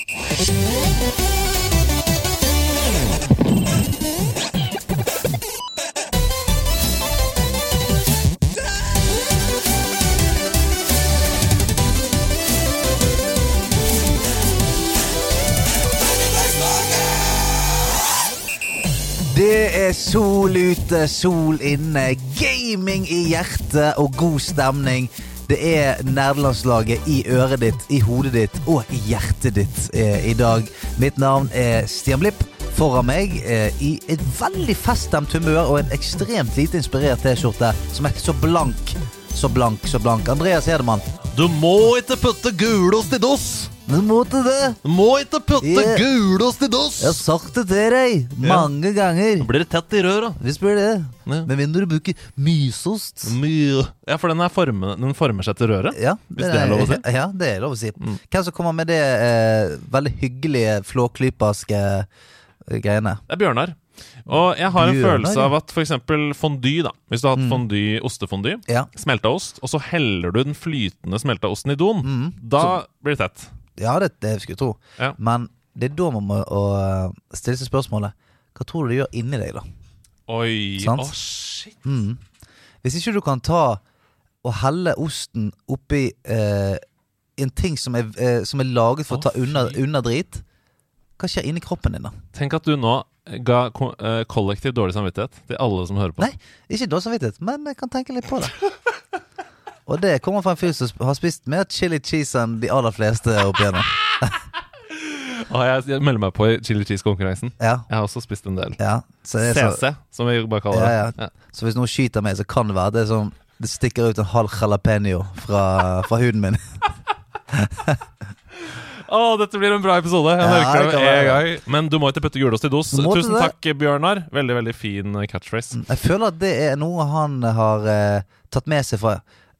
Det er sol ute, sol inne, gaming i hjertet og god stemning. Det er nerdelandslaget i øret ditt, i hodet ditt og i hjertet ditt eh, i dag. Mitt navn er Stian Blipp. Foran meg eh, i et veldig feststemt humør og en ekstremt lite inspirert T-skjorte som er så blank, så blank, så blank. Andreas Hedemann. Du må ikke putte gulost i dass! Du måtte det! Du må ikke putte jeg, gulost i dass! Jeg har sagt det til deg mange ganger. Da blir det tett i røra. Visst blir det. Ja. Med mindre du bruker mysost. My Ja, for den, er forme, den former seg til røret. Ja, Hvis det er lov å si. Ja, det er lov å si. Mm. Hvem som kommer med det eh, veldig hyggelige flåklyperske eh, greiene? Det er Bjørnar. Og jeg har en Bjørnar, følelse av at f.eks. fondy, da. Hvis du har hatt Mm. fondy, ostefondy, Ja. smelta ost, og så heller du den flytende smelta osten i doen, Mm. da blir det tett. Ja, det, det skulle jeg tro. Ja. Men det er da man må å, stille seg spørsmålet Hva tror du det gjør inni deg, da? Oi. å Å, shit. Mm. Hvis ikke du kan ta og helle osten oppi eh, en ting som er, eh, som er laget for å ta unna, unna drit, hva skjer inni kroppen din da? Tenk at du nå ga ko eh, kollektiv dårlig samvittighet til alle som hører på. Nei, ikke dårlig samvittighet, men jeg kan tenke litt på det. Og det kommer fra en fyr som har spist mer chili cheese enn de aller fleste opp igjennom. Og jeg, jeg melder meg på i chili cheese-konkurransen. Ja, Jeg har også spist en del. ja. Så, det så, CC, som vi bare kaller det. Ja, ja. så hvis noen skyter meg, så kan det være det som det stikker ut en halv jalapeño fra, fra huden min. Å, dette blir en bra episode. Jeg merker det det med en gang. Men du må ikke putte gulost i dos. Tusen det. takk, Bjørnar. Veldig, veldig fin eh, catchphrase. Jeg føler at det er noe han har eh, tatt med seg fra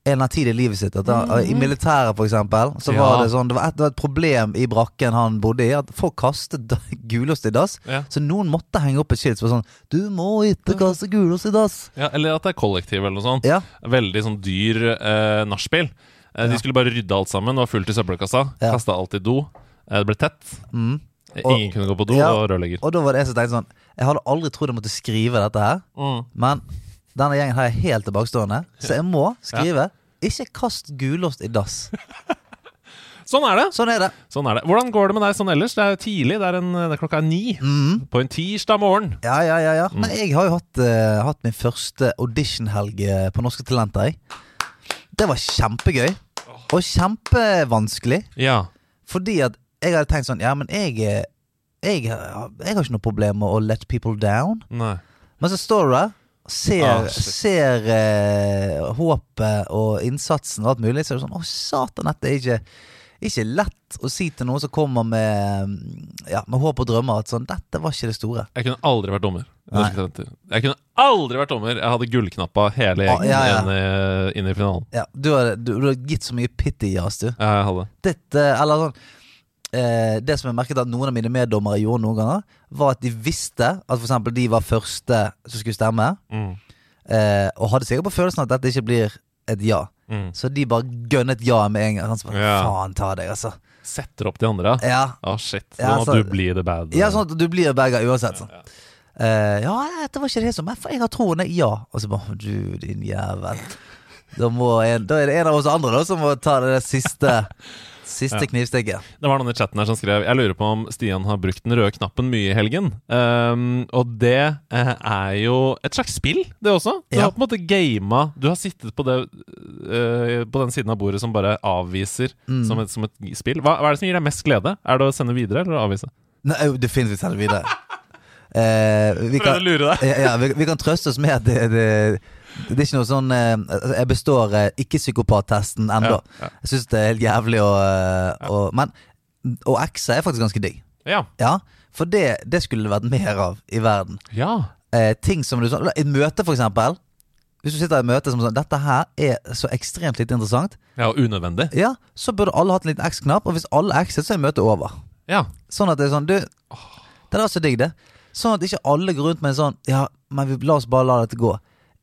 en eller annen tid i livet sitt. At han, I militæret, for eksempel, så var Ja. det sånn Det var et, det var et problem i brakken han bodde i, at folk kastet gulost i dass. Ja. Så noen måtte henge opp et skilt som var sånn Du må ikke kaste gulost i dass! Ja, eller at det er kollektiv eller noe sånt. Ja. Veldig sånn dyr eh, nachspiel. Eh, De skulle bare rydde alt sammen. Det var fullt i søppelkassa. Ja. Kasta alt i do. Eh, det ble tett. Mm. Og- Ingen kunne gå på do, og rørlegger. Og da var det en som tenkte sånn Jeg hadde aldri trodd jeg måtte skrive dette her, Mm. men denne gjengen her er helt tilbakestående, så jeg må skrive. Ikke kast gulost i dass. Sånn er det. Sånn er det. Sånn er det. Hvordan går det med deg sånn ellers? Det er tidlig. Det er, en, det er klokka er ni Mm. på en tirsdag morgen. Ja, ja, ja. ja. Mm. Nei, jeg har jo hatt, uh, hatt min første auditionhelg eh, på Norske Talenter. Jeg. Det var kjempegøy. Og kjempevanskelig. Ja. Fordi at jeg hadde tenkt sånn Ja, men jeg, eh, jeg, har- jeg har ikke noe problem med å let people down. Nei. Men så står du der, ser, Ah, ser eh, håpet og innsatsen og alt mulig, så er det sånn Å, satan, dette er ikke ikke lett å si til noen som kommer med Ja, med håp og drømmer at sånn Dette var ikke det store. Jeg kunne aldri vært dommer. Jeg kunne aldri vært dommer. Jeg hadde gullknappa hele Ah, gjengen ja, ja. Inn, i, inn i finalen. Ja, du har, gitt så mye pitty-jazz, du. Ja, jeg hadde. Dette, eller sånn Det som jeg merket at noen av mine meddommere gjorde noen ganger, var at de visste at eksempel de var første som skulle stemme, Mm. eh, og hadde sikkert på følelsen at dette ikke blir et ja. Mm. Så de bare gønnet ja med en gang. Han bare, Ja. Faen ta deg, altså. Setter opp de andre, ja. Oh, shit. Sånn Ja, så, at du blir the bad. ja sånn at du blir begge uansett. Sånn. Ja, Eh, ja, dette var ikke det som For jeg har troen. Ja. Og så bare Du, din jævel. Da, må en, da er det en av oss andre da som må ta det siste Siste knivstikket. Det var noen i chatten her som skrev Jeg lurer på om Stian har brukt den røde knappen mye i helgen. Um, og det uh, er jo et slags spill, det også. Du Ja. har på en måte gama Du har sittet på, det, uh, på den siden av bordet som bare avviser Mm. som, et, som et spill. Hva, hva er det som gir deg mest glede? Er det å sende videre eller å avvise? Nei, definitivt sende videre. uh, vi, kan, ja, ja, vi, vi kan trøste oss med at det, det, det er ikke noe sånn eh, Jeg består eh, ikke-psykopat-testen ennå. Ja, ja. Jeg syns det er helt jævlig å, eh, å Men å ekse er faktisk ganske digg. Ja. Ja, For det, det skulle det vært mer av i verden. ja. Eh, ting som du sånn Et møte, for eksempel. Hvis du sitter i møte som sånn Dette her er så ekstremt lite interessant. Ja, og unødvendig. Ja, så burde alle hatt en liten X-knapp, og hvis alle X-et, så er møtet over. Ja. Sånn at det er sånn Du, det er så digg, det. Sånn at ikke alle går rundt med en sånn Ja, men vi, la oss bare la dette gå.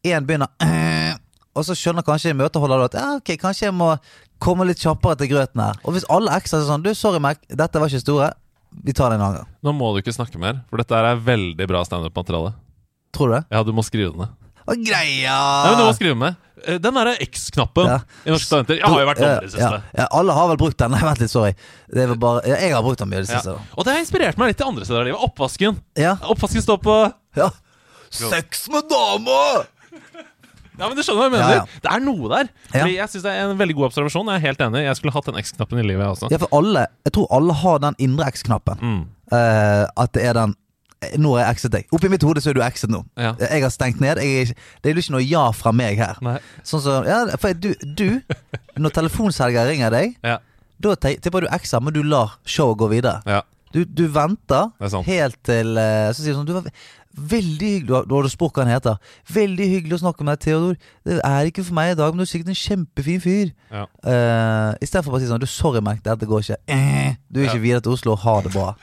Én begynner og så skjønner kanskje møteholderen at ja, ok, kanskje jeg må komme litt kjappere til grøten her. Og hvis alle ekser er sånn Du, sorry, Mac, dette var ikke store. Vi tar det en annen gang. Nå må du ikke snakke mer, for dette er veldig bra standup-materiale. Tror du det? Ja, du må skrive det ned. Å, greia! Nei, men du må skrive med. Eh, Den derre X-knappen Ja. i Norske Studenter. Jeg har jo vært dårlig i det siste. ja, alle har vel brukt den. Nei, vent litt, sorry. Det var bare, ja, jeg har brukt den mye i det Ja. siste. Og det har inspirert meg litt til andre steder av livet. Oppvasken. Ja. Oppvasken står på ja. Sex med dama! Ja, men du skjønner hva jeg mener. Ja, ja. Det er noe der. Fordi Jeg synes det er en veldig god observasjon. Jeg er helt enig. Jeg skulle hatt den X-knappen i livet, jeg også. Ja, for alle Jeg tror alle har den indre X-knappen. Mm. Eh, at det er den Nå har jeg exit deg. Oppi mitt hode så er du exit nå. Ja. Jeg har stengt ned. Jeg det er jo ikke noe ja fra meg her. Nei. Sånn som Ja, for du, du Når telefonselger ringer deg, Ja. da tipper du X-er, men du lar showet gå videre. ja. Du, du venter er helt til eh, Så sier du sånn Du var veldig hyggelig Du har spurt hva han heter. Veldig hyggelig å snakke med deg, Theodor. Det er ikke for meg i dag, men du er sikkert en kjempefin fyr. Ja. Uh, I stedet for bare å si sånn Du, sorry, Mac, dette går ikke. Eh, du er ikke Ja. videre til Oslo. Ha det bra.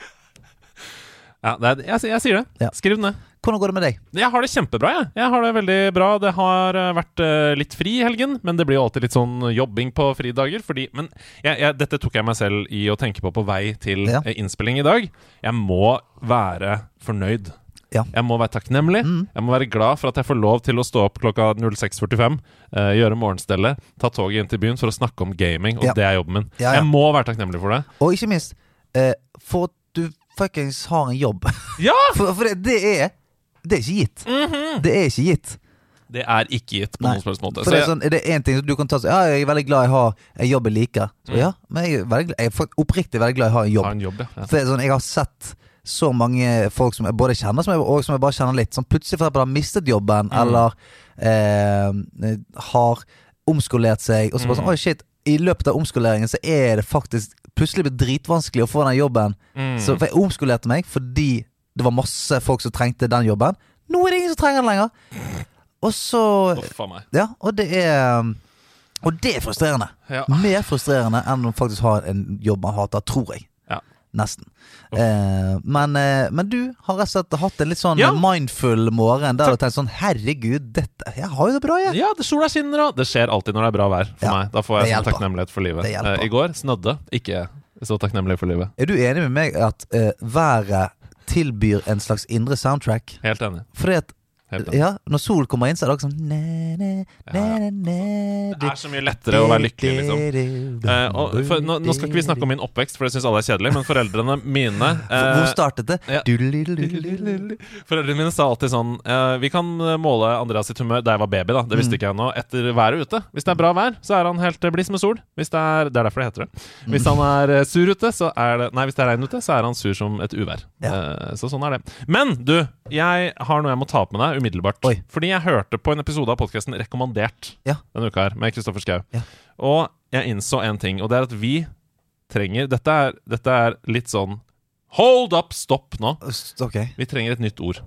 ja det er, jeg, jeg sier det. Ja. Skriv det ned. Hvordan går det med deg? Jeg har det kjempebra, jeg. Jeg har det veldig bra. Det har eh, vært uh, litt fri i helgen, men det blir jo alltid litt sånn jobbing på fridager. Fordi, men jeg, jeg, dette tok jeg meg selv i å tenke på på vei til Ja. eh, innspilling i dag. Jeg må være fornøyd. Ja. Jeg må være takknemlig. Mm. Jeg må være glad for at jeg får lov til å stå opp klokka 06.45, uh, gjøre morgenstellet, ta toget inn til byen for å snakke om gaming, og Ja. det er jobben min. Ja. Jeg må være takknemlig for det. Og ikke minst, uh, for at du fuckings har en jobb. Ja! For, for det, det er Det er ikke gitt. Det er ikke gitt. Det er ikke gitt på Nei. noen som måte. For det er sånn, er det én ting du kan ta så, Ja, jeg er veldig glad jeg har en jobb jeg liker. Så, Mm. ja, men jeg er, veldig, jeg er oppriktig veldig glad jeg har en jobb. Har en jobb, ja. For det er sånn, Jeg har sett så mange folk som jeg både kjenner som jeg, og som jeg bare kjenner litt, som plutselig for eksempel har mistet jobben, Mm. eller eh, har omskolert seg. Og så bare Mm. sånn, oi shit I løpet av omskoleringen så er det faktisk plutselig blitt dritvanskelig å få den jobben. Mm. Så, for jeg omskolerte meg fordi det var masse folk som trengte den jobben. Nå er det ingen som trenger den lenger. Og så oh. Ja, og det er Og det er frustrerende. Ja. Mer frustrerende enn å faktisk ha en jobb man hater, tror jeg. Nesten. Eh, men, eh, men du har rett og slett hatt en litt sånn Ja. mindful morgen der du har tenkt sånn Herregud, dette Jeg har jo det bra, jeg. Ja, det sola skinner, og det skjer alltid når det er bra vær for Ja, meg. Da får jeg sånn takknemlighet for livet. Eh, I går snødde. Ikke så takknemlig for livet. Er du enig med meg at eh, været tilbyr en slags indre soundtrack? Helt enig. Fordi at. Ja, når sol kommer inn, så er det også sånn ne, ne, ne, ne, Det er så mye lettere å være lykkelig, liksom. Eh, og for, nå, nå skal ikke vi snakke om min oppvekst, for det syns alle er kjedelig, men foreldrene mine Hvor eh, startet det? ja. Foreldrene mine sa alltid sånn eh, Vi kan måle Andreas sitt humør da jeg var baby, da. Det visste ikke jeg ennå. Etter været ute. Hvis det er bra vær, så er han helt bliss med sol. Hvis det er Det er derfor det heter det. Hvis han er sur ute, så er det Nei, hvis det er regn ute, så er han sur som et uvær. Ja. Eh, så sånn er det. Men du, jeg har noe jeg må ta opp med deg umiddelbart. Oi. Fordi jeg hørte på en episode av podkasten Rekommandert Ja. denne uka her, med Kristoffer Schau. Ja. Og jeg innså en ting, og det er at vi trenger Dette er, dette er litt sånn Hold up, stopp nå. Ok. Vi trenger et nytt ord.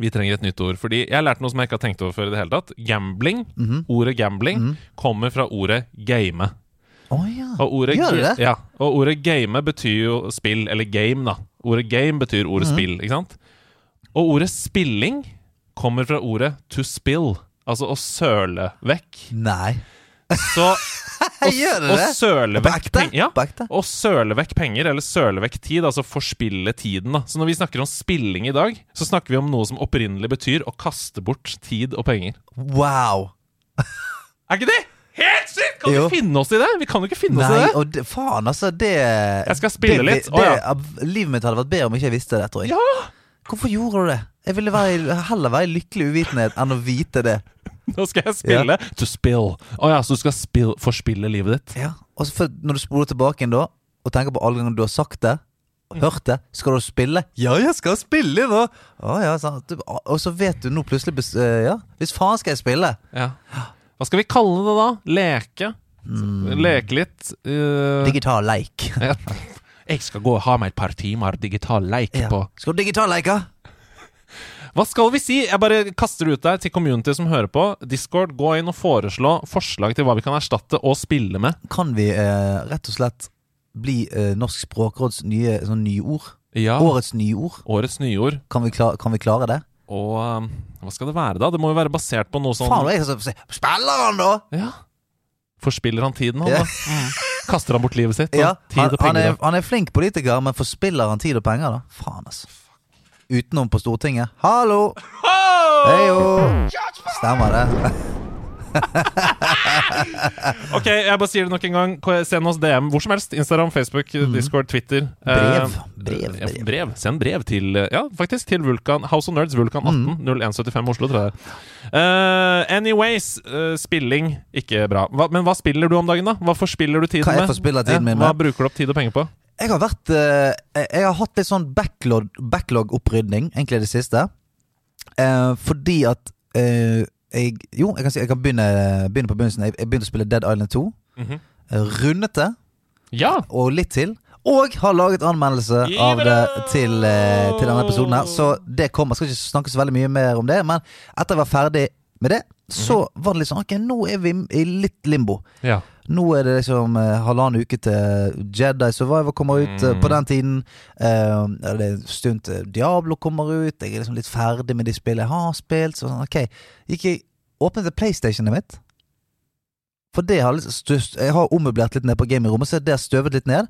Vi trenger et nytt ord. Fordi jeg har lært noe som jeg ikke har tenkt over før i det hele tatt. Gambling. Mhm. Ordet gambling Mhm. kommer fra ordet game. Oh, ja. Og ordet, Gjør det? Ja, og ordet game betyr jo spill, eller game, da. Ordet game betyr ordet Mhm. spill, ikke sant? Og ordet spilling kommer fra ordet to spill, altså å søle vekk. Nei. Så å, Gjør det å søle vekk penger, Ja. Å søle vekk penger, eller søle vekk tid, altså forspille tiden. da Så når vi snakker om spilling i dag, så snakker vi om noe som opprinnelig betyr å kaste bort tid og penger. Wow. Er ikke det helt sykt?! Kan Jo. vi finne oss i det? Vi kan jo ikke finne oss i det. og det, faen, altså, det Jeg skal spille det, litt. Det, Å, ja. Livet mitt hadde vært bedre om ikke jeg visste det, tror jeg. Ja! Hvorfor gjorde du det? Jeg ville være, heller være i lykkelig uvitenhet enn å vite det. Nå skal jeg spille to spill. Å ja, så du skal spill, forspille livet ditt? Ja, og så for, Når du spoler tilbake inn da, og tenker på alle ganger du har sagt det, hørt det, skal du spille? Ja, jeg skal spille da! Å ja, sant. Og så vet du nå plutselig eh, Ja, hvis faen skal jeg spille? Ja. Hva skal vi kalle det da? Leke? Mm. Leke litt? Uh... Digital leik. ja. Jeg skal gå og ha meg et par timer digital leik Ja. på Skal du digital leike? Hva skal vi si? Jeg bare kaster ut der til community som hører på. Discord, gå inn og foreslå forslag til hva vi kan erstatte og spille med. Kan vi eh, rett og slett bli eh, Norsk språkråds nye sånn nyord? Ja. Årets nyord? Årets nyord. Kan vi, klare, kan vi klare det? Og um, hva skal det være, da? Det må jo være basert på noe sånn Faen, jeg skal si Spiller han, da?! Ja. Forspiller han tiden, han da? Mm. Kaster han bort livet sitt? Og Ja, tid han, og han, er, han er flink politiker, men forspiller han tid og penger, da? Faen, altså. Utenom på Stortinget. Hallo! Heio! Stemmer det. Ok, jeg bare sier det nok en gang. Send oss DM hvor som helst. Instagram, Facebook, Discord, Twitter. Mm. Brev. Eh, Brev, ja, brev. brev. Send brev til eh, Ja, faktisk til Vulkan House of Nerds, Vulkan Mm. 18 0175 Oslo, tror jeg. Uh, anyways, uh, spilling ikke bra. Hva, men hva spiller du om dagen, da? Hva forspiller du tiden med? tiden min Hva bruker du opp tid og penger på? Jeg har vært uh, Jeg har hatt litt sånn backlog- backlog-opprydning, egentlig i det siste. Fordi at jeg Jo, jeg kan si jeg kan begynne, begynne på begynnelsen. Jeg, jeg begynte å spille Dead Island 2. Mm -hmm. Rundet det, Ja! og litt til. Og har laget anmeldelse av det til, eh, til denne episoden her. Så det kommer. Jeg skal ikke snakke så veldig mye mer om det, men etter jeg var ferdig med det, så var det litt sånn Ok, nå er vi i litt limbo. ja. Nå er det liksom eh, halvannen uke til Jedi Survivor kommer ut. eh, Mm. På den tiden eh, er det en stund til Diablo kommer ut. Jeg er liksom litt ferdig med de spillene jeg har spilt. Så sånn, ok Gikk jeg Åpnet PlayStationet mitt. For det har litt støst, Jeg har ommøblert litt ned på gamingrommet, så det har støvet litt ned.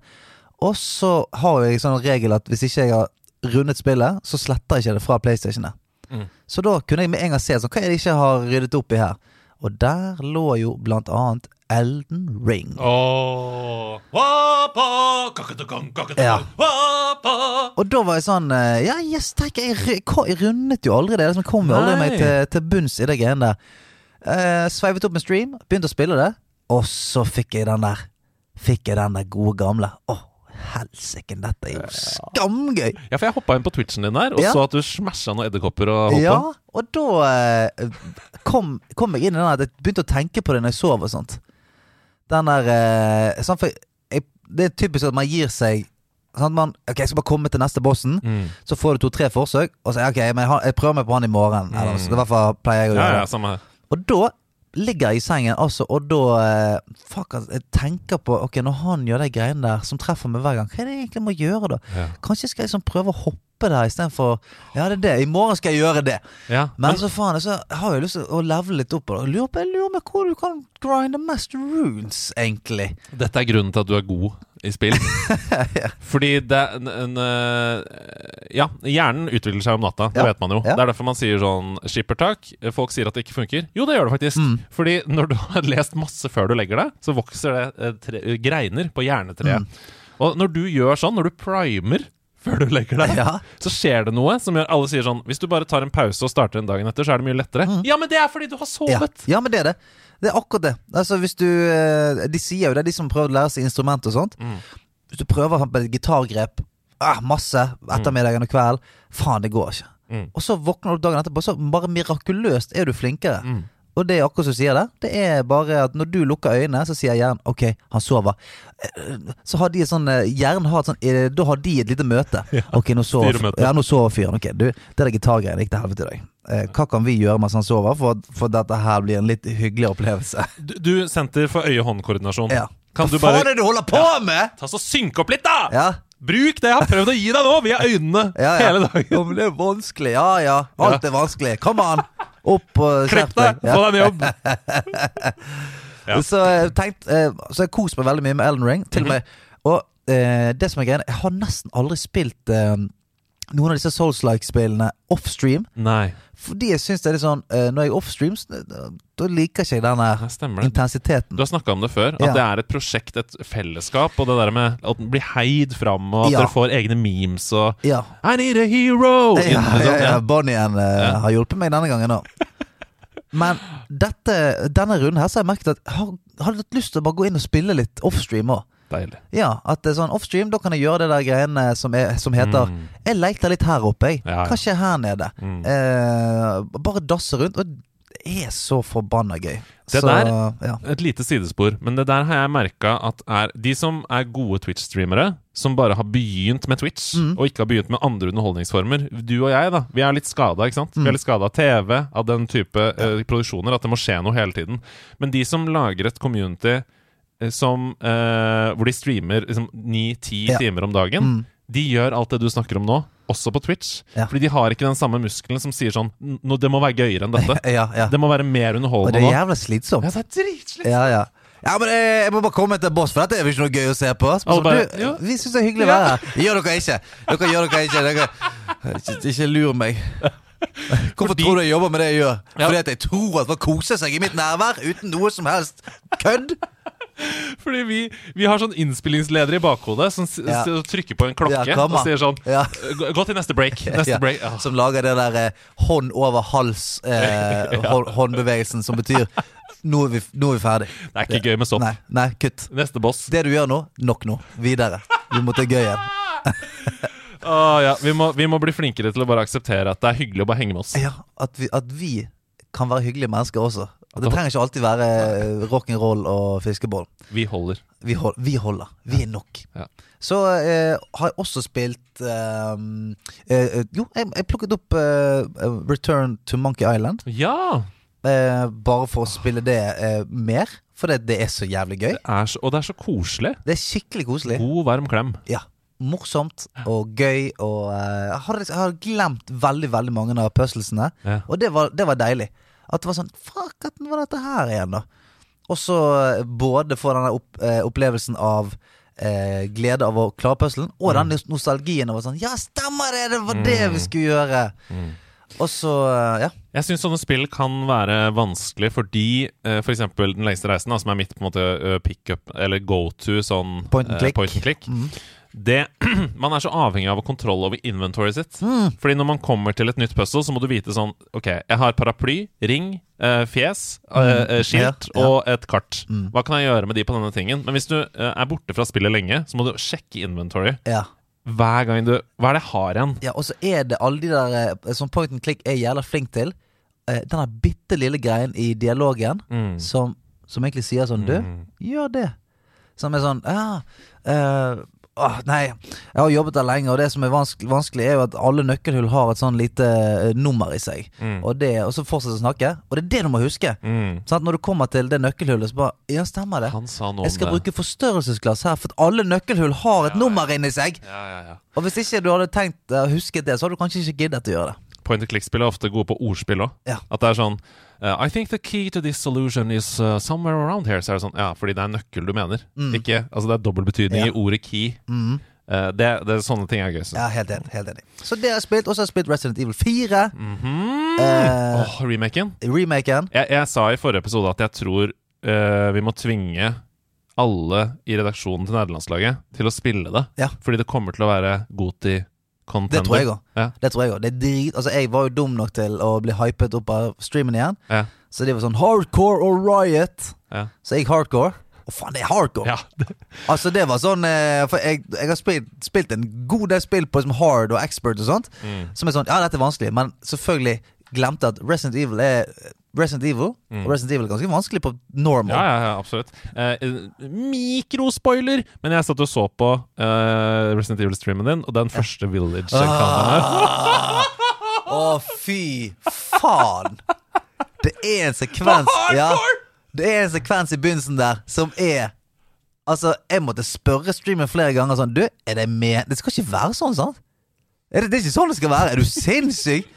Og så har jeg sånn regel at hvis ikke jeg har rundet spillet, så sletter jeg ikke det fra PlayStationet. Mm. Så da kunne jeg med en gang se sånn, hva er det jeg ikke har ryddet opp i her. Og der lå jo blant annet Elden Ring. Oh. Ja. Og da var jeg sånn eh, Ja, yes, tenk, jeg, jeg rundet jo aldri det. Jeg kom jo aldri meg til, til bunns i det greiene der. Uh, sveivet opp med stream, begynte å spille det, og så fikk jeg den der Fikk jeg den der gode gamle. Oh. helsike, dette er jo skamgøy! Ja, for jeg hoppa inn på Twitchen din der og Ja. så at du smasha noen edderkopper og hoppa. Ja, og da eh, kom, kom jeg inn i den at jeg begynte å tenke på det når jeg sov og sånt. Den der eh, sånn, for jeg, Det er typisk at man gir seg sånn at man, Ok, jeg skal bare komme til neste bossen. Mm. Så får du to-tre forsøk, og så ok, men jeg, har, jeg prøver meg på han i morgen. Eller, noe sånt. I hvert fall pleier jeg å Ja, gjøre ja, det. samme her. Og da ligger jeg i sengen, altså, og da eh, Fuck, altså, jeg tenker på Ok, når han gjør de greiene der som treffer meg hver gang, hva er det jeg egentlig må gjøre, da? Ja. Kanskje skal jeg liksom prøve å hoppe der istedenfor Ja, det er det. I morgen skal jeg gjøre det. Ja, Men så faen, så har jeg lyst til å levele litt opp på det. Lurer på, jeg lurer på hvor du kan grinde mest runes, egentlig. Dette er grunnen til at du er god i spill. Fordi det en, en eh, Ja, hjernen utvikler seg om natta. Det Ja. vet man jo. Ja. Det er derfor man sier sånn skippertak. Folk sier at det ikke funker. Jo, det gjør det faktisk. Mm. Fordi når du har lest masse før du legger deg, så vokser det eh, tre, greiner på hjernetreet. Mm. Og når du gjør sånn, når du primer før du legger deg, Ja. så skjer det noe som gjør Alle sier sånn Hvis du bare tar en pause og starter en dagen etter, så er det mye lettere. Ja, men det er fordi du har sovet! ja, men det er det. Det er akkurat det. Altså, hvis du eh, De sier jo det, de som prøver å lære seg instrument og sånt. Mm. Hvis du prøver eksempel et gitargrep ah, masse ettermiddagen og kvelden, faen, det går ikke. Mm. Og så våkner du dagen etterpå, så bare mirakuløst er du flinkere. Og det er akkurat som sier det. Det er bare at når du lukker øynene, så sier hjernen ok, han sover. Eh, Så har de sånn eh, Hjernen har et sånn eh, Da har de et lite møte. Ok, nå sover, ja, nå sover fyren. Ok, du, det der gitargreiene gikk til helvete i dag. Hva kan vi gjøre mens han sover, for, at- dette her blir en litt hyggelig opplevelse? Du, du Senter for øye-hånd-koordinasjon. Ja. Kan Hva du bare faen er det du holder på med?! Ta så Synk opp litt, da! Ja. Bruk det jeg har prøvd å gi deg nå, via øynene Ja, ja. hele dagen. ja, men det er vanskelig. Ja ja, alt er vanskelig. Kom an! Opp og Klipp deg! Få deg en jobb! Ja. Så jeg tenkt eh, Så jeg kost meg veldig mye med Elden Ring. Til og -hmm. med Og eh, det som er greia, jeg har nesten aldri spilt eh, noen av disse Souls-like-spillene offstream. Fordi jeg syns det er litt sånn eh, Når jeg er offstream, da, liker liker ikke jeg den der intensiteten. Du har snakka om det før, at Ja. det er et prosjekt, et fellesskap, og det der med at den blir heid fram, og at Ja. dere får egne memes og Ja. I need a hero! Ja, ja, eh, Ja. har hjulpet meg denne gangen òg. Men dette, denne runden her så har jeg merket at jeg har, har lyst til å bare gå inn og spille litt offstream òg. Deilig. Ja, at det er sånn offstream, da kan jeg gjøre det der greiene som, er, som heter Mm. Jeg leter litt her oppe, jeg. Ja, ja. Hva skjer her nede? Mm. Eh, bare dasse rundt. Og det er så forbanna gøy. Det så, der- ja. Et lite sidespor, men det der har jeg merka at er de som er gode Twitch-streamere, som bare har begynt med Twitch, Mm. og ikke har begynt med andre underholdningsformer Du og jeg, da, vi er litt skada, ikke sant? Vi Mm. er litt skada av TV, av den type eh, produksjoner, at det må skje noe hele tiden. Men de som lager et community som uh, hvor de streamer liksom ni-ti Ja. timer om dagen, Mm. de gjør alt det du snakker om nå, også på Twitch. Ja. Fordi de har ikke den samme muskelen som sier sånn "Nå, Det må være gøyere enn dette. ja, ja. Det må være mer Og underholdende det er jævla slitsomt. Ja, det er dritslitsomt. Ja, ja. Ja, men jeg, jeg må bare komme til boss, for dette er jo ikke noe gøy å se på. Så, bare, du, ja. Vi syns det er hyggelig å være her. Gjør dere ikke. Dere gjør dere ikke. Dere, ikke, ikke lur meg. Hvorfor Fordi- tror du jeg jobber med det jeg gjør? Ja. Fordi at jeg tror at folk koser seg i mitt nærvær uten noe som helst kødd? Fordi vi, vi har sånn innspillingsleder i bakhodet som Ja. trykker på en klokke Ja, og sier sånn Ja. Gå, gå til neste break. Neste break. Ja. Som lager det der eh, hånd over hals eh, som betyr nå er, vi, nå er vi ferdig. Det er ikke gøy med stopp. Nei, nei, kutt. Neste boss. Det du gjør nå, nok nå. Videre. Vi må til gøy igjen. Åh, ja. vi, må, vi må bli flinkere til å bare akseptere at det er hyggelig å bare henge med oss. Ja, at vi, at vi kan være hyggelige mennesker også. At det trenger ikke alltid være eh, rock'n'roll og fiskeboll. Vi holder. Vi, hold, vi holder. Vi er nok. Ja. Så eh, har jeg også spilt eh, eh, Jo, jeg, jeg plukket opp eh, Return to Monkey Island. Ja! Eh, bare for å spille det mer. For det, det er så jævlig gøy. Det så, og det er så koselig. Det er skikkelig koselig. God, varm klem. Ja, Morsomt og gøy. Og uh, jeg, har, jeg har, glemt veldig veldig mange av puzzlesene. Ja. Og det var, det var deilig. At det var sånn Fuck, hva var dette her igjen, da? Og så eh, både få denne opp, eh, opplevelsen av eh, glede av å klare puzzlen, og den nostalgien av å sånn Ja, stemmer det! Det var det vi skulle gjøre! Og så, eh, ja. Jeg syns sånne spill kan være vanskelig fordi uh, f.eks. Den lengste reisen, da, som er mitt på en måte uh, pickup, eller go to sånn Point and eh, click. point and click. Mhm. Det, man er så avhengig av å kontroll over inventoryet sitt. Mm. Fordi når man kommer til et nytt puzzle, så må du vite sånn Ok, jeg har paraply, ring, eh, fjes, eh, eh, skilt Mm. Ja, ja. og et kart. Mm. Hva kan jeg gjøre med de på denne tingen? Men hvis du eh, er borte fra spillet lenge, så må du sjekke inventory ja. hver gang du Hva er det jeg har igjen? Ja, og så er det alle de der eh, som point and click er jævla flink til. Denne den bitte lille greien i dialogen Mm. som, som egentlig sier sånn Du, Mm. gjør det. Som er sånn Ja, eh, åh, nei, jeg har jobbet der lenge, og det som er vanskelig, vanskelig er jo at alle nøkkelhull har et sånn lite eh, nummer i seg. Mm. Og, det, og så fortsetter å snakke. Og det er det du må huske. Mm. Sånn når du kommer til det nøkkelhullet, så bare Ja, stemmer det. Han sa noe Jeg skal det. bruke forstørrelsesglass her, for at alle nøkkelhull har et Ja, nummer inni seg. Ja, ja, ja. Og hvis ikke du hadde tenkt uh, husket det, så hadde du kanskje ikke giddet å gjøre det. Point and click-spill er ofte gode på ordspill òg. At det er sånn uh, I think the key to this solution is uh, somewhere around here. Så er det sånn Ja, fordi det er nøkkel du mener. Mm. Ikke Altså, det er dobbel betydning Ja. i ordet key. Mm. Uh, det, det er sånne ting er gøy. Så. Ja, helt enig. Helt enig. Så det har jeg spilt. Og så har jeg spilt Resident Evil 4. Mhm. Eh, oh, remaken. Remaken. Jeg, jeg sa i forrige episode at jeg tror uh, vi må tvinge alle i redaksjonen til nederlandslaget til å spille det. Ja. Fordi det kommer til å være Goti-contender. Det tror jeg òg. Ja. Det tror jeg drit Altså, jeg var jo dum nok til å bli hypet opp av streamen igjen. Ja. Så det var sånn hardcore og riot. Ja. Så jeg gikk hardcore. Å, faen, det er hardcore! ja. Altså, det var sånn eh, For jeg, jeg har spilt, spilt en god del spill på liksom hard og expert og sånt. Mm. Som er sånn Ja, dette er vanskelig, men selvfølgelig glemte at Resident Evil er Resident Evil. Mm. Og Resident Evil er ganske vanskelig på normal. Ja, ja, ja, absolutt. Eh, mikrospoiler! Men jeg satt og så på eh, Resident Evil-streamen din, og den første Village-kameraen Ah. Å, fy faen! Det er en sekvens ja, Det er en sekvens i begynnelsen der som er Altså, jeg måtte spørre streamen flere ganger sånn Du, er det med Det skal ikke være sånn, sant? Er det, det er ikke sånn det skal være. Er du sinnssyk?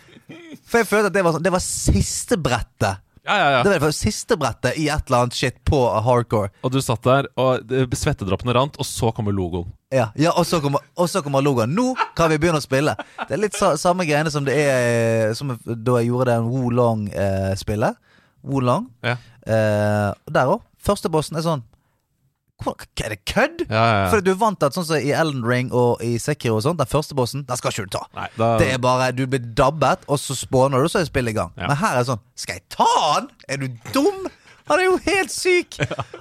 For jeg følte at det var, sånn, det var siste brettet. Ja, ja, ja. Det var det siste brettet i et eller annet shit på hardcore. Og du satt der, og eh, svettedroppene rant, og så kommer logoen. Ja, ja og, så kommer, og så kommer logoen. Nå kan vi begynne å spille! Det er litt sa, samme greiene som det er Som da jeg gjorde det Wolong-spillet. Wolong. Ja, Eh, der òg. Første bossen er sånn er det kødd?! ja, ja, ja. For du er vant til at sånn som i Elden Ring og i Sekiro og sånt, den første bossen, den skal ikke du ta. Nei, da Det er bare Du blir dabbet, og så spåner du, så er spillet i gang. Men her er det sånn Skal jeg ta han?! Er du dum?! Han er jo helt syk!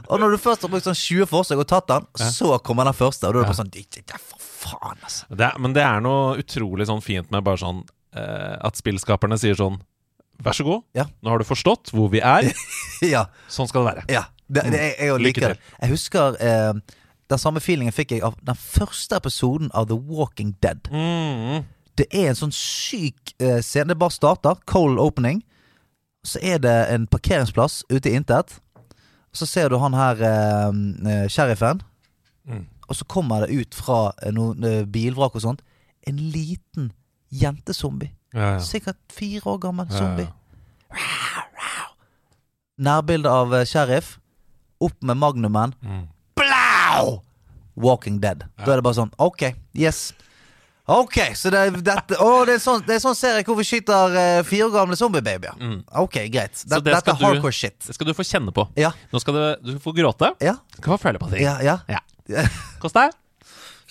Og når du først har brukt sånn 20 forsøk og tatt han, så kommer den første, og da er det bare sånn "Det- er For faen, altså. det er, Men det er noe utrolig sånn fint med bare sånn uh, At spillskaperne sier sånn Vær så god, Ja. nå har du forstått hvor vi er. ja. Sånn skal det være. ja. Det, det, jeg, jeg Lykke liker til. det. Jeg husker eh, den samme feelingen fikk jeg av den første episoden av The Walking Dead. Mm. Det er en sånn syk eh, scene. Det bare starter. Cold opening. Så er det en parkeringsplass ute i intet. Så ser du han her eh, eh, sheriffen. Mm. Og så kommer det ut fra eh, noen eh, bilvrak og sånt en liten jentezombie. Ja, ja. Sikkert fire år gammel Ja, ja. zombie. Nærbilde av sheriff. Opp med magnumen. Mm. Blau! Walking Dead. Da er det bare sånn OK, yes. Ok, så det, er dette Å, det er sånn, det er sånn serie hvor vi skyter uh, fire år gamle zombiebabyer. Ok, greit. Det, det dette skal hardcore du- shit. Det skal du få kjenne på. Ja. Nå skal du, du få gråte. Ja. Du kan få føle på ting. Ja. ja. Ja. Kost deg.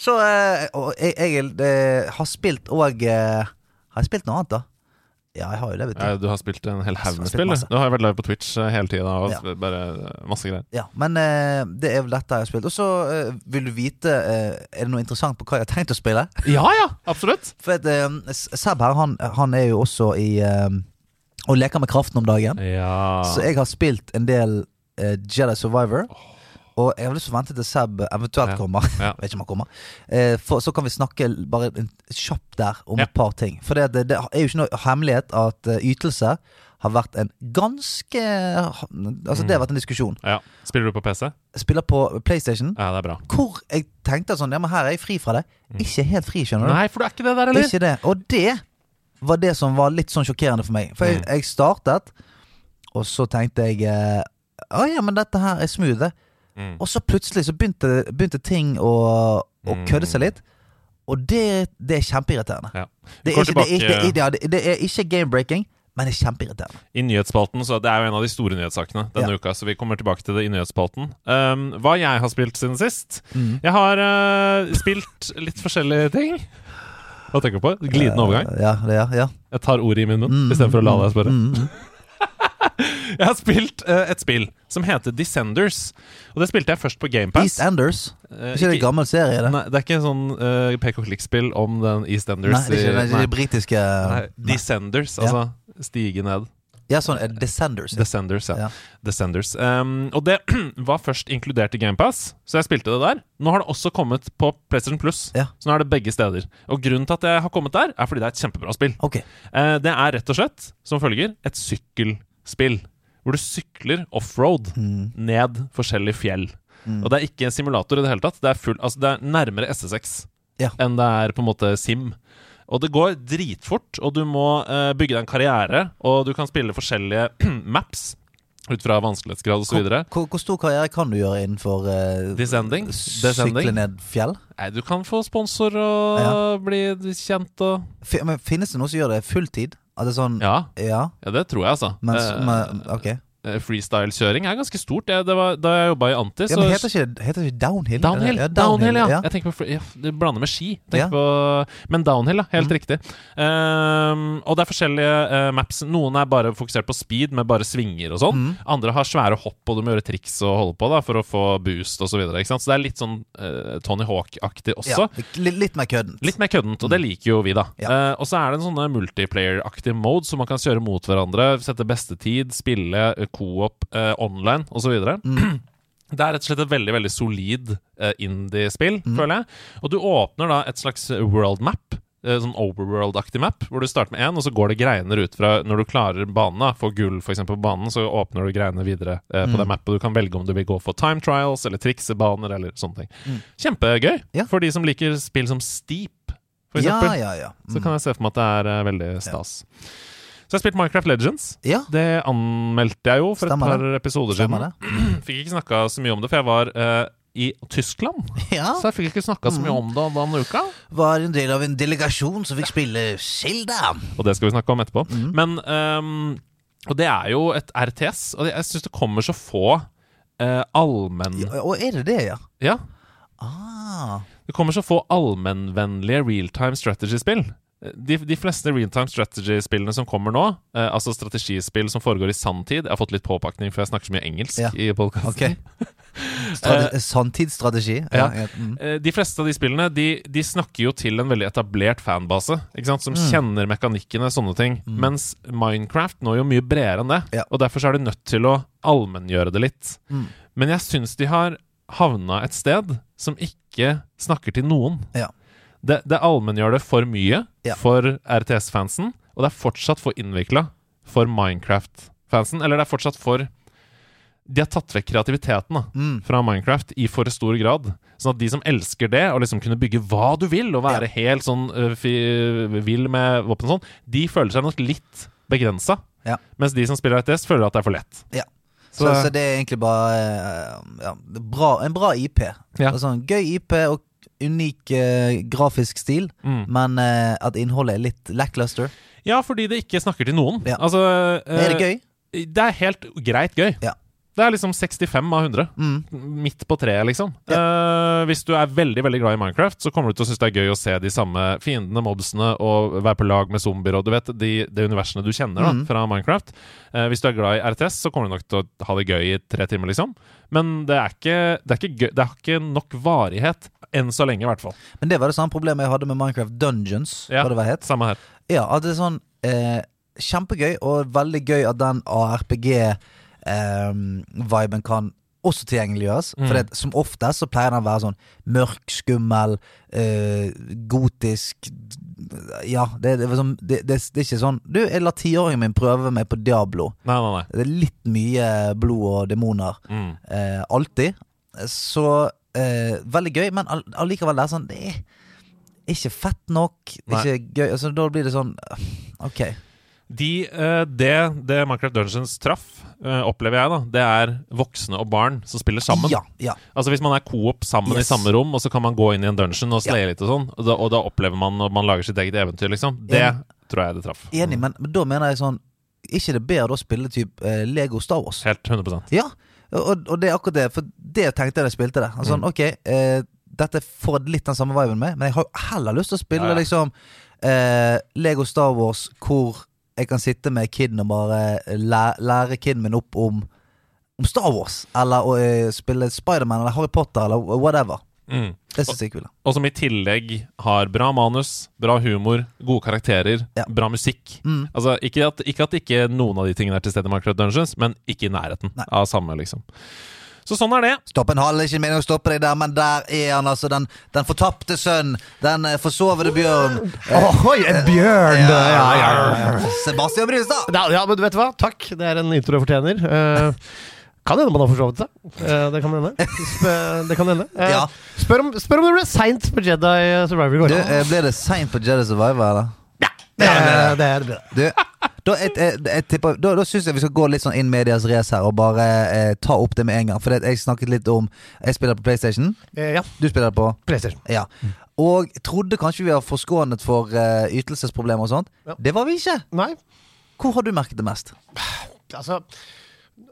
Så uh, og jeg, jeg eh, har spilt òg uh, Har jeg spilt noe annet, da? Ja, jeg har jo det, vet du. Ja, du har spilt en hel haug med spill. du. har jo vært live på Twitch eh, hele tida. Og Ja. bare eh, masse greier. Ja, Men uh, det er vel dette jeg har spilt. Og så uh, vil du vite uh, Er det noe interessant på hva jeg har tenkt å spille? Ja ja, absolutt. For at Seb her, han, han er jo også i Og leker med kraften om dagen. Ja. Så jeg har spilt en del Jedi Survivor. Og jeg har lyst til å vente til Seb eventuelt kommer. Ja. Vet ikke om han kommer. Eh, for så kan vi snakke bare kjapt der om et par ting. For det, det, det er jo ikke noe hemmelighet at eh, ytelse har vært en ganske Altså, det har vært en diskusjon. ja. Spiller du på PC? Spiller på PlayStation. Ja, det er bra. Hvor jeg tenkte sånn Ja, men her er jeg fri fra det. Ikke helt fri, skjønner du. Nei, for du er ikke det der, eller? Ikke det. Og det var det som var litt sånn sjokkerende for meg. For jeg, Mm. jeg startet, og så tenkte jeg eh, Å ja, men dette her er smooth. det. Mm. Og så plutselig så begynte, begynte ting å, å Mm. kødde seg litt. Og det, det er kjempeirriterende. Ja. Det, er ikke- det, er ikke- det, det, er ikke game-breaking, men det er kjempeirriterende. I nyhetsspalten, så Det er jo en av de store nyhetssakene denne Ja. uka, så vi kommer tilbake til det i nyhetsspalten. Um, hva jeg har spilt siden sist? Mm. Jeg har uh, spilt litt forskjellige ting. Hva tenker du på? Glidende overgang? Eh, Ja, det, ja, ja. Jeg tar ordet i munnen Mm, istedenfor å la deg spørre. Mm, mm. Jeg har spilt uh, et spill som heter Descenders. Og det spilte jeg først på GamePass. EastEnders? Uh, ikke, Ikke en gammel serie, det? Nei, det er ikke en sånn uh, pek og klikk-spill om den EastEnders. Nei, det er ikke, det er ikke nei. de britiske Nei, Nei. Descenders, altså stige ned. Ja, sånn eh, Descenders. Ja. Descenders, ja. Ja. Descenders. Um, og det var først inkludert i GamePass, så jeg spilte det der. Nå har det også kommet på PlayStation Plus, Ja. så nå er det begge steder. Og grunnen til at jeg har kommet der, er fordi det er et kjempebra spill. Okay. Uh, det er rett og slett, som følger, et sykkelspill. Hvor du sykler offroad Mm. ned forskjellige fjell. Og det er ikke en simulator i det hele tatt. Det er, full, altså det er nærmere SSX Ja. enn det er på en måte Sim. Og det går dritfort, og du må uh, bygge deg en karriere, og du kan spille forskjellige maps ut fra vanskelighetsgrad osv. Hvor, hvor, stor karriere kan du gjøre innenfor uh, Descending. sykle ned fjell? Nei, du kan få sponsor og bli kjent og F Men Finnes det noe som gjør det fulltid? At det er sånn Ja, Ja. ja det tror jeg, altså. Mens, Eh, men, ok. Eh, Freestyle-kjøring er ganske stort. Jeg, det var, da jeg jobba i Anti, Ja, men heter ikke, heter ikke downhill? Downhill, Ja, downhill, ja. ja. Jeg tenker på Du blander med ski. Ja. på, men downhill, ja. Helt Mm. riktig. Um, og det er forskjellige uh, maps. Noen er bare fokusert på speed, med bare svinger og sånn. Mm. Andre har svære hopp, og du må gjøre triks og holde på da for å få boost osv. Så, videre, så det er litt sånn uh, Tony Hawk-aktig også. Litt, mer køddent. Litt mer køddent, og det liker jo vi, da. Mm. Eh, og så er det en sånne multiplayer-aktig mode så man kan kjøre mot hverandre, sette beste tid, spille co-op eh, online osv. Mm. Det er rett og slett et veldig veldig solid eh, indie-spill, Mm. føler jeg. Og du åpner da et slags world map. eh, Sånn overworld-aktig map, hvor du starter med én, og så går det greiner ut fra Når du klarer banen, får gull f.eks. på banen, så åpner du greiene videre eh, på Mm. den mappet. Du kan velge om du vil gå for time trials eller triksebaner eller sånne ting. Mm. Kjempegøy Ja. for de som liker spill som Steep, for Ja, ja, ja. Så Mm. kan jeg se for meg at det er eh, veldig stas. Så jeg har spilt Minecraft Legends. Ja, Det anmeldte jeg jo for Stemmer et par episoder siden. det. Fikk ikke snakka så mye om det, for jeg var uh, i Tyskland. Ja, Så jeg fikk ikke snakka så mye om det denne uka. var en del av en delegasjon som fikk spille Silda. Og det skal vi snakke om etterpå. Mm. Men um, Og det er jo et RTS, og jeg syns det kommer så få uh, allmenn... Ja, og er det det, ja? Ja. Ah. Det kommer så få allmennvennlige realtime strategy-spill. De, de fleste realtime strategy-spillene som kommer nå, eh, altså strategispill som foregår i sanntid Jeg har fått litt påpakning, for jeg snakker så mye engelsk Ja. i podkasten. Okay. Sanntidsstrategi. Ja. ja. mm. Eh, De fleste av de spillene de, de snakker jo til en veldig etablert fanbase, ikke sant? som Mm. kjenner mekanikkene, sånne ting. Mens Minecraft når jo mye bredere enn det. Ja. Og derfor så er du nødt til å allmenngjøre det litt. Mm. Men jeg syns de har havna et sted som ikke snakker til noen. Ja. Det, det allmenngjør det for mye Ja. for RTS-fansen, og det er fortsatt for innvikla for Minecraft-fansen. Eller det er fortsatt for De har tatt vekk kreativiteten da, Mm. fra Minecraft i for stor grad. Sånn at de som elsker det, og liksom kunne bygge hva du vil, og være helt sånn uh, vill med våpen og sånn, de føler seg nok litt begrensa. Ja. Mens de som spiller RTS, føler at det er for lett. Ja. Så, så, det er egentlig bare ja, bra, en bra IP. Ja. sånn gøy IP og unik uh, grafisk stil, Mm. men uh, at innholdet er litt lackluster. Ja, fordi det ikke snakker til noen. Ja. Altså, Er det eh, gøy? Det er helt greit gøy. Ja. Det er liksom 65 av 100. Mm. Midt på treet, liksom. Eh, hvis du er veldig veldig glad i Minecraft, så kommer du til å synes det er gøy å se de samme fiendene, mobsene, og være på lag med zombier og du vet, de, de universene du kjenner da, Mm. fra Minecraft. Uh, hvis du er glad i RTS, så kommer du nok til å ha det gøy i tre timer, liksom. Men det er ikke, det er ikke, gøy, det har ikke nok varighet. Enn så lenge, i hvert fall. Men det var det samme problemet jeg hadde med Minecraft Dungeons. Ja. Hva det var het. Samme her. Ja, at det er sånn eh, Kjempegøy, og veldig gøy at den ARPG-viben kan også tilgjengeliggjøres. Mm. For det, som oftest så pleier den å være sånn mørk, skummel, eh, gotisk Ja, det, det, det, er ikke sånn Du, jeg lar tiåringen min prøve meg på Diablo. Nei, nei, nei. Det er litt mye blod og demoner. Mm. Eh, alltid. Så eh, veldig gøy, men allikevel det er sånn Det er ikke fett nok. Det ikke gøy. Altså, da blir det sånn Ok. De, eh, det, det Minecraft Dungeons traff, eh, opplever jeg, da, det er voksne og barn som spiller sammen. Ja, ja. Altså Hvis man er coop sammen Yes. i samme rom, og så kan man gå inn i en dungeon og Ja. litt og sånn, og da, og da opplever man og man lager sitt eget eventyr, liksom. Det Enig. tror jeg det traff. Enig, men, men da mener jeg sånn ikke det bedre å spille typ eh, Lego Star Wars? Helt 100% Ja, og, og det er akkurat det. For det tenkte jeg da jeg spilte det. Altså, Mm. Ok, eh, dette får litt den samme viben med, men jeg har jo heller lyst til å spille ja. liksom eh, Lego Star Wars hvor jeg kan sitte med kiden og bare lære, lære kiden min opp om om Star Wars, eller å uh, spille Spiderman eller Harry Potter eller whatever. mm. Det syns jeg er kult. Og som i tillegg har bra manus, bra humor, gode karakterer, Ja. bra musikk. Mm. Altså, ikke at, ikke at ikke noen av de tingene er til stede i Minecraft Dungeons, men ikke i nærheten Nei. av samme, liksom. Så sånn er det. Stopp en hal, ikke meningen å stoppe deg der, men der er han, altså. Den, den fortapte sønn. Den eh, forsovede bjørn. Oi, en bjørn! Ja, ja, ja, ja. Sebastian Brustad. Ja, ja, men du vet hva? Takk. Det er en intro jeg fortjener. Uh, kan hende man har forsovet seg. Eh, det kan hende. Sp- det kan hende. Eh, spør, om, spør om det ble seint på Jedi Survivor i går. Eh, ble det seint på Jedi Survivor, eller? Det, er, det, det. er. Du, da, tipper, da, da syns jeg vi skal gå litt sånn in medias race her og bare eh, ta opp det med en gang. For det, jeg snakket litt om Jeg spiller på PlayStation. Eh, ja, Du spiller på PlayStation. Ja. Og trodde kanskje vi var forskånet for eh, ytelsesproblemer og sånt. Ja. Det var vi ikke. Nei, Hvor har du merket det mest? altså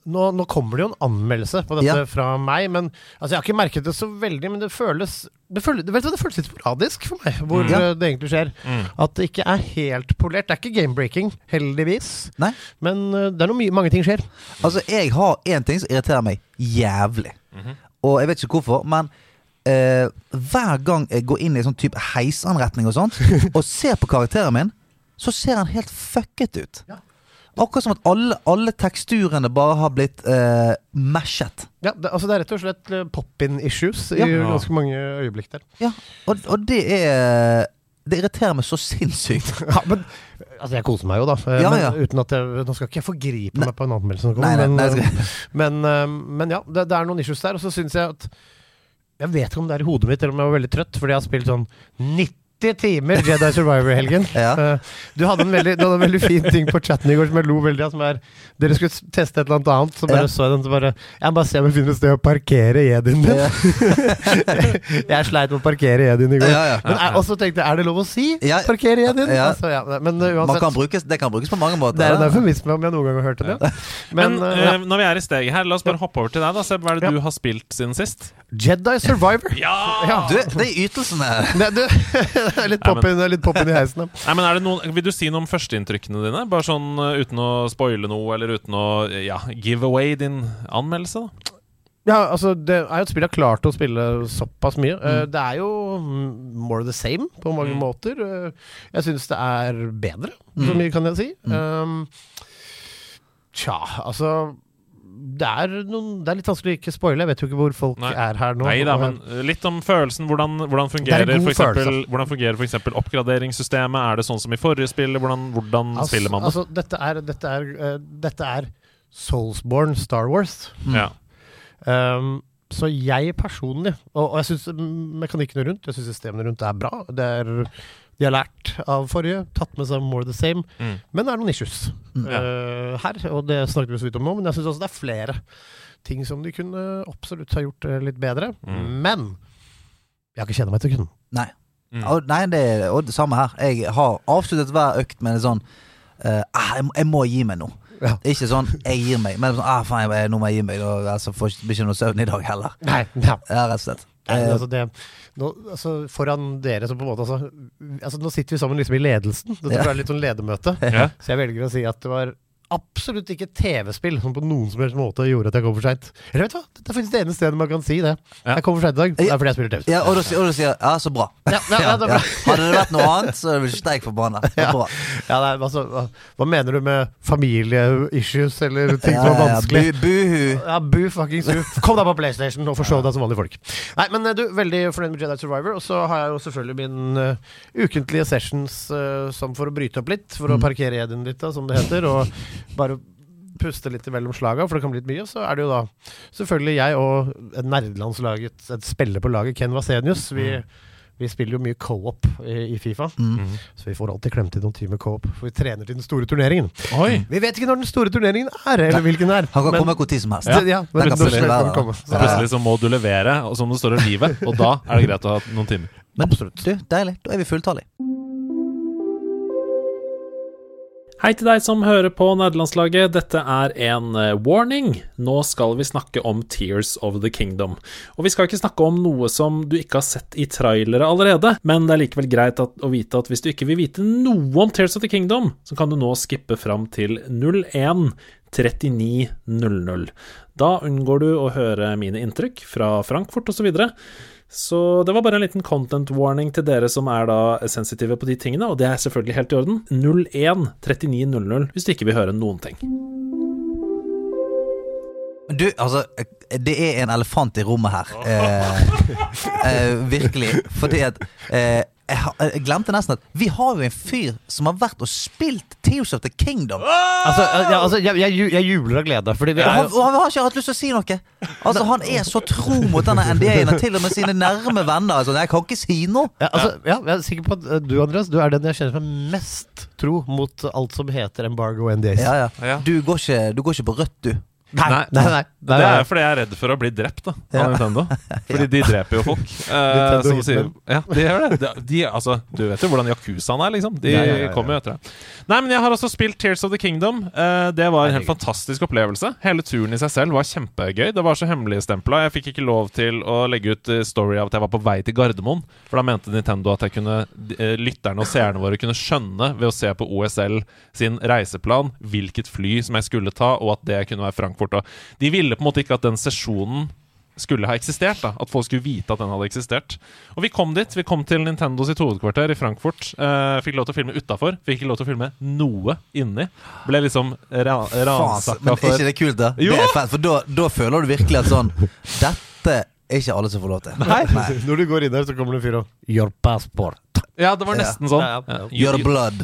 nå, nå kommer det jo en anmeldelse på dette Ja. fra meg, men altså, jeg har ikke merket det så veldig. Men det føles Det føles, vet du, det føles litt sporadisk for meg, hvor Ja. eh, det egentlig skjer. Mm. At det ikke er helt polert. Det er ikke game-breaking, heldigvis. Nei. Men eh, det er noe mye, mange ting skjer. Altså, jeg har én ting som irriterer meg jævlig. Mhm. Og jeg vet ikke hvorfor, men uh, hver gang jeg går inn i sånn type heisanretning og sånt, og ser på karakteren min, så ser han helt fucket ut. Ja. Akkurat som at alle, alle teksturene bare har blitt eh, mashet. Ja, det, altså det er rett og slett eh, pop-in-issues i Ja. ganske mange øyeblikk der. Ja, og, og det er Det irriterer meg så sinnssykt. Ja, men Altså, jeg koser meg jo, da. eh, Ja, men ja. uten at jeg, Nå skal ikke jeg forgripe Nei. meg på en anmeldelse som Nei, kommer, nei, men, nei, eh, men, eh, men ja, det, det er noen issues der. Og så syns jeg at Jeg vet ikke om det er i hodet mitt, eller om jeg var veldig trøtt, fordi jeg har spilt sånn 90 timer Jedi Survivor-helgen. Ja. Eh, Du hadde en veldig, du hadde en veldig fin ting på chatten i går som jeg lo veldig av. Som er Dere skulle teste et eller annet annet, så bare Ja. så jeg den. Så bare Jeg må bare se om jeg finner et sted å parkere jedien min. Ja. jeg sleit med å parkere jedien i går. Ja, ja. Men er, og så tenkte jeg, er det lov å si? Ja. Parkere jedien? Ja. Altså, ja. Men Man uansett. kan brukes, det kan brukes på mange måter. Det er en eufemisme om jeg noen gang har hørt det. Ja. Men, Men, uh, eh, ja. når vi er i steget her, la oss bare hoppe over til deg. da Seb, Hva er det Ja. du har spilt siden sist? Jedi Survivor. Ja! Ja. Du, det er ytelsene. Nei, du, det er litt pop inn, pop i heisen. Nei, men er det noen, Vil du si noe om førsteinntrykkene dine? Bare sånn eh, uten å spoile noe, eller uten å eh, ja, give away din anmeldelse? da Ja, altså Det er jo et spill jeg har klart å spille såpass mye. Eh, Mm. det er jo more the same på mange Mm. måter. Jeg syns det er bedre, Mm. så mye kan jeg si. Mm. Um, tja, altså det er, noen, det er litt vanskelig å ikke spoile. Jeg vet jo ikke hvor folk Nei. er her nå. Nei da, men eh, litt om følelsen. Hvordan, hvordan er fungerer for oppgraderingssystemet? Er det sånn som i forrige spill? Hvordan, hvordan altså, spiller man det? Altså, dette er, dette er, uh, dette er Soulsborne Star Wars. Mm. ja. Um, så jeg personlig Og, og jeg syns mekanikkene rundt Jeg syns systemene rundt er bra. Det er, De har lært av forrige, tatt med seg more the same. Mm. Men det er noen issues mm. uh, her, og det snakket vi så vidt om nå. Men jeg syns også det er flere ting som de kunne absolutt ha gjort eh, litt bedre. Mm. Men jeg har ikke kjent meg til kunden. Nei. Mm. Og, nei, det er og det samme her. Jeg har avsluttet hver økt med en sånn eh, ah, jeg, må- jeg må gi meg nå. Ja. Ikke sånn 'jeg gir meg', men sånn ah, faen, jeg, 'nå må jeg gi meg'. Og, altså, får ikke, blir ikke noe søvn i dag heller. Nei, ja. Ja, rett og slett. Nei, altså det, nå, altså foran dere som på en måte altså, altså Nå sitter vi sammen liksom i ledelsen. Dette Ja. ble litt sånn ledermøte. Ja. Så jeg velger å si at det var absolutt ikke TV-spill som på noen som helst måte gjorde at jeg kom for seint. Eller vet du hva, det er faktisk det eneste stedet man kan si det. Ja. Jeg kom for seint i dag. Det er fordi jeg spiller TV-spill. ja, og du, og du sier 'ja, så bra'. Ja, ja, ja, det bra. Hadde det vært noe annet, så det vel steik forbanna. Ja. bra. Ja, nei, altså, hva, hva mener du med familieissues eller ting som er vanskelig? Bu, buhu. Ja, bu fuckings du. Kom deg på PlayStation og forsov deg som vanlige folk. Nei, men eh, du, veldig fornøyd med Jedi Survivor. Og så har jeg jo selvfølgelig min uh, ukentlige sessions uh, som for å bryte opp litt. For å Mm. parkere edien litt, da, som det heter. Og bare puste litt mellom slaga, for det kan bli litt mye. Så er det jo da selvfølgelig jeg og et nerdelandslaget, et spiller på laget, Ken Vasenius. Vi, vi spiller jo mye co-op i, i Fifa. Mm. Så vi får alltid klemt inn noen timer co-op, for vi trener til den store turneringen. Oi! Vi vet ikke når den store turneringen er, eller hvilken den er. Han kan men- komme hvor tid som helst. Ja, ja, men kan plutselig være komme. så. Plutselig så må du levere, og som det står om livet, og da er det greit å ha noen timer. Men du, deilig. Da er vi fulltallige. Hei til deg som hører på nederlandslaget. Dette er en eh, warning. Nå skal vi snakke om Tears of the Kingdom. Og vi skal ikke snakke om noe som du ikke har sett i trailere allerede, men det er likevel greit at, å vite at hvis du ikke vil vite noe om Tears of the Kingdom, så kan du nå skippe fram til 01 3900. Da unngår du å høre mine inntrykk fra Frankfurt osv. Så, det var bare en liten content warning til dere som er da sensitive på de tingene, og det er selvfølgelig helt i orden. 01 3900 hvis du ikke vil høre noen ting. Du, altså Det er en elefant i rommet her. Eh, eh, virkelig. Fordi at eh, jeg, har- jeg glemte nesten at vi har jo en fyr som har vært og spilt Tears of the Kingdom. Altså, ja, altså jeg, jeg, ju- jeg jubler av glede, fordi vi Og er han, jo og han har ikke hatt lyst til å si noe. Altså Han er så tro mot denne NDA-en, og til og med sine nærme venner. Altså, jeg kan ikke si noe. ja, altså, ja, jeg er sikker på at uh, du, Andreas, du er den jeg kjenner som er mest tro mot alt som heter embargo NDAs. Ja, ja. Ja. Du, går ikke, du går ikke på rødt, du. Nei, Nei. nei, nei, Det er fordi jeg er redd for å bli drept da, av Ja. Nintendo. Fordi de dreper jo folk. Eh, som sier, ja, de gjør det. De, de, altså, du vet jo hvordan Yakuzaen er, liksom. De Ja, ja, ja, ja. kommer jo etter deg. Nei, men jeg har også spilt Tears of the Kingdom. Eh, det var en helt fantastisk opplevelse. Hele turen i seg selv var kjempegøy. Det var så hemmeligstempla. Jeg fikk ikke lov til å legge ut eh, story av at jeg var på vei til Gardermoen. For da mente Nintendo at jeg kunne, eh, lytterne og seerne våre kunne skjønne ved å se på OSL sin reiseplan hvilket fly som jeg skulle ta, og at det kunne være Frankfurt. Og de ville på en måte ikke at den sesjonen skulle ha eksistert. da At folk skulle vite at den hadde eksistert. Og vi kom dit. Vi kom til Nintendo sitt hovedkvarter i Frankfurt. Eh, fikk lov til å filme utafor. Fikk ikke lov til å filme noe inni. Ble liksom ra ransaka men er ikke det kult, da? Jo! Det er fett, for da, da føler du virkelig at sånn Dette er ikke alle som får lov til. Nei. Når du går inn der, så kommer det en fyr og Your passport. Ja, det var Ja. nesten sånn. Ja, ja. Ja. Your blood.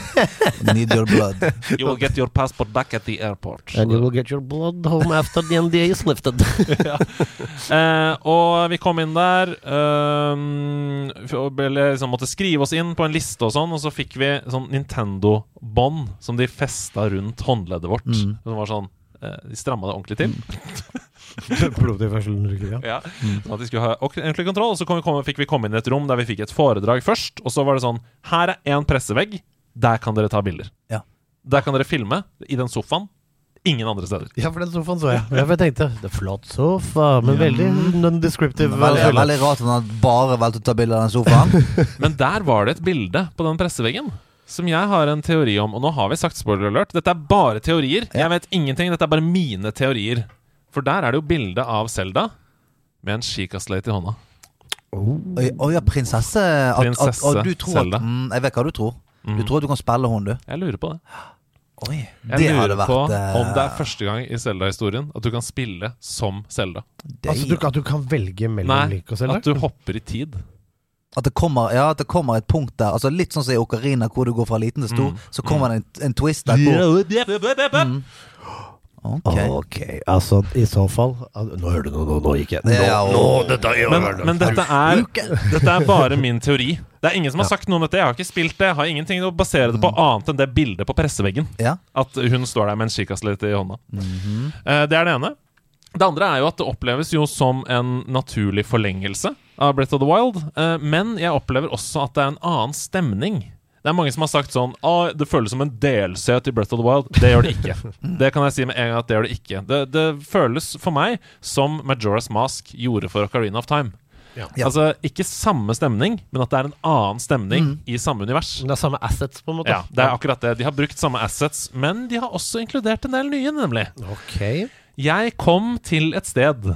Need your blood. You will get your passport back at the airport. And you will get your blood home after the NDA is lifted. Eh, og vi kom inn der um, og liksom måtte skrive oss inn på en liste og sånn, og så fikk vi sånn Nintendo-bånd som de festa rundt håndleddet vårt. Mm. Som var sånn De stramma det ordentlig til. Blodtilførselen ryker, ja. Ja, sånn at de skulle ha ordentlig kontroll. Og så kom vi, kom, fikk vi komme inn i et rom der vi fikk et foredrag først. Og så var det sånn Her er én pressevegg. Der kan dere ta bilder. Ja. Der kan dere filme. I den sofaen. Ingen andre steder. Ja, for den sofaen så jeg. Ja, for jeg tenkte Det er flott sofa, men veldig non-descriptive. Veldig, veldig rart at han bare valgte å ta bilde av den sofaen. Men der var det et bilde på den presseveggen. Som jeg har en teori om, og nå har vi sagt spoiler alert. Dette er bare teorier. Jeg vet ingenting. Dette er bare mine teorier. For der er det jo bilde av Selda med en Chica-slate i hånda. Oi, oi, ja, prinsesse. At, Prinsesse at du tror Zelda. at, mm, jeg vet hva du tror. Du Mhm. tror at du kan spille hun, du. Jeg lurer på det. Oi, Jeg det lurer vært på eh, om det er første gang i Zelda-historien at du kan spille som Zelda. Altså, du, at du kan velge mellom Link og Zelda? At du hopper i tid. At det kommer Ja, at det kommer et punkt der Altså Litt sånn som i Ocarina, hvor du går fra liten til stor. Mm. Så kommer det en, en twist der hvor mm. Ok. Ok, altså i så fall Nå hører du noe, nå, nå gikk jeg Nå, Ja, nå dette gjør Men, det. men dette, er, dette er bare min teori. Det er ingen som har Ja. sagt noe om dette. Jeg har ikke spilt det. Jeg har ingenting å basere det på annet enn det bildet på presseveggen. Ja. At hun står der med en kikkaslett i hånda. Mhm. Eh, Det er det ene. Det andre er jo at det oppleves jo som en naturlig forlengelse av Breath of the Wild. uh, Men jeg opplever også at det er en annen stemning. Det er mange som har sagt sånn ah, Det føles som en DLC til Breath of the Wild. Det gjør det ikke. Det kan jeg si med en gang at det gjør det ikke. Det, det føles for meg som Majora's Mask gjorde for Ocarina of Time. Ja. Altså ikke samme stemning, men at det er en annen stemning i samme univers. Det er samme assets, på en måte. Ja, det er akkurat det. De har brukt samme assets, men de har også inkludert en del nye, nemlig. Ok. Jeg kom til et sted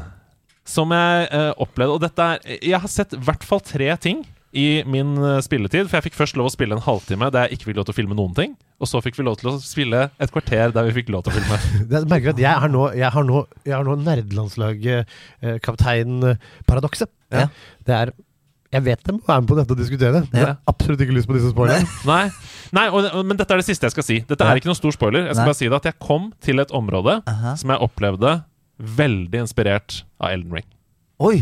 som jeg uh, opplevde Og dette er Jeg har sett i hvert fall tre ting i min uh, spilletid. For jeg fikk først lov å spille en halvtime der jeg ikke fikk lov til å filme noen ting. Og så fikk vi lov til å spille et kvarter der vi fikk lov til å filme. Det er, merker at jeg har nå, jeg har nå, jeg har nå kaptein-paradokset. Ja. Det er Jeg vet de må være med på dette og diskutere. Men jeg har absolutt ikke lyst på disse spoilerne. Nei, Nei og, men dette er det siste jeg skal si. Dette Ja. er ikke noen stor spoiler. Jeg skal Nei. bare si det at jeg kom til et område Aha. som jeg opplevde veldig inspirert av Elden Ring. Oi.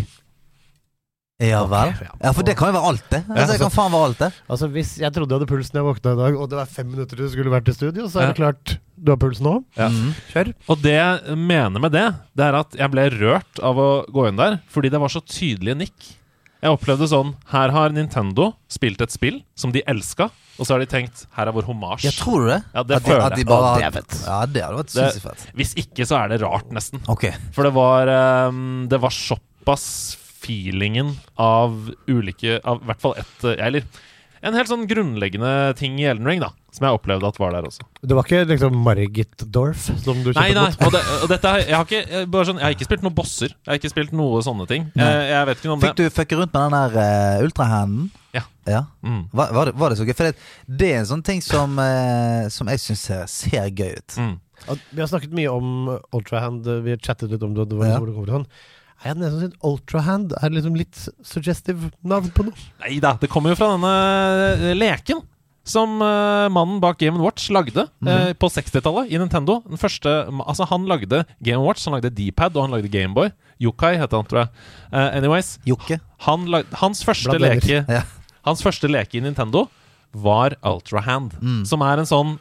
Ja vel. ja. Ja, for det kan jo være alt, det. Altså, det kan faen være alt, det. Altså Hvis jeg trodde jeg hadde puls når jeg våkna i dag, og det var fem minutter til du skulle vært i studio, så er det klart du har puls nå. Ja. Mm. Kjør. Og det jeg mener med det, det er at jeg ble rørt av å gå inn der, fordi det var så tydelige nikk. Jeg opplevde sånn Her har Nintendo spilt et spill som de elska, og så har de tenkt Her er vår homasj. Ja, tror du det? Ja, det at de, føler at de jeg. bare, det er. Ja, det hadde vært sinnssykt fett. Hvis ikke, så er det rart, nesten. Ok. For det var um, Det var såpass feelingen av ulike Av i hvert fall ett eh, Eller en helt sånn grunnleggende ting i Elden Ring, da. Som jeg opplevde at var der også. Det var ikke liksom Margit Dorf som du Nei, kjøpte nei, mot? og, det, og dette har- jeg har ikke bare sånn, Jeg har ikke spilt noen bosser. Jeg har ikke spilt noe sånne ting. Jeg, jeg vet ikke noe om det. Fikk du fucke rundt med den der uh, ultrahanden? Ja. ja. Mm. Var, var, det, var det så gøy? For det, det er en sånn ting som, uh, som jeg syns ser, ser gøy ut. Mm. Vi har snakket mye om Ultrahand, vi har chattet litt om det. det var Ja. hvor det kommer fra. Jeg hadde nesten syntes Ultrahand er liksom litt suggestive navn på noe. Nei da, det kommer jo fra denne eh, leken som eh, mannen bak Game Watch lagde eh, på 60-tallet i Nintendo. Den første, altså Han lagde Game Watch, han lagde D-pad og han lagde Gameboy. Yokai heter han, tror jeg. Uh, anyways, han lagde, hans, første leke, Ja. hans første leke i Nintendo var Ultrahand. Mm. Som er en sånn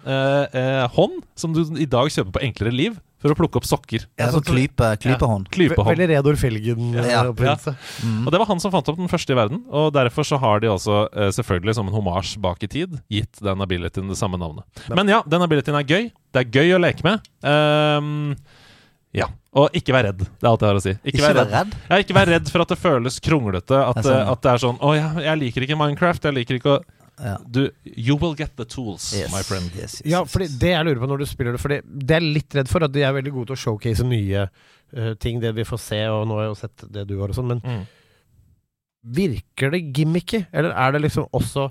hånd som du i dag kjøper på Enklere Liv for å plukke opp sokker. Ja, så klype, klypehånd. Klypehånd. Veldig Reodor Ja. Felgen-oppfinnelse. Mm. Og det var han som fant opp den første i verden. Og derfor så har de også, eh, selvfølgelig som en homasj bak i tid, gitt den abilityen det samme navnet. Men ja, den abilityen er gøy. Det er gøy å leke med. Um, ja. Og ikke vær redd. Det er alt jeg har å si. Ikke, Ikke vær redd. redd. Ja, ikke vær redd for at det føles kronglete. At, Det sånn, eh, at det er sånn Å, jeg, jeg liker ikke Minecraft. Jeg liker ikke å Ja. du, You will get the tools, Yes. my friend. Yes, yes, Ja, fordi det jeg lurer på når du spiller det Fordi det er litt redd for, at de er veldig gode til å showcase nye uh, ting, det vi får se, og nå har jeg jo sett det du har og sånn, men Mm. virker det gimmicky? Eller er det liksom også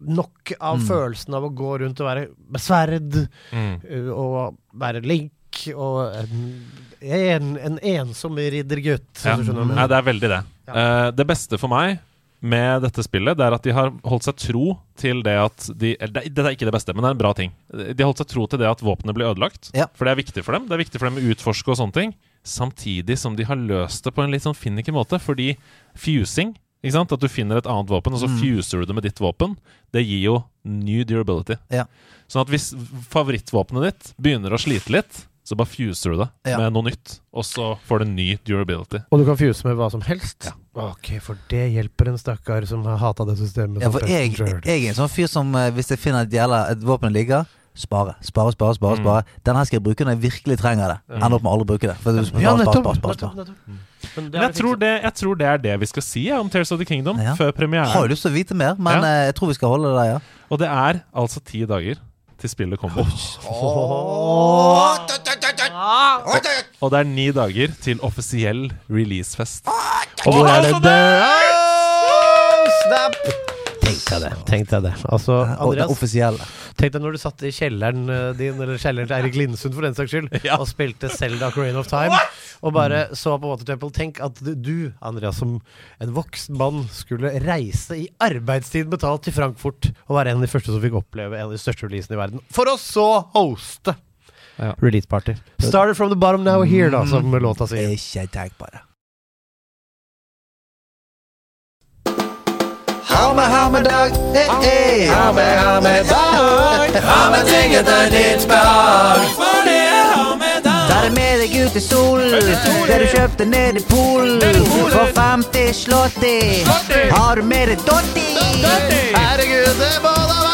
nok av Mm. følelsen av å gå rundt og være med sverd, Mm. eh, og være link, og en, en, en ensom riddergutt? Ja. Nei, det er veldig det. Ja. Uh, det beste for meg med dette spillet, det er at de har holdt seg tro til det at de Dette er ikke det beste, men det er en bra ting. De har holdt seg tro til det at våpenet blir ødelagt. Ja. For det er viktig for dem. Det er viktig for dem å utforske og sånne ting. Samtidig som de har løst det på en litt sånn finicky måte. Fordi fusing, at du finner et annet våpen, og så Mm. fuser du det med ditt våpen, det gir jo new durability. Ja. Sånn at hvis favorittvåpenet ditt begynner å slite litt, så bare fuser du det Ja. med noe nytt, og så får du en ny durability. Og du kan fuse med hva som helst? Ja. Ok, for det hjelper en stakkar som har hata det systemet. Ja, som for jeg, Passenger. jeg er en sånn fyr som eh, hvis jeg finner et, jævla, et våpen ligger Spare, spare, spare. spare, Mm. spare Den her skal jeg bruke når jeg virkelig trenger det. Mm. Ender opp med å aldri bruke det. For du spare, Ja, spare, nettopp! spare, spare, nettopp, spare. nettopp. Men det Men har jeg vi tror, fikset. det, jeg tror det er det vi skal si ja, om Tears of the Kingdom Ja. før Har jo premieren. lyst til å vite mer, men Ja. eh, jeg tror vi skal holde det der, ja. Og det er altså ti dager til spillet kommer. Og det er ni dager til offisiell releasefest. Og hvor er det? Det. Snap! Tenk deg det. Tenk deg det. Altså, det Andreas, offisielle. tenk deg når du satt i kjelleren eh, din, eller kjelleren til Eirik Lindsund for den saks skyld, Ja. og spilte Zelda Crane of Time, og bare så på Water Temple. Tenk at du, Andreas, som en voksen mann, skulle reise i arbeidstid betalt til Frankfurt og være en av de første som fikk oppleve en av de største releasene i verden, for å så hoste Ja. Release party. Started from the bottom, now we're here, da, som låta sier. Ikke tenk på Ha med, ha med dag, eh, eh. Ha med, ha med dag. Ha med ting etter ditt behag. For det er ha med dag. Ta det med deg ut i sol, det du kjøpte ned i Polen. For 50 slåtti. Har du med deg dotti? Herregud, det må da være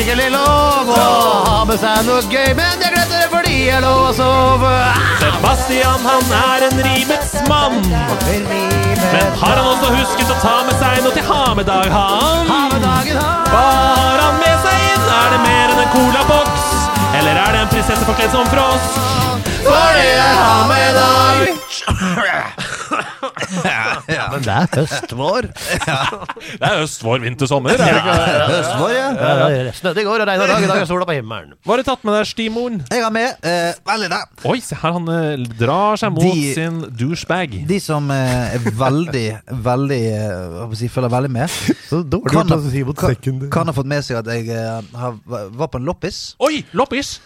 skikkelig lov å ha med seg noe gøy, men jeg glemte det fordi jeg lå og sov. Sebastian, han er en rimets mann. Men har han også husket å ta med seg noe til ha med dag, han? Hva har han med seg inn? Er det mer enn en colaboks? Eller er det en prinsesse forkledd som frosk? For det er hamedag! med dag. Men det er høst vår. Det er høst, vår, vinter, sommer. Er det ikke? Høstvår, ja. Ja, det er snødde i går og regna i dag. I dag er sola på himmelen. Hva har du tatt med deg, Stimoren? Jeg har med eh, Veldig det. Oi, se her, han eh, drar seg mot De- sin douchebag. De som eh, er veldig, veldig eh, hva skal jeg si, følger veldig med, Så dårlig kan, gjort å si mot kan, kan ha fått med seg at jeg eh, har, var på en loppis. Oi, loppis!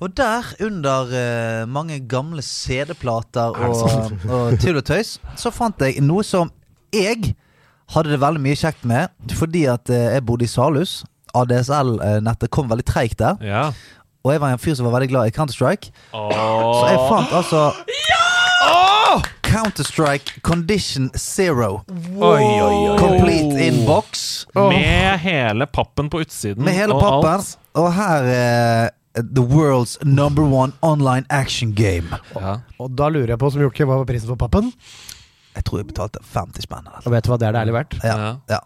Og der, under eh, mange gamle CD-plater Er og, og tull og tøys, så fant jeg noe som jeg hadde det veldig mye kjekt med, fordi at eh, jeg bodde i Salhus. ADSL-nettet kom veldig treigt der. Ja. Og jeg var en fyr som var veldig glad i Counter-Strike. Så jeg fant altså Ja! Counter-Strike Condition Zero. Oi, oi, oi. Complete in box. Med hele pappen på utsiden. Med hele og pappen. alt. Og her er The world's number one online action game. Ja. Og da lurer jeg på, som Jokke, hva var prisen for pappen? Jeg tror jeg betalte 50 spenn. Altså. Og vet du hva det er det ærlig verdt? Ja. Ja. ja.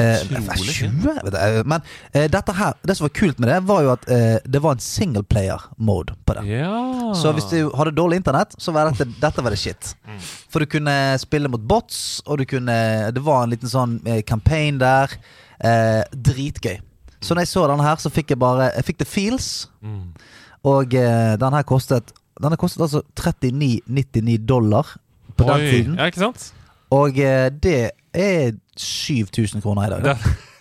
Eh, 20? Vet. Men eh, dette her, det som var kult med det, var jo at eh, det var en singleplayer-mode på det. ja. Så hvis du hadde dårlig internett, så var dette, dette var det shit. Mm. For du kunne spille mot bots, og du kunne Det var en liten sånn eh, campaign der. Eh, dritgøy. Så når jeg så denne her, så fikk jeg bare Jeg fikk the feels. Mm. Og eh, den her kostet Den har kostet altså 39,99 dollar på den tiden. Ja, ikke sant? Og eh, det er 7000 kroner i dag. Da. Det,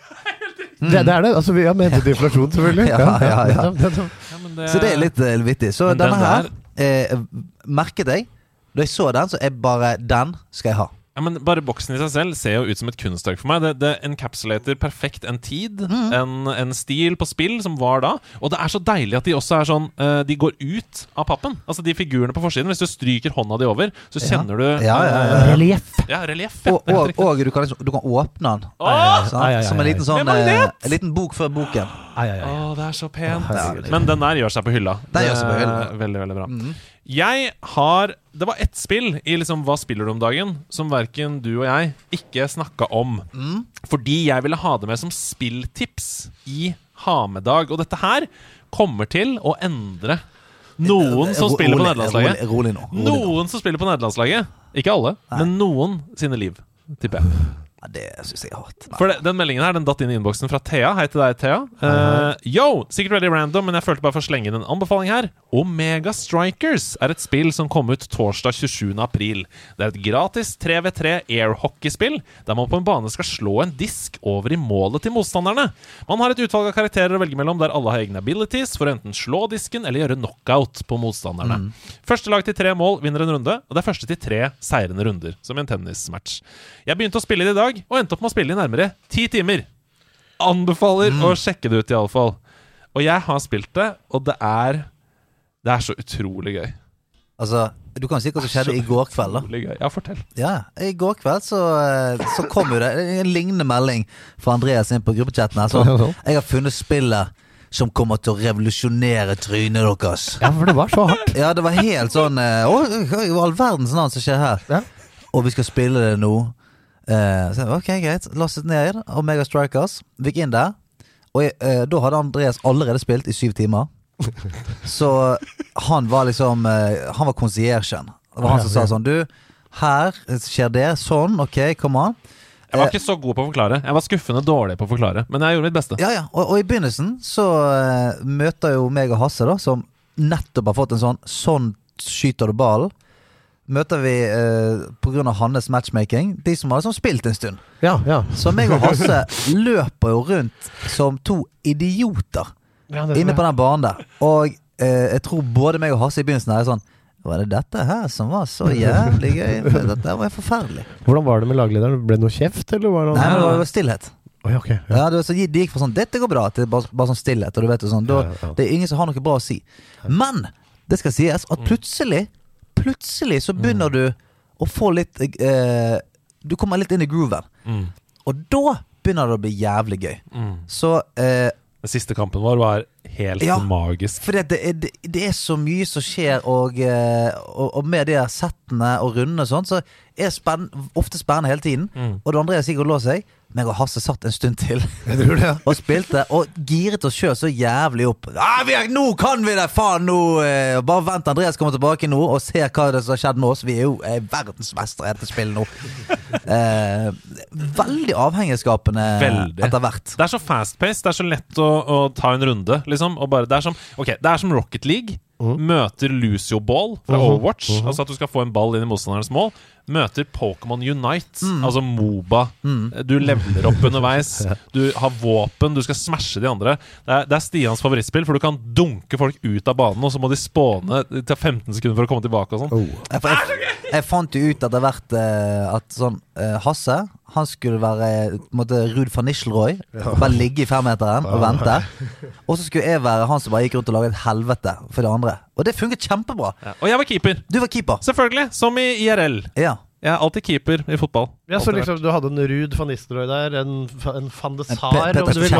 Det, det er det. Altså, vi har ment til inflasjon, selvfølgelig. Ja, ja, ja. det, Så det er litt uh, vittig. Så Men denne den her eh, merket jeg. Da jeg så den, så er bare Den skal jeg ha. Ja, men Bare boksen i seg selv ser jo ut som et kunstverk for meg. Det, det encapsulater perfekt en tid, Mm. en, en stil på spill som var da. Og det er så deilig at de også er sånn uh, De går ut av pappen. Altså de figurene på forsiden. Hvis du stryker hånda di over, så Ja. kjenner du Ja, ja, ja, ja. Relieff. ja relieff. Ja, Og, og, og du, kan liksom, du kan åpne den. Åh! Som en liten sånn eh, En liten bok før boken. Ai, ai, ai. Å, det er så pent. Men den der gjør seg på hylla. Den gjør seg på hylla. Veldig, veldig bra. Mhm. Jeg har Det var ett spill i liksom Hva spiller du om dagen? som verken du og jeg ikke snakka om. Mm. Fordi jeg ville ha det med som spilltips i ha med-dag. Og dette her kommer til å endre noen som spiller på nederlandslaget. Noen som spiller på nederlandslaget. Ikke alle, men noen sine liv, tipper jeg. Ja, det syns jeg er hardt. For det, den meldingen her, den datt inn i innboksen fra Thea. Hei til deg, Thea. Eh, yo! Sikkert veldig random, men jeg følte bare for å slenge inn en anbefaling her. Omega Strikers er et spill som kom ut torsdag 27. april. Det er et gratis 3v3 airhockeyspill der man på en bane skal slå en disk over i målet til motstanderne. Man har et utvalg av karakterer å velge mellom der alle har egne abilities for å enten slå disken eller gjøre knockout på motstanderne. Første lag til tre mål vinner en runde, og det er første til tre seirende runder, som i en tennismatch. Jeg begynte å spille det i dag, og endte opp med å spille i nærmere ti timer. Anbefaler å sjekke det ut, iallfall. Og jeg har spilt det, og det er Det er så utrolig gøy. Altså, du kan si hva som skjedde i går kveld, da. Gøy. Ja, fortell. Ja, I går kveld så, eh, så kom jo det en lignende melding fra Andreas inn på gruppechatten. sånn. jeg har funnet spillet som kommer til å revolusjonere trynet deres. Ja, for det var så hardt. Ja, det var helt sånn eh, Å, hva i all verdens navn som skjer her? Ja. Og vi skal spille det nå. Eh, så jeg, ok, greit. Lastet ned Omega Strikers. Gikk inn der. Og jeg, eh, da hadde Andreas allerede spilt i syv timer. Så han var liksom uh, Han var konsiergen. Det var han som sa sånn Du, her skjer det. Sånn, ok, kom an. Jeg var ikke så god på å forklare. Jeg var skuffende dårlig på å forklare, men jeg gjorde mitt beste. Ja, ja. Og, og i begynnelsen så møter jo meg og Hasse, da, som nettopp har fått en sånn Sånn skyter du ballen. Møter vi eh, av hans matchmaking de som har liksom spilt en stund. Ja, ja. Så meg og Hasse løper jo rundt som to idioter ja det, inne på den banen der. Og eh, Jeg tror både meg og Hasse i begynnelsen er sånn Var det dette her som var så jævlig gøy? Dette var forferdelig. Hvordan var det med laglederen? Ble det noe kjeft, eller var det Nei, noe men det var stillhet. Oi, okay, ja. Ja, det, var så, de gikk fra sånn 'Dette går bra' til bare, bare sånn stillhet. Og du vet sånn da, Ja, ja. Det er ingen som har noe bra å si. Men det skal sies at plutselig Plutselig så begynner du å få litt eh, Du kommer litt inn i grooven. Mm. Og da begynner det å bli jævlig gøy. Mm. Så eh, Den siste kampen vår var helt Ja. magisk. For det, det, det er så mye som skjer, og, eh, og, og med de settene og rundene og sånn, så er spenn, ofte spennende hele tiden. Mm. Og det andre er sikkert å lå seg. Meg og Hasse satt en stund til Jeg tror det, ja. og spilte, og giret oss sjøl så jævlig opp. Ah, vi er, 'Nå kan vi det! Faen, nå eh, Bare vent, Andreas kommer tilbake nå og ser hva det som har skjedd med oss. Vi er jo eh, verdensmestere i dette spillet nå. Eh, veldig avhengighetsskapende Veldig. etter hvert. Det er så fast-paced. Det er så lett å, å ta en runde, liksom. Og bare, det, er som, okay, det er som Rocket League. Møter Lucio Ball fra Mhm. Overwatch. Altså at du skal få en ball inn i motstanderens mål. Møter Pokémon Unite, altså Moba. Du leveler opp underveis. Du har våpen, du skal smashe de andre. Det er, det er Stians favorittspill, for du kan dunke folk ut av banen, og så må de spåne til 15 sekunder for å komme tilbake og sånn. Oh. Jeg, jeg, jeg fant jo ut etter hvert eh, at sånn eh, Hasse Han skulle være eh, måte Ruud van Nistelrooy. Bare ligge i femmeteren og vente. Og så skulle jeg være han som bare gikk rundt og laget et helvete for de andre. Og det funket kjempebra. Ja. Og jeg var keeper. Du var keeper. Selvfølgelig. Som i IRL. Ja. Jeg er alltid keeper i fotball. Ja, så liksom Du hadde en Ruud van Nistelrooy der, en, en van de vil,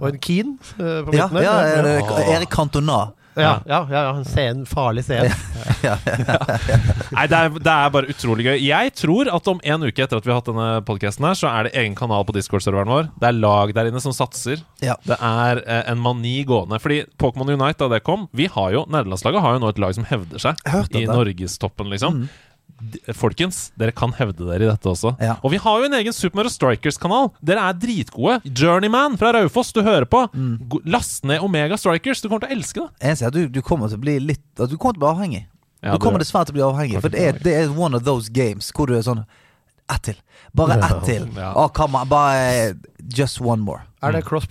og en, Keane uh, på Ja, midten der. ja, Ja, eller Åh. Erik Cantona. Ja, ja, ja, ja, en scene, farlig scene. Nei, det er, det er bare utrolig gøy. Jeg tror at om en uke etter at vi har hatt denne podcasten her, så er det egen kanal på Discord-serveren vår. Det er lag der inne som satser. Ja. Det er eh, en mani gående. Fordi Pokémon Unite, da det kom Vi har jo, Nederlandslaget har jo nå et lag som hevder seg i norgestoppen, liksom. D- Folkens, dere kan hevde dere i dette også. Ja. Og vi har jo en egen Super Mario Strikers-kanal. Dere er dritgode. Journeyman fra Raufoss, du hører på. Mm. Last ned Omega Strikers. Du kommer til å elske det. Jeg ser at du, du kommer til å bli litt at Du kommer til å bli avhengig. Ja, du kommer dessverre til å bli avhengig. For det er, det er one of those games hvor du er sånn Ett til. Bare ett til. Ja. Oh, come on. Bare Just one more. Er det cross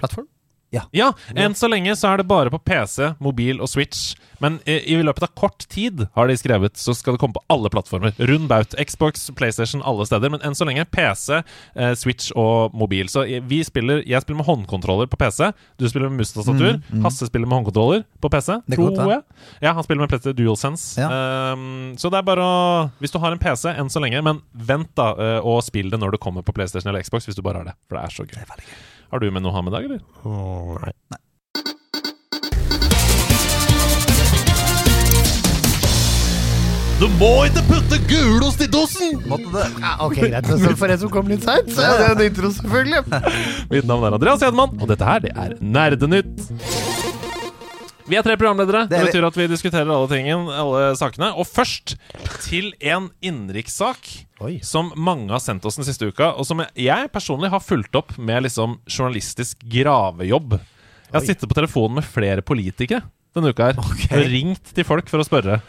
platform? Ja, enn så lenge så er det bare på PC, mobil og Switch. Men i, i løpet av kort tid, har de skrevet, så skal det komme på alle plattformer. Rund baut. Xbox, PlayStation, alle steder. Men enn så lenge PC, eh, Switch og mobil. Så vi spiller Jeg spiller med håndkontroller på PC. Du spiller med musstastatur. Mm, mm. Hasse spiller med håndkontroller på PC, Det tror jeg. Ja, han spiller med PlayStation DualSense. Ja. Um, så det er bare å Hvis du har en PC enn så lenge, men vent da, eh, og spill det når det kommer på PlayStation eller Xbox, hvis du bare har det. For det er så gøy. Har du med noe å ha med i dag, eller? Oh, nei. Du må ikke putte gulost i dosen! Måtte det. Ja, ok, greit. For en som kom litt seint, så er det en intro, selvfølgelig. Mitt navn er Andreas Hedman, og dette her, det er Nerdenytt. Vi er tre programledere. Det Det betyr at vi diskuterer alle tingene, alle sakene. Og først til en innenrikssak som mange har sendt oss den siste uka, og som jeg personlig har fulgt opp med liksom journalistisk gravejobb. Jeg har sittet på telefonen med flere politikere denne uka her. okay. Og ringt til folk for å spørre.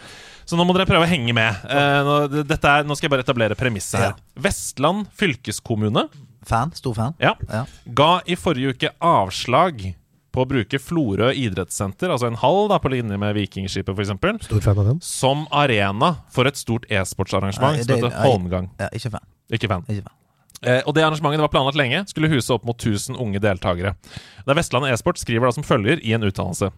Så nå må dere prøve å henge med. Eh, nå, dette er, nå skal jeg bare etablere premisset her. Vestland fylkeskommune Fan. Stor fan. ja, Ja. ga i forrige uke avslag på å bruke Florø idrettssenter, altså en hall da, på linje med Vikingskipet f.eks., Stor fan av den. som arena for et stort e-sportsarrangement som heter. Holmgang. ja. Ikke fan. Ikke fan. Ikke fan. Eh, og det arrangementet var planlagt lenge, skulle huse opp mot 1000 unge deltakere. Der Vestlandet e-sport skriver da som følger i en uttalelse.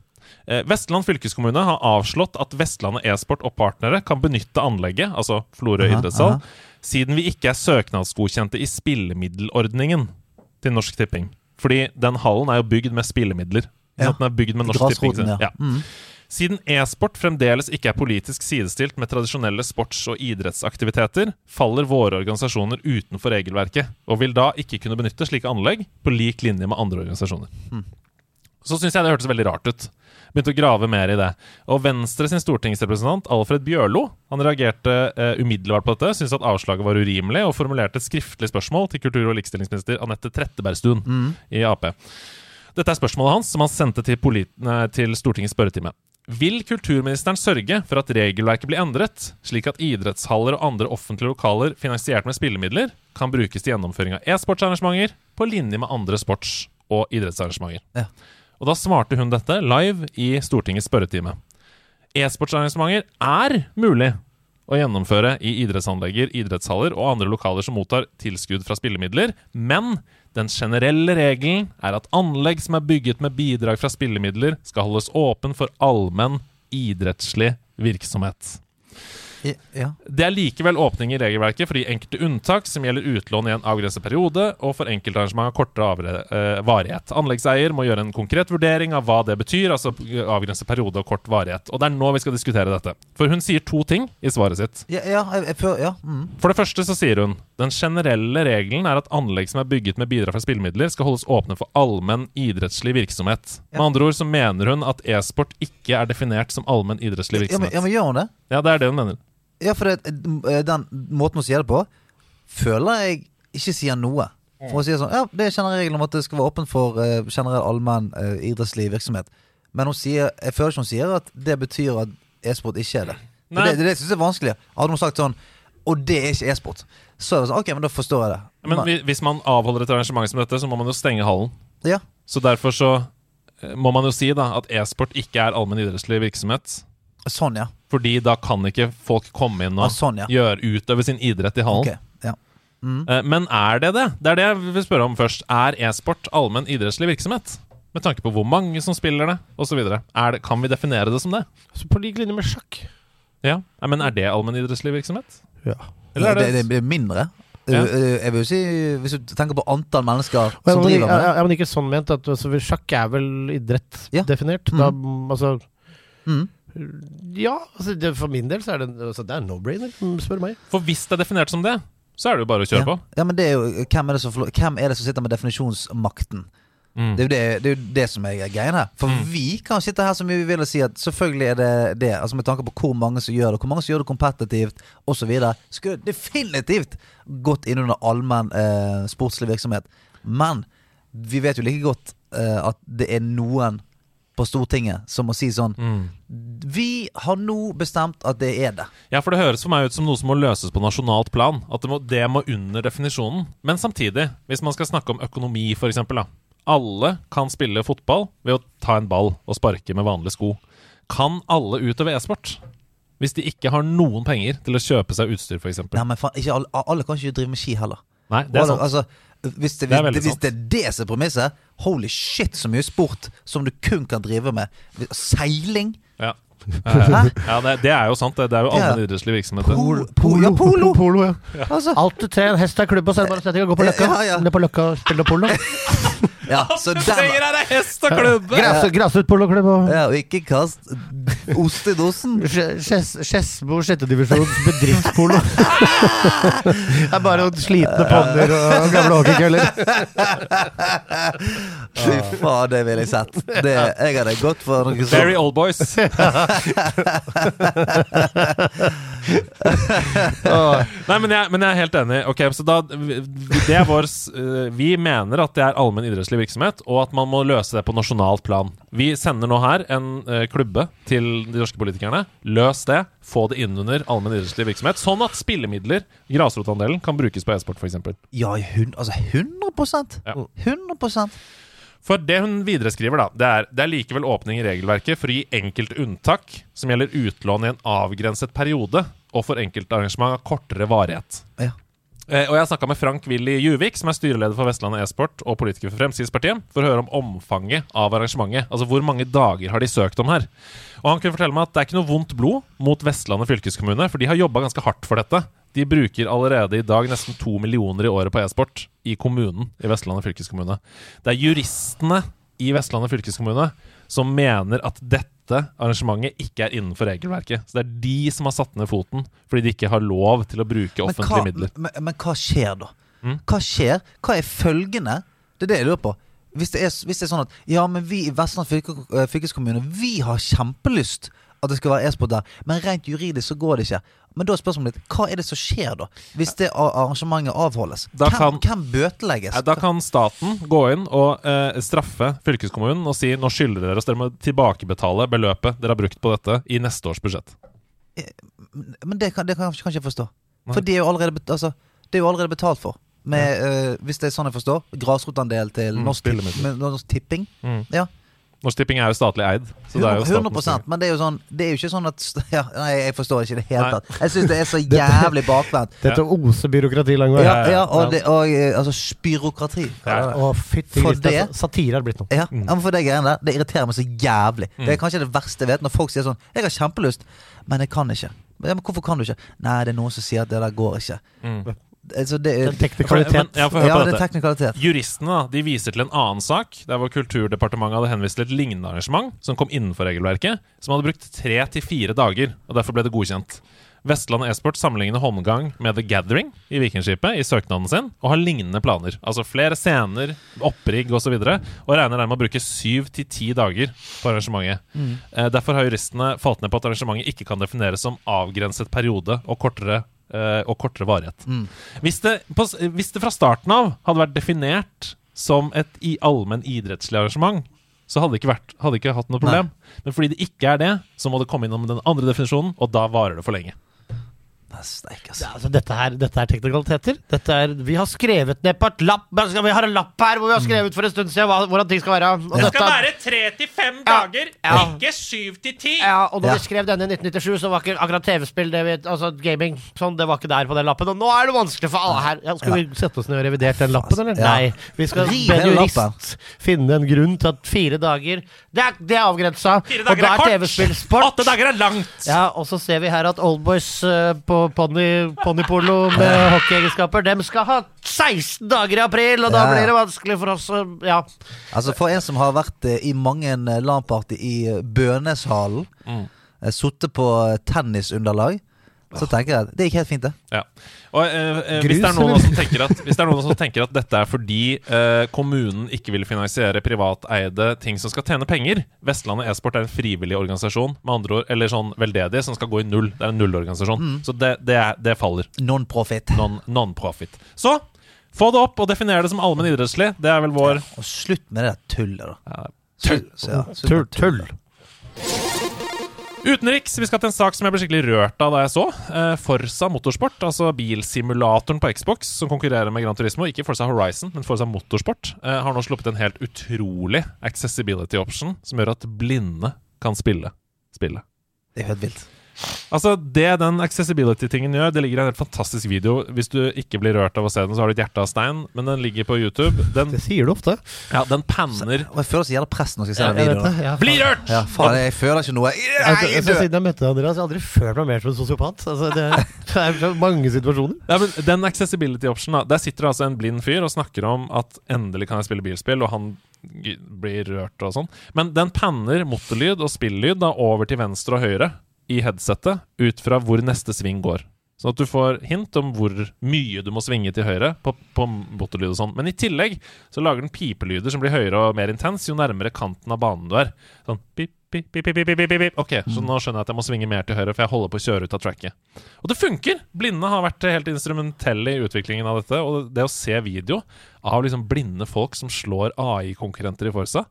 Eh, Vestland fylkeskommune har avslått at Vestlandet e-sport og partnere kan benytte anlegget, altså Florø idrettshall, siden vi ikke er søknadsgodkjente i spillemiddelordningen til Norsk Tipping. Fordi den hallen er jo bygd med spillemidler. Ja. Den er bygd med Norsk Tipping. Ja. Mm. Siden e-sport fremdeles ikke er politisk sidestilt med tradisjonelle sports- og idrettsaktiviteter, faller våre organisasjoner utenfor regelverket, og vil da ikke kunne benytte slike anlegg på lik linje med andre organisasjoner. Så syns jeg det hørtes veldig rart ut. Begynte å grave mer i det. Og Venstre sin stortingsrepresentant Alfred Bjørlo han reagerte eh, umiddelbart på dette, syntes at avslaget var urimelig, og formulerte et skriftlig spørsmål til kultur- og likestillingsminister Anette Trettebergstuen i Ap. Dette er spørsmålet hans, som han sendte til, til Stortingets spørretime. Vil kulturministeren sørge for at regelverket blir endret, slik at idrettshaller og andre offentlige lokaler finansiert med spillemidler kan brukes til gjennomføring av e-sportsarrangementer på linje med andre sports- og idrettsarrangementer? Ja. Og da svarte hun dette live i Stortingets spørretime. E-sportsarrangementer er mulig å gjennomføre i idrettsanlegger, idrettshaller og andre lokaler som mottar tilskudd fra spillemidler, men den generelle regelen er at anlegg som er bygget med bidrag fra spillemidler, skal holdes åpen for allmenn idrettslig virksomhet. Ja. Det er likevel åpning i regelverket for de enkelte unntak som gjelder utlån i en avgrenset periode, og for enkeltarrangement av kortere eh, varighet. Anleggseier må gjøre en konkret vurdering av hva det betyr, altså avgrenset periode og kort varighet. Og det er nå vi skal diskutere dette. For hun sier to ting i svaret sitt. Ja, ja, jeg, jeg, ja. Mm. For det første så sier hun den generelle regelen er at anlegg som er bygget med bidrag fra spillemidler, skal holdes åpne for allmenn idrettslig virksomhet. Med andre ord så mener hun at e-sport ikke er definert som allmenn idrettslig Ja, men, virksomhet. ja, men gjør hun det? Ja, det er det hun mener. Ja, for det, eh, den måten hun sier det på, føler jeg ikke sier noe. For Hun sier sånn Ja, det er generell regel om at det skal være åpent for uh, generell allmenn uh, idrettslig virksomhet. Men hun sier, jeg føler ikke hun sier at det betyr at e-sport ikke er det. Det, det, det, det synes jeg er vanskelig. Hadde hun sagt sånn Og det er ikke e-sport, så er det sånn Ok, men da forstår jeg det. Men men, hvis man avholder et arrangement som dette, så må man jo stenge hallen. ja. Så derfor så må man jo si da at e-sport ikke er allmenn idrettslig virksomhet. Sånn, ja. Fordi da kan ikke folk komme inn Ah, og sånn, ja. gjøre, utøve sin idrett i hallen. Okay. ja. Mm. Men er det det? Det er det jeg vil spørre om først. Er e-sport allmenn idrettslig virksomhet? Med tanke på hvor mange som spiller det, osv. Kan vi definere det som det? Så på lik linje med sjakk. Ja, Men er det allmenn idrettslig virksomhet? Ja. Eller er det, det, det blir mindre. Ja. Eh, Jeg vil jo si Hvis du tenker på antall mennesker som men, driver med det ja, ja, men ikke sånn ment. At, altså, sjakk er vel idrett Ja. definert. Mm. Da, altså mm. Ja, altså, det, for min del så er det, altså, det er no-brainer, spør meg. For hvis det er definert som det, så er det jo bare å kjøre ja. på. Ja, men det er jo hvem er det som, hvem er det som sitter med definisjonsmakten? Mm. Det er jo det, det, er jo det som er greien her. For Mm. vi kan sitte her så mye vi vil og si at selvfølgelig er det det. Altså Med tanke på hvor mange som gjør det, hvor mange som gjør det kompetitivt osv. Skulle definitivt gått inn under allmenn eh, sportslig virksomhet. Men vi vet jo like godt eh, at det er noen på Stortinget som må si sånn Mm. Vi har nå bestemt at det er det. Ja, for det høres for meg ut som noe som må løses på nasjonalt plan. At det må, det må under definisjonen. Men samtidig, hvis man skal snakke om økonomi, f.eks. Alle kan spille fotball ved å ta en ball og sparke med vanlige sko. Kan alle utøve e-sport? Hvis de ikke har noen penger til å kjøpe seg utstyr, f.eks. Alle, alle kan ikke drive med ski heller. Nei, det er sant. Altså, hvis, det, hvis, det, hvis det er det som er premisset, holy shit, så mye sport som du kun kan drive med. Seiling. Ja, Hæ? ja det, det er jo sant. Det, det er jo allmennidrettslig allmenn virksomhet. det. Pol, pol, ja, polo! Polo, ja. Altså, Alt du trenger, en hest er klubb, og så er det bare å gå på løkka. Ja, ja. Ned på løkka og spille polo. Ja, så den trenger her er hest og klubbe! Gress, Grasrotpoloklubb og ja, Og ikke kast ost i dosen. Skedsmo sjettedivisjons bedriftspolo. det er bare noen slitne ponner og gamle hockeykøller. Fy faen, det ville jeg sett. Det, jeg hadde gått for noe Very old boys. Nei, men jeg, men jeg er helt enig. Ok, så da Det er vår eh, Vi mener at det er allmenn virksomhet, og at man må løse det på nasjonalt plan. Vi sender nå her en uh, klubbe til de norske politikerne. Løs det. Få det inn under allmenn idrettslig virksomhet, sånn at spillemidler, grasrotandelen, kan brukes på e-sport, f.eks. Ja, hun, altså 100 Ja. 100 For det hun videre skriver, da, det er, det er likevel åpning i regelverket for å gi enkelte unntak som gjelder utlån i en avgrenset periode, og for enkeltarrangement av kortere varighet. Ja. Eh, og jeg har snakka med Frank Willy Juvik, som er styreleder for Vestlandet e-sport og politiker for Fremskrittspartiet, for å høre om omfanget av arrangementet. Altså hvor mange dager har de søkt om her? Og han kunne fortelle meg at det er ikke noe vondt blod mot Vestlandet fylkeskommune, for de har jobba ganske hardt for dette. De bruker allerede i dag nesten to millioner i året på e-sport i kommunen i Vestlandet fylkeskommune. Det er juristene i Vestlandet fylkeskommune som mener at dette arrangementet ikke er innenfor regelverket. Så det er de som har satt ned foten fordi de ikke har lov til å bruke Men offentlige hva, midler. men, men hva skjer da? Mm. Hva skjer? Hva er følgende? Det er det jeg lurer på. Hvis det er, hvis det er sånn at Ja, men vi i Vestland fylke, eh, fylkeskommune Vi har kjempelyst at det skal være e-sport der, men rent juridisk så går det ikke. Men da er spørsmålet mitt hva er det som skjer da? Hvis det arrangementet avholdes? Da hvem, kan- hvem bøtelegges? Da kan staten gå inn og eh, straffe fylkeskommunen og si nå skylder dere oss, dere må tilbakebetale beløpet dere har brukt på dette i neste års budsjett. Men det kan, det kan, kan ikke jeg forstå. Nei. For det er allerede, altså, det er jo allerede betalt for. Med, eh, hvis det er sånn jeg forstår, grasrotandel til Mm, norsk, med norsk Tipping. Mm. Ja. Norsk Tipping er jo statlig eid. Så det er jo 100% Men det er jo sånn Det er jo ikke sånn at ja, Nei, jeg forstår ikke i det hele tatt. Jeg syns det er så jævlig bakvendt. Dette oser byråkrati lang vei. Ja, ja, og, det, og eh, altså spyrokrati. Ja. Å, fytti grisen. det- Satire har det blitt nå. Ja, ja, men for det greiene der Det irriterer meg så jævlig. Det Mm. er kanskje det verste jeg vet, når folk sier sånn 'Jeg har kjempelyst, men jeg kan ikke'. Ja, men hvorfor kan du ikke? Nei, det er noen som sier at det der går ikke. Mm. Altså, det Den En teknikalitet. Ja, Ja, det er teknikalitet. Juristene da, de viser til en annen sak der hvor Kulturdepartementet hadde henvist til et lignende arrangement som kom innenfor regelverket, som hadde brukt tre til fire dager, og derfor ble det godkjent. Vestland e-sport sammenligner håndgang med The Gathering i Vikingskipet i søknaden sin, og har lignende planer. Altså flere scener, opprigg osv., og, så videre, og regner dermed med å bruke syv til ti dager på arrangementet. Mm. derfor har juristene falt ned på at arrangementet ikke kan defineres som avgrenset periode og kortere, eh, og kortere varighet. Hvis, det, på, hvis det fra starten av hadde vært definert som et i allmenn idrettslig arrangement, så hadde det ikke, vært, hadde ikke hatt noe problem. Men fordi det ikke er det, så må det komme innom den andre definisjonen, og da varer det for lenge. Steik, Ja, altså. altså, dette, her, dette er teknikaliteter. Dette er, vi har skrevet ned på et lapp Vi har en lapp her hvor vi har skrevet for en stund siden hva, hvordan ting skal være. Og dette, tre til fem Ja. Ja. ikke syv til ti! ja, og når Ja. vi skrev denne i 1997, så var ikke akkurat TV-spill Altså gaming sånn, det var ikke der på den lappen. Og nå er det vanskelig for alle her. Ja, skal vi sette oss ned og revidere den lappen, eller? Ja. Nei. Vi skal be en jurist finne en grunn til at fire dager Det er, det er avgrensa. Fire Og da er er kort. TV-spill sport. Åtte dager er langt! Ja, og så ser vi her at Oldboys uh, på pony, ponypolo med hockeyegenskaper, dem skal ha 16 dager i april, og da Ja, blir det vanskelig for oss å Ja. Altså For en som har vært eh, i mange eh, LAN-party i eh, Bøneshallen, Mm. sittet på tennisunderlag, så tenker jeg at det gikk helt fint, det. Ja. Og eh, eh, hvis, det er noen som tenker at, hvis det er noen som tenker at dette er fordi eh, kommunen ikke vil finansiere privateide ting som skal tjene penger Vestlandet e-sport er en frivillig organisasjon, med andre ord, eller sånn veldedig, som skal gå i null. Det er en nullorganisasjon. Så det, det, er, det faller. Non-profit. Non- Non-profit. Så få det opp og definere det som allmenn idrettslig. Det er vel vår Og slutt med det der tullet, da. ja, Tull. Så, ja, slutt Tull. tull. Utenriks, vi skal til en sak som jeg ble skikkelig rørt av da jeg så. Eh, Forsa Motorsport, altså bilsimulatoren på Xbox som konkurrerer med Gran Turismo. Ikke Forsa Horizon, men Forsa Motorsport. Eh, har nå sluppet en helt utrolig accessibility option som gjør at blinde kan spille spillet. Det er helt vilt. Altså, det den accessibility-tingen gjør Det ligger i en helt fantastisk video. Hvis du ikke blir rørt av å se den, så har du et hjerte av stein, men den ligger på YouTube. Den, Det sier du ofte. ja, den panner Og jeg føler så jævla press når jeg skal se den videoen. Ja, Bli rørt! Ja, faen, jeg føler ikke noe. Altså, Nei, altså, død. siden jeg møtte deg, Andreas, jeg har aldri følt meg mer som en sosiopat. Altså, det, det er mange situasjoner. Ja, men Den accessibility-optionen, da der sitter det altså en blind fyr og snakker om at endelig kan jeg spille bilspill, og han blir rørt og sånn. Men den panner motorlyd og spillyd da over til venstre og høyre i headsetet ut fra hvor neste sving går. Sånn at du får hint om hvor mye du må svinge til høyre på, på motorlyd og sånn. Men i tillegg så lager den pipelyder som blir høyere og mer intens jo nærmere kanten av banen du er. Sånn pip, pip, pip, pip, pip, pip, pip. Ok, så nå skjønner jeg at jeg må svinge mer til høyre, for jeg holder på å kjøre ut av tracket. Og det funker! Blinde har vært helt instrumentelle i utviklingen av dette. Og det å se video av liksom blinde folk som slår AI-konkurrenter i Forsa,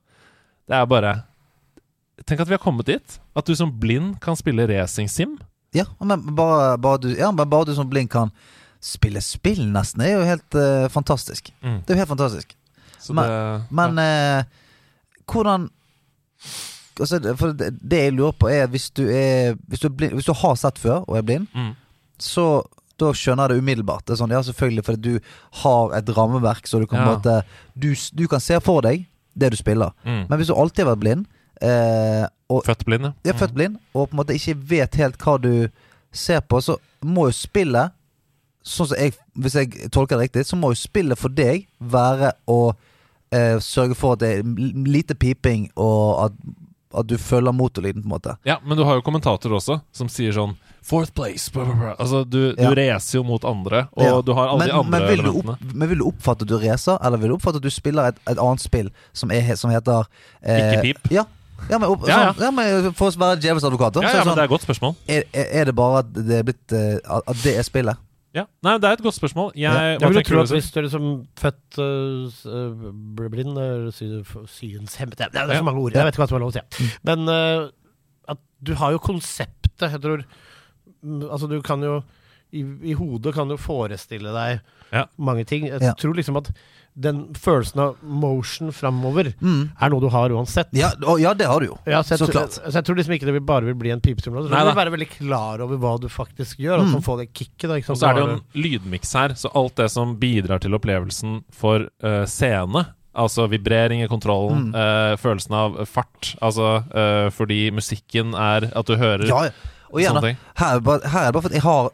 det er bare Tenk at vi har kommet dit. At du som blind kan spille racing-sim. Ja, men bare, bare, du, ja, men bare du som blind kan spille spill, nesten, er jo helt uh, fantastisk. Mm. Det er jo helt fantastisk. Så Men- det, Men eh, hvordan altså, det- For det, det jeg lurer på, er hvis du er hvis du, er blind, hvis du har sett før og er blind, mm. så da skjønner jeg det umiddelbart. Det er sånn, ja, selvfølgelig, fordi du har et rammeverk, så du kan Ja. måte du, du kan se for deg det du spiller. Mm. Men hvis du alltid har vært blind, eh, og Født blind, ja. født blind, og på en måte ikke vet helt hva du ser på, så må jo spillet Sånn som jeg, Hvis jeg tolker det riktig, så må jo spillet for deg være å eh, sørge for at det er lite piping, og at, at du følger motorlyden, på en måte. Ja, men du har jo kommentatorer også som sier sånn Fourth place, blah, blah, blah. Altså, du, du Ja. racer jo mot andre, og Ja. du har alle men, de andre men, vil elementene. opp, men vil du oppfatte at du racer, eller vil du oppfatte at du spiller et, et annet spill som, er, som heter eh, Ikke pip? Ja. Ja, men, opp, Ja, ja. Sånn, ja, men For å være djevelens advokat, da, Ja, ja, sånn, det men det sånn, er et godt spørsmål. er, er det bare at det er blitt eh, At det er spillet? Ja. Nei, det er et godt spørsmål. Jeg, Ja. Jeg vil tro at hvis du er liksom født uh, blind eller sy, synshemmet Det er, så mange ord. Jeg vet ikke hva som er lov å si. Men uh, at du har jo konseptet. Jeg tror mm, Altså, du kan jo i, I hodet kan du forestille deg Ja. mange ting. Jeg Ja. tror liksom at den følelsen av motion framover Mm. er noe du har uansett. Ja, ja, det har du jo. Ja, så, jeg, Så tror- klart. så jeg tror liksom ikke det vil bare vil bli en pipestimulator. Du vil være veldig klar over hva du faktisk gjør, og Mm. få det kicket. Da, Og så er det jo en lydmiks her, så alt det som bidrar til opplevelsen for uh, scene Altså vibrering i kontrollen, Mm. uh, følelsen av fart. Altså uh, fordi musikken er At du hører Ja, ja. Og gjerne, sånne ting. her, er her er det bare for at jeg har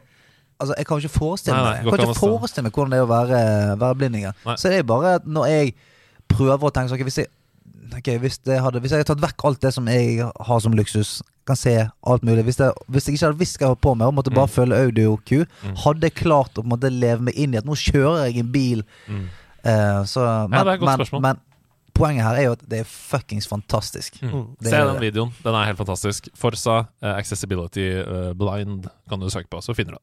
Altså, Jeg kan ikke forestille meg Jeg kan ikke forestille meg hvordan det er å være, være blind. igjen. Så det er bare at når jeg prøver å tenke sånn okay, hvis, jeg, ok, hvis, hadde, hvis jeg hadde tatt vekk alt det som jeg har som luksus, kan se alt mulig Hvis, det, hvis jeg ikke hadde visst hva jeg holdt på med, og måtte bare Mm. følge audio-Q, Mm. hadde jeg klart å på en måte leve meg inn i at nå kjører jeg en bil Mm. eh, så, men, det er et godt men, spørsmål. men poenget her er jo at det er fuckings fantastisk. Mm. Se den videoen. Den er helt fantastisk. Forsa uh, Accessibility uh, Blind kan du søke på, så finner du det.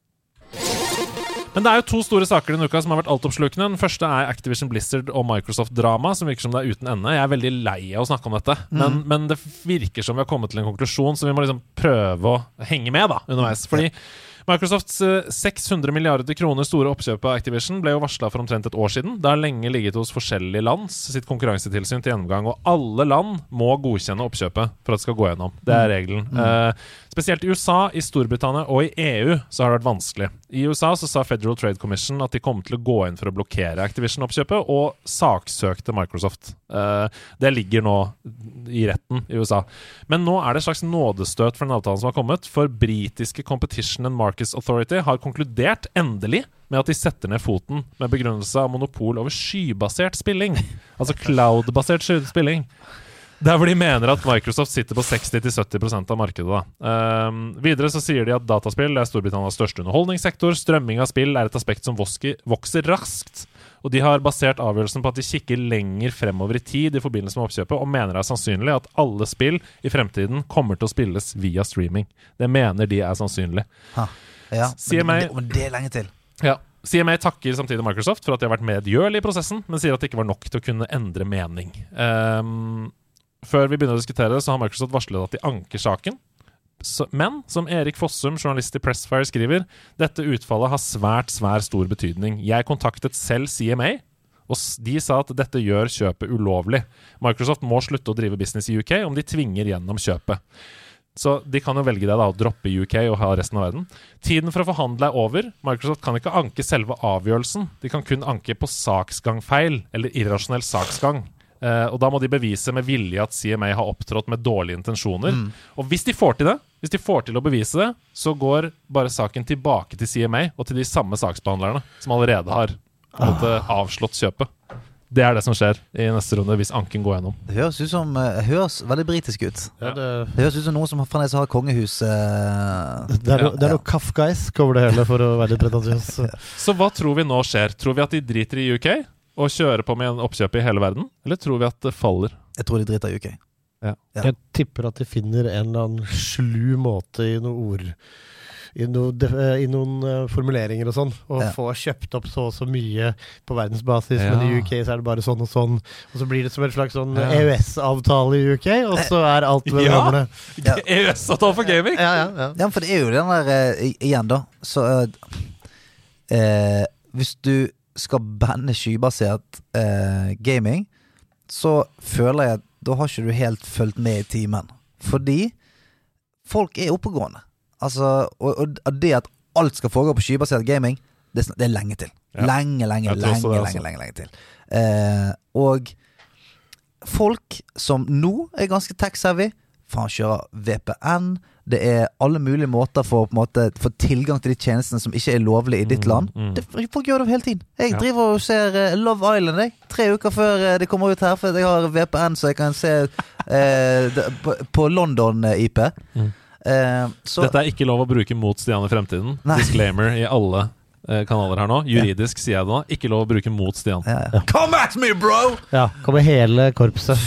Men det er jo to store saker denne uka som har vært altoppslukende. Den første er Activision Blizzard og Microsoft-drama, som virker som det er uten ende. Jeg er veldig lei av å snakke om dette, men, men det virker som vi har kommet til en konklusjon, så vi må liksom prøve å henge med da, underveis. Fordi Microsofts eh, 600 milliarder kroner store oppkjøp av Activision ble jo varsla for omtrent et år siden. Det har lenge ligget hos forskjellige lands sitt konkurransetilsyn til gjennomgang, og alle land må godkjenne oppkjøpet for at det skal gå gjennom. Det er regelen. Eh, spesielt i USA, i Storbritannia og i EU så har det vært vanskelig. I USA så sa Federal Trade Commission at de kom til å gå inn for å blokkere Activision-oppkjøpet, og saksøkte Microsoft. Eh, det ligger nå i retten i USA. Men nå er det et slags nådestøt for den avtalen som har kommet, for britiske Competition and Markets Authority har konkludert endelig med at de setter ned foten med begrunnelse av monopol over skybasert spilling. Altså cloud-basert spilling. Der hvor de mener at Microsoft sitter på 60-70% av markedet. Da. Um, videre så sier de at dataspill er Storbritannias største underholdningssektor. Strømming av spill er et aspekt som vokser raskt. Og de har basert avgjørelsen på at de kikker lenger fremover i tid i forbindelse med oppkjøpet, og mener det er sannsynlig at alle spill i fremtiden kommer til å spilles via streaming. Det mener de er sannsynlig. Ha. Ja, CMA men, det, er lenge til. Ja. CMA takker samtidig Microsoft for at de har vært medgjørlig i prosessen, men sier at det ikke var nok til å kunne endre mening. Ehm, før vi begynner å diskutere det, så har Microsoft varslet at de anker saken. Men som Erik Fossum, journalist i Pressfire, skriver, dette utfallet har svært, svært stor betydning. Jeg kontaktet selv CMA, og de sa at dette gjør kjøpet ulovlig. Microsoft må slutte å drive business i UK om de tvinger gjennom kjøpet. Så de kan jo velge det, da, å droppe UK og ha resten av verden. Tiden for å forhandle er over. Microsoft kan ikke anke selve avgjørelsen. De kan kun anke på saksgangfeil eller irrasjonell saksgang. Eh, og da må de bevise med vilje at CMA har opptrådt med dårlige intensjoner. Og hvis de får til det, hvis de får til å bevise det, så går bare saken tilbake til CMA og til de samme saksbehandlerne som allerede har på en måte, avslått kjøpet. Det er det som skjer i neste runde hvis anken går gjennom. Det høres ut som eh, høres veldig britisk ut. Ja, det, Det høres ut som noen som fremdeles har kongehus eh, det er, noe- det er noe kafkaisk over det hele, for å være litt pretensiøs. Så hva tror vi nå skjer? Tror vi at de driter i UK og kjører på med en oppkjøp i hele verden? Eller tror vi at det faller? Jeg tror de driter i UK. Ja. Jeg tipper at de finner en eller annen slu måte i noen ord i, noe, eh, i noen eh, formuleringer og sånn, og Ja. få kjøpt opp så og så mye på verdensbasis, Ja. men i UK så er det bare sånn og sånn. Og så blir det som en slags sånn Ja. EØS-avtale i UK, og så er alt ved Ja. dommerne. Ja. EØS-avtale for gaming! Ja, ja, ja. Ja, for det er jo den der eh, Igjen, da. Så eh, eh, Hvis du skal banne skybasert eh, gaming, så føler jeg at da har ikke du helt fulgt med i timen. Fordi folk er oppegående. Altså, og, og det at alt skal foregå på skybasert gaming, det, er det er lenge til. Ja. Lenge, lenge, lenge, det, lenge, altså. lenge, lenge til. Eh, og folk som nå er ganske tech-savvy, faen kjører VPN. Det er alle mulige måter for å få tilgang til de tjenestene som ikke er lovlige i ditt Mm, land. mm. Det, folk gjør det hele tiden. Jeg Ja. driver og ser uh, Love Island jeg. tre uker før uh, det kommer ut her, for jeg har VPN, så jeg kan se uh, på, London-IP. Mm. Dette er ikke lov å bruke mot Stian i fremtiden. Nei. Disclaimer i alle kanaler her nå. Juridisk sier jeg det nå. Ikke lov å bruke mot Stian. ja, ja. Come at me, bro! ja. Kommer hele korpset.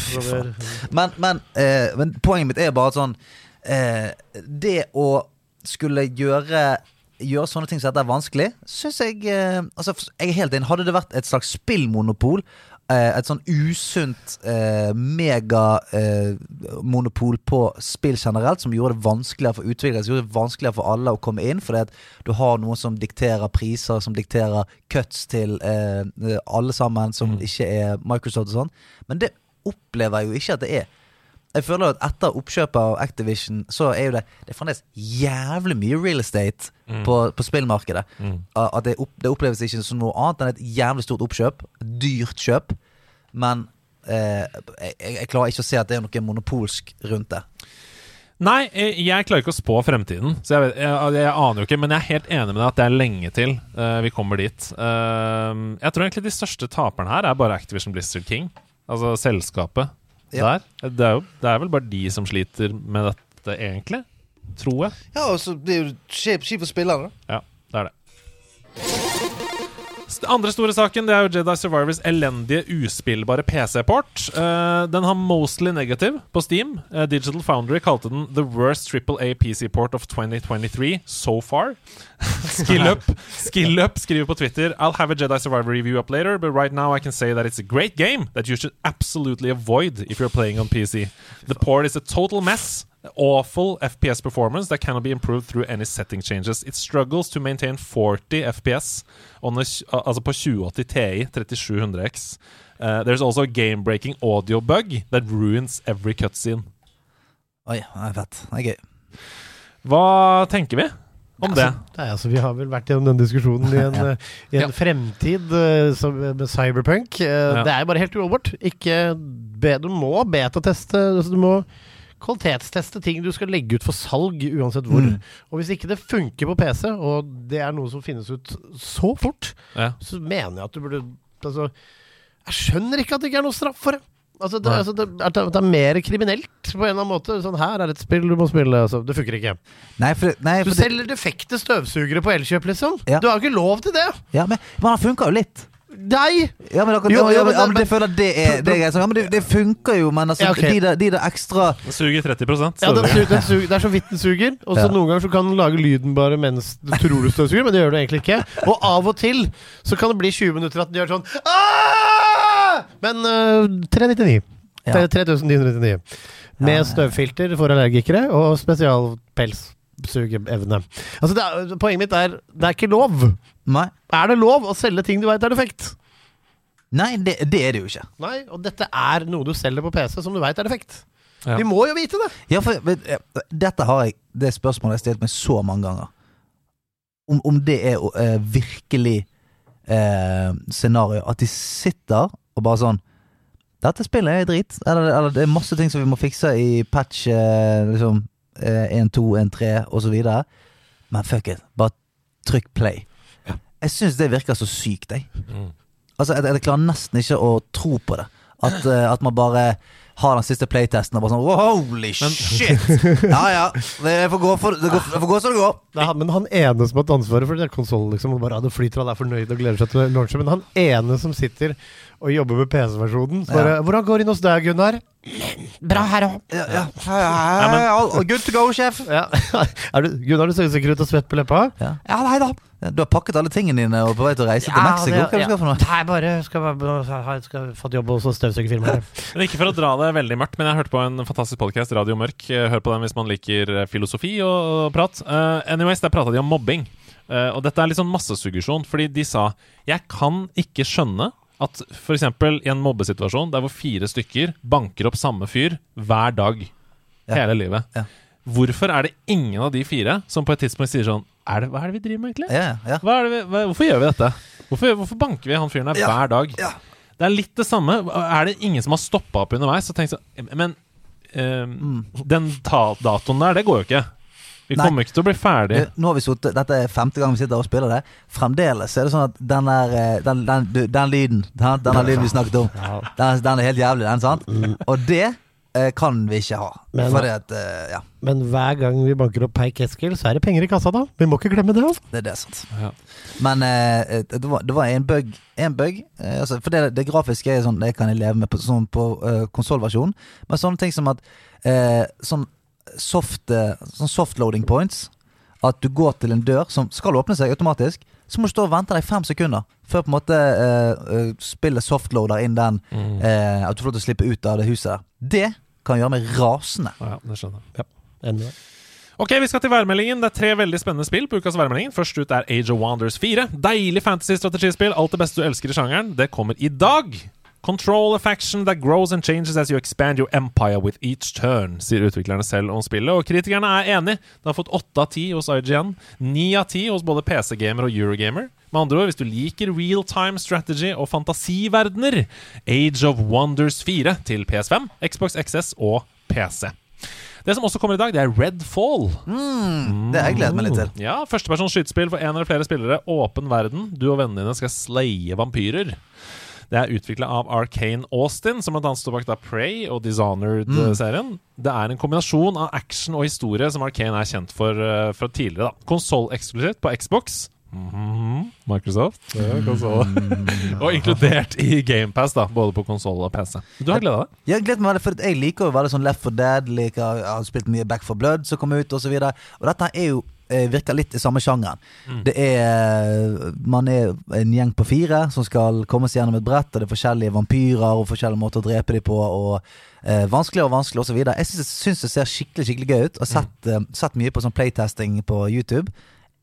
Men, men, eh, men poenget mitt er bare sånn eh, Det å skulle gjøre Gjøre sånne ting som dette er vanskelig, syns jeg eh, Altså, jeg er helt inn. Hadde det vært et slags spillmonopol, eh, et sånn usunt eh, megamonopol på spill generelt, som gjorde det vanskeligere for utviklere, som gjorde det vanskeligere for alle å komme inn, fordi at du har noen som dikterer priser, som dikterer cuts til eh, alle sammen, som ikke er Microsoft og sånn. Men det opplever jeg jo ikke at det er. Jeg føler at etter oppkjøpet av Activision, så er jo det Det er fremdeles jævlig mye real estate på, på spillmarkedet. At det, opp, det oppleves ikke som noe annet enn et jævlig stort oppkjøp. Dyrt kjøp. Men eh, jeg, jeg klarer ikke å se at det er noe monopolsk rundt det. Nei, jeg klarer ikke å spå fremtiden. Så jeg, vet, jeg, jeg aner jo ikke, men jeg er helt enig med deg at det er lenge til uh, vi kommer dit. Uh, jeg tror egentlig de største taperne her er bare Activision Blizzard King. Altså selskapet Ja. der. Det er, jo, det er vel bare de som sliter med dette, egentlig. Tror jeg. Ja, og så blir det kjipt for spillerne. Ja, det er det. Andre store saken Det er jo Jedi Survivors elendige uspillbare PC-port. Eh, den har mostly negative på Steam. Eh, Digital Foundry kalte den 'the worst triple A PC-port of 2023 so far'. Skillup skill skriver på Twitter I'll have a Jedi Survivor review up later, but right now I can say that it's a great game that you should absolutely avoid if you're playing on PC. The port is a total mess. Awful FPS performance that cannot be improved through any setting changes. It struggles to maintain 40 FPS on a, altså på 2080 Ti 3700X. Uh, there's also a game-breaking audio bug that ruins every cutscene. Oi, det er fett. Det er gøy. Hva tenker vi om det? Altså, nei, altså, vi har vel vært gjennom den diskusjonen i en, ja. i en Ja. fremtid uh, som, med cyberpunk. Uh, Ja. Det er jo bare helt uholdbart. Ikke be, du må betateste. Altså, du må kvalitetsteste ting du skal legge ut for salg, uansett hvor. Mm. Og hvis ikke det funker på PC, og det er noe som finnes ut så fort, Ja. så mener jeg at du burde Altså, jeg skjønner ikke at det ikke er noe straff for det. Altså, det, altså det, er, det, er mer kriminelt på en eller annen måte. Sånn, her er et spill du må spille. Altså, det funker ikke. Nei, for, nei, for du selger defekte støvsugere på Elkjøp, liksom. Ja. Du har jo ikke lov til det! ja, men, men han funker jo litt. Nei! Ja, men, akkurat, Jo, ja, men- ja, men det føler det er, det er greit. Ja, men det, det funker jo, men altså, Ja, okay. de, der, de der ekstra Den suger 30 Ja, den, suger, den suger, Det er så vidt den suger. Og så Ja. noen ganger så kan den lage lyden bare mens du tror du støvsuger, men det gjør du egentlig ikke. Og av og til så kan det bli 20 minutter at den gjør sånn Aah! Men uh, 399. Ja. Er 3999. Med støvfilter for allergikere og spesialpelssugeevne. Altså, det er, poenget mitt er det er ikke lov. Nei, Er det lov å selge ting du veit er defekt? nei det, det er det jo ikke. Nei, og dette er noe du selger på PC som du veit er defekt. Ja. Vi må jo vite det! Ja, for vet, Dette har jeg Det spørsmålet jeg har stilt meg så mange ganger. Om, om det er uh, virkelig uh, scenario. At de sitter og bare sånn Dette spillet er drit. Eller, eller det er masse ting som vi må fikse i patch eh, liksom, eh, 1, 2, 1, 3 osv. Men fuck it. Bare trykk play. Jeg syns det virker så sykt, jeg. Mm. Altså, jeg, jeg klarer nesten ikke å tro på det. At, eh, at man bare har den siste playtesten og bare sånn Holy Holy shit! Ja ja, det får gå, for, det går, det får gå som det går. Er men han ene som har hatt ansvaret for konsollen, liksom, og bare, ja, det flyter, han er fornøyd og gleder seg til launchen. Men han ene som sitter og jobber med PC-versjonen, Ja. 'Hvordan går det inn hos deg, Gunnar?' Bra her òg. Ja, ja. Ja, good to go, sjef. Ja. er du, Gunnar, du ser sikkert ut og svett på leppa. Ja. Ja, nei da. Du har pakket alle tingene dine og er på vei til å reise til Mexico. Hva det du skal for noe? Nei, bare skal, skal, skal fått jobb hos støvsugerfirmaet. Ikke for å dra det veldig mørkt, men jeg hørte på en fantastisk podcast, Radio Mørk. Eh, Hør på den hvis man liker eh, filosofi og prat. Uh, anyways, der prata de om mobbing. Uh, og dette er litt sånn massesuggesjon, fordi de sa Jeg kan ikke skjønne at f.eks. i en mobbesituasjon der hvor fire stykker banker opp samme fyr hver dag Ja. hele livet. Ja. Hvorfor er det ingen av de fire som på et tidspunkt sier sånn er det, Hva er det vi driver med, egentlig? Ja, vi, hva, hvorfor gjør vi dette? Hvorfor, hvorfor banker vi han fyren her hver dag? Det er litt det samme. Er det ingen som har stoppa opp underveis og tenkt sånn Men eh, den ta datoen der, det går jo ikke. Vi Mm. Nei. kommer ikke til å bli ferdig. Du, Nå har vi suttet, Dette er femte gang vi sitter og spiller det. Fremdeles er det sånn at den, er, eh, den, den, du, den lyden den, den lyden vi snakket om, den, den er helt jævlig, den, sant? Og det eh, kan vi ikke ha. Men- Fordi at eh, Ja, Men hver gang vi banker opp Peik Eskil, så er det penger i kassa, da. Vi må ikke glemme det. altså. det er det, sant. Ja. Men eh, det, var, det var en bug. En bug eh, altså, for det, det grafiske er sånn Det kan jeg leve med på, sånn på uh, konsollversjonen. Men sånne ting som at eh, Sånn soft, eh, sånn soft loading points at du går til en dør som skal åpne seg automatisk, så må du stå og vente deg fem sekunder før på en måte eh, eh, spillet softloader inn den Mm. eh, at du får lov til å slippe ut av det huset der. Det kan gjøre meg rasende. Ja, det skjønner jeg. Enig. Ok, Vi skal til værmeldingen. Det er tre veldig spennende spill på ukas værmelding. Først ut er Age of Wonders 4. Deilig fantasy-strategispill. Alt det beste du elsker i sjangeren. Det kommer i dag. Control a faction that grows and changes as you expand your empire with each turn, sier utviklerne selv om spillet. Og kritikerne er enig. Det har fått åtte av ti hos IGN, ni av ti hos både PC-gamer og Eurogamer. Med andre ord, hvis du liker real time strategy og fantasiverdener, Age of Wonders 4 til PS5, Xbox XS og PC. Det som også kommer i dag, det er Redfall. Mm, det har jeg gledet meg litt til. Ja, Førstepersons skytespill for én eller flere spillere. Åpen verden. Du og vennene dine skal slaye vampyrer. Det er utvikla av Arcane Austin, som bl.a. står bak da Prey og Dishonored-serien. Det er en kombinasjon av action og historie som Arcane er kjent for uh, fra tidligere. da Konsolleksklusivt på Xbox. Mhm. Microsoft. Ja, og inkludert i GamePass, både på konsoll og PC. Du har gleda deg? Jeg gleder meg veldig, for jeg liker å være sånn Left for Dead. Liker, jeg har spilt mye Back for Blood som kom ut, osv. Og, så og dette er jo eh, virker litt i samme sjangeren. Det er Man er en gjeng på fire som skal komme seg gjennom et brett, og det er forskjellige vampyrer og forskjellige måter å drepe dem på. Og eh, Vanskeligere og vanskeligere osv. Jeg syns, det ser skikkelig skikkelig gøy ut. Og sett, eh, sett mye på sånn playtesting på YouTube.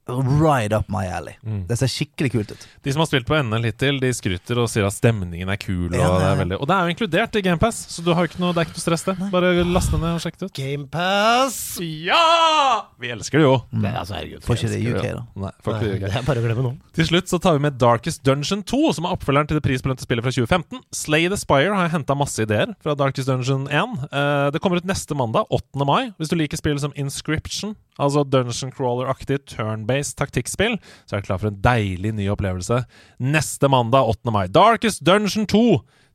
Right up my alley. Det ser skikkelig kult ut. De som har spilt på NL hittil, de skryter og sier at stemningen er kul. Ja, Og det det er, veldig, og det er jo inkludert i GamePass, så du har ikke noe, det er ikke noe stress, det. Bare last ned og sjekk det ut. Gamepass! Ja! Vi elsker det jo. Det, altså, herregud. Får ikke det i UK, da. Nei, får ikke det i Det er bare å glemme nå. Til slutt så tar vi med Darkest Dungeon 2, som er oppfølgeren til det prisbelønte spillet fra 2015. Slay the Spire har henta masse ideer fra Darkest Dungeon 1. Eh, det kommer ut neste mandag, 8. mai. Hvis du liker spill som Inscription, altså Dungeon Crawler-aktig turn-based taktikkspill, så er du klar for en deilig ny opplevelse neste mandag, 8. mai. Darkest Dungeon 2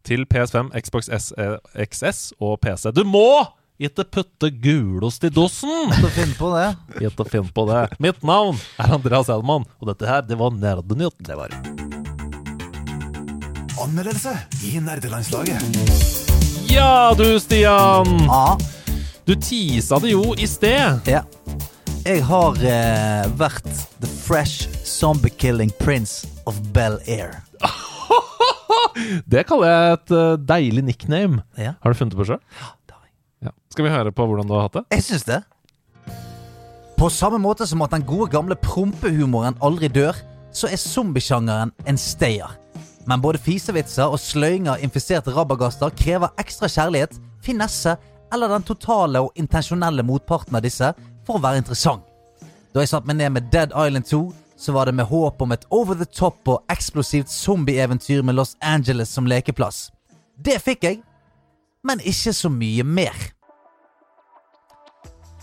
til PS5, Xbox S, eh, XS og PC. Du må ikke putte gulost i dosen! Ikke finn på det. Gitt å finn på det. Mitt navn er Andreas Elman, og dette her, det var Nerdenytt. Det var Anmeldelse i nerdelandslaget. Ja, du Stian! Ja. Du tisa det jo i sted. Ja. Jeg har eh, vært the fresh zombie killing prince of Bel-Air. Det kaller jeg et eh, deilig nickname. Ja. Har du funnet det på sjøl? det har jeg. Ja. Skal vi høre på hvordan du har hatt det? Jeg syns det. På samme måte som at den gode gamle prompehumoren aldri dør, så er zombiesjangeren en stayer. Men både fisevitser og sløying av infiserte rabagaster krever ekstra kjærlighet, finesse eller den totale og intensjonelle motparten av disse for å være interessant. Da jeg satte meg ned med Dead Island 2, så var det med håp om et over the top og eksplosivt zombieeventyr med Los Angeles som lekeplass. Det fikk jeg, men ikke så mye mer.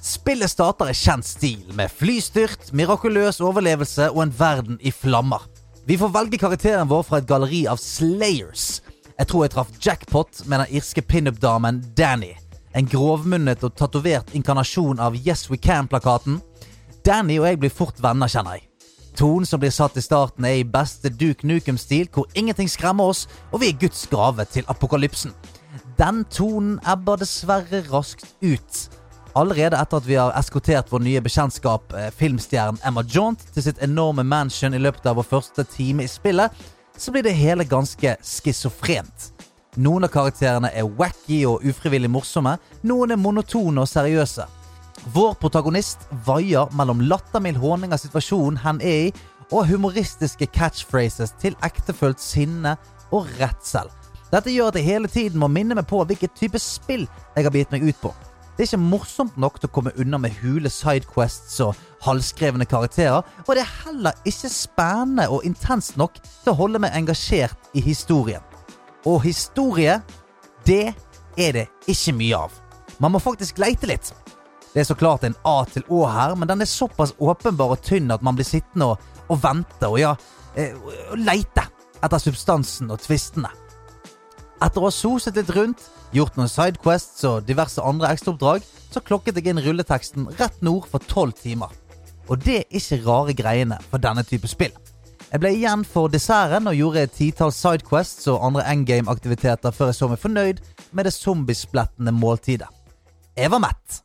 Spillet starter i kjent stil, med flystyrt, mirakuløs overlevelse og en verden i flammer. Vi får velge karakteren vår fra et galleri av Slayers. Jeg tror jeg traff jackpot med den irske pinup-damen Danny. En grovmunnet og tatovert inkarnasjon av Yes We Can-plakaten. Danny og jeg blir fort venner, kjenner jeg. Tonen som blir satt i starten, er i beste Duke Nukem-stil, hvor ingenting skremmer oss, og vi er Guds gave til apokalypsen. Den tonen ebber dessverre raskt ut. Allerede etter at vi har eskortert vår nye bekjentskap, eh, filmstjernen Emma Jaunt, til sitt enorme mansion i løpet av vår første time i spillet, så blir det hele ganske schizofrent. Noen av karakterene er wacky og ufrivillig morsomme, noen er monotone og seriøse. Vår protagonist vaier mellom lattermild håning av situasjonen han er i, og humoristiske catchphrases til ektefølt sinne og redsel. Dette gjør at jeg hele tiden må minne meg på hvilket type spill jeg har begitt meg ut på. Det er ikke morsomt nok til å komme unna med hule sidequests og halvskrevne karakterer, og det er heller ikke spennende og intenst nok til å holde meg engasjert i historien. Og historie, det er det ikke mye av. Man må faktisk leite litt. Det er så klart en A til Å her, men den er såpass åpenbar og tynn at man blir sittende og, og vente og ja, eh, og leite etter substansen og tvistene. Etter å ha soset litt rundt, gjort noen sidequests og diverse andre ekstraoppdrag, så klokket jeg inn rulleteksten rett nord for tolv timer. Og det er ikke rare greiene for denne type spill. Jeg ble igjen for desserten og gjorde et titalls sidequests og andre endgame-aktiviteter før jeg så meg fornøyd med det zombiesplettende måltidet. Jeg var mett.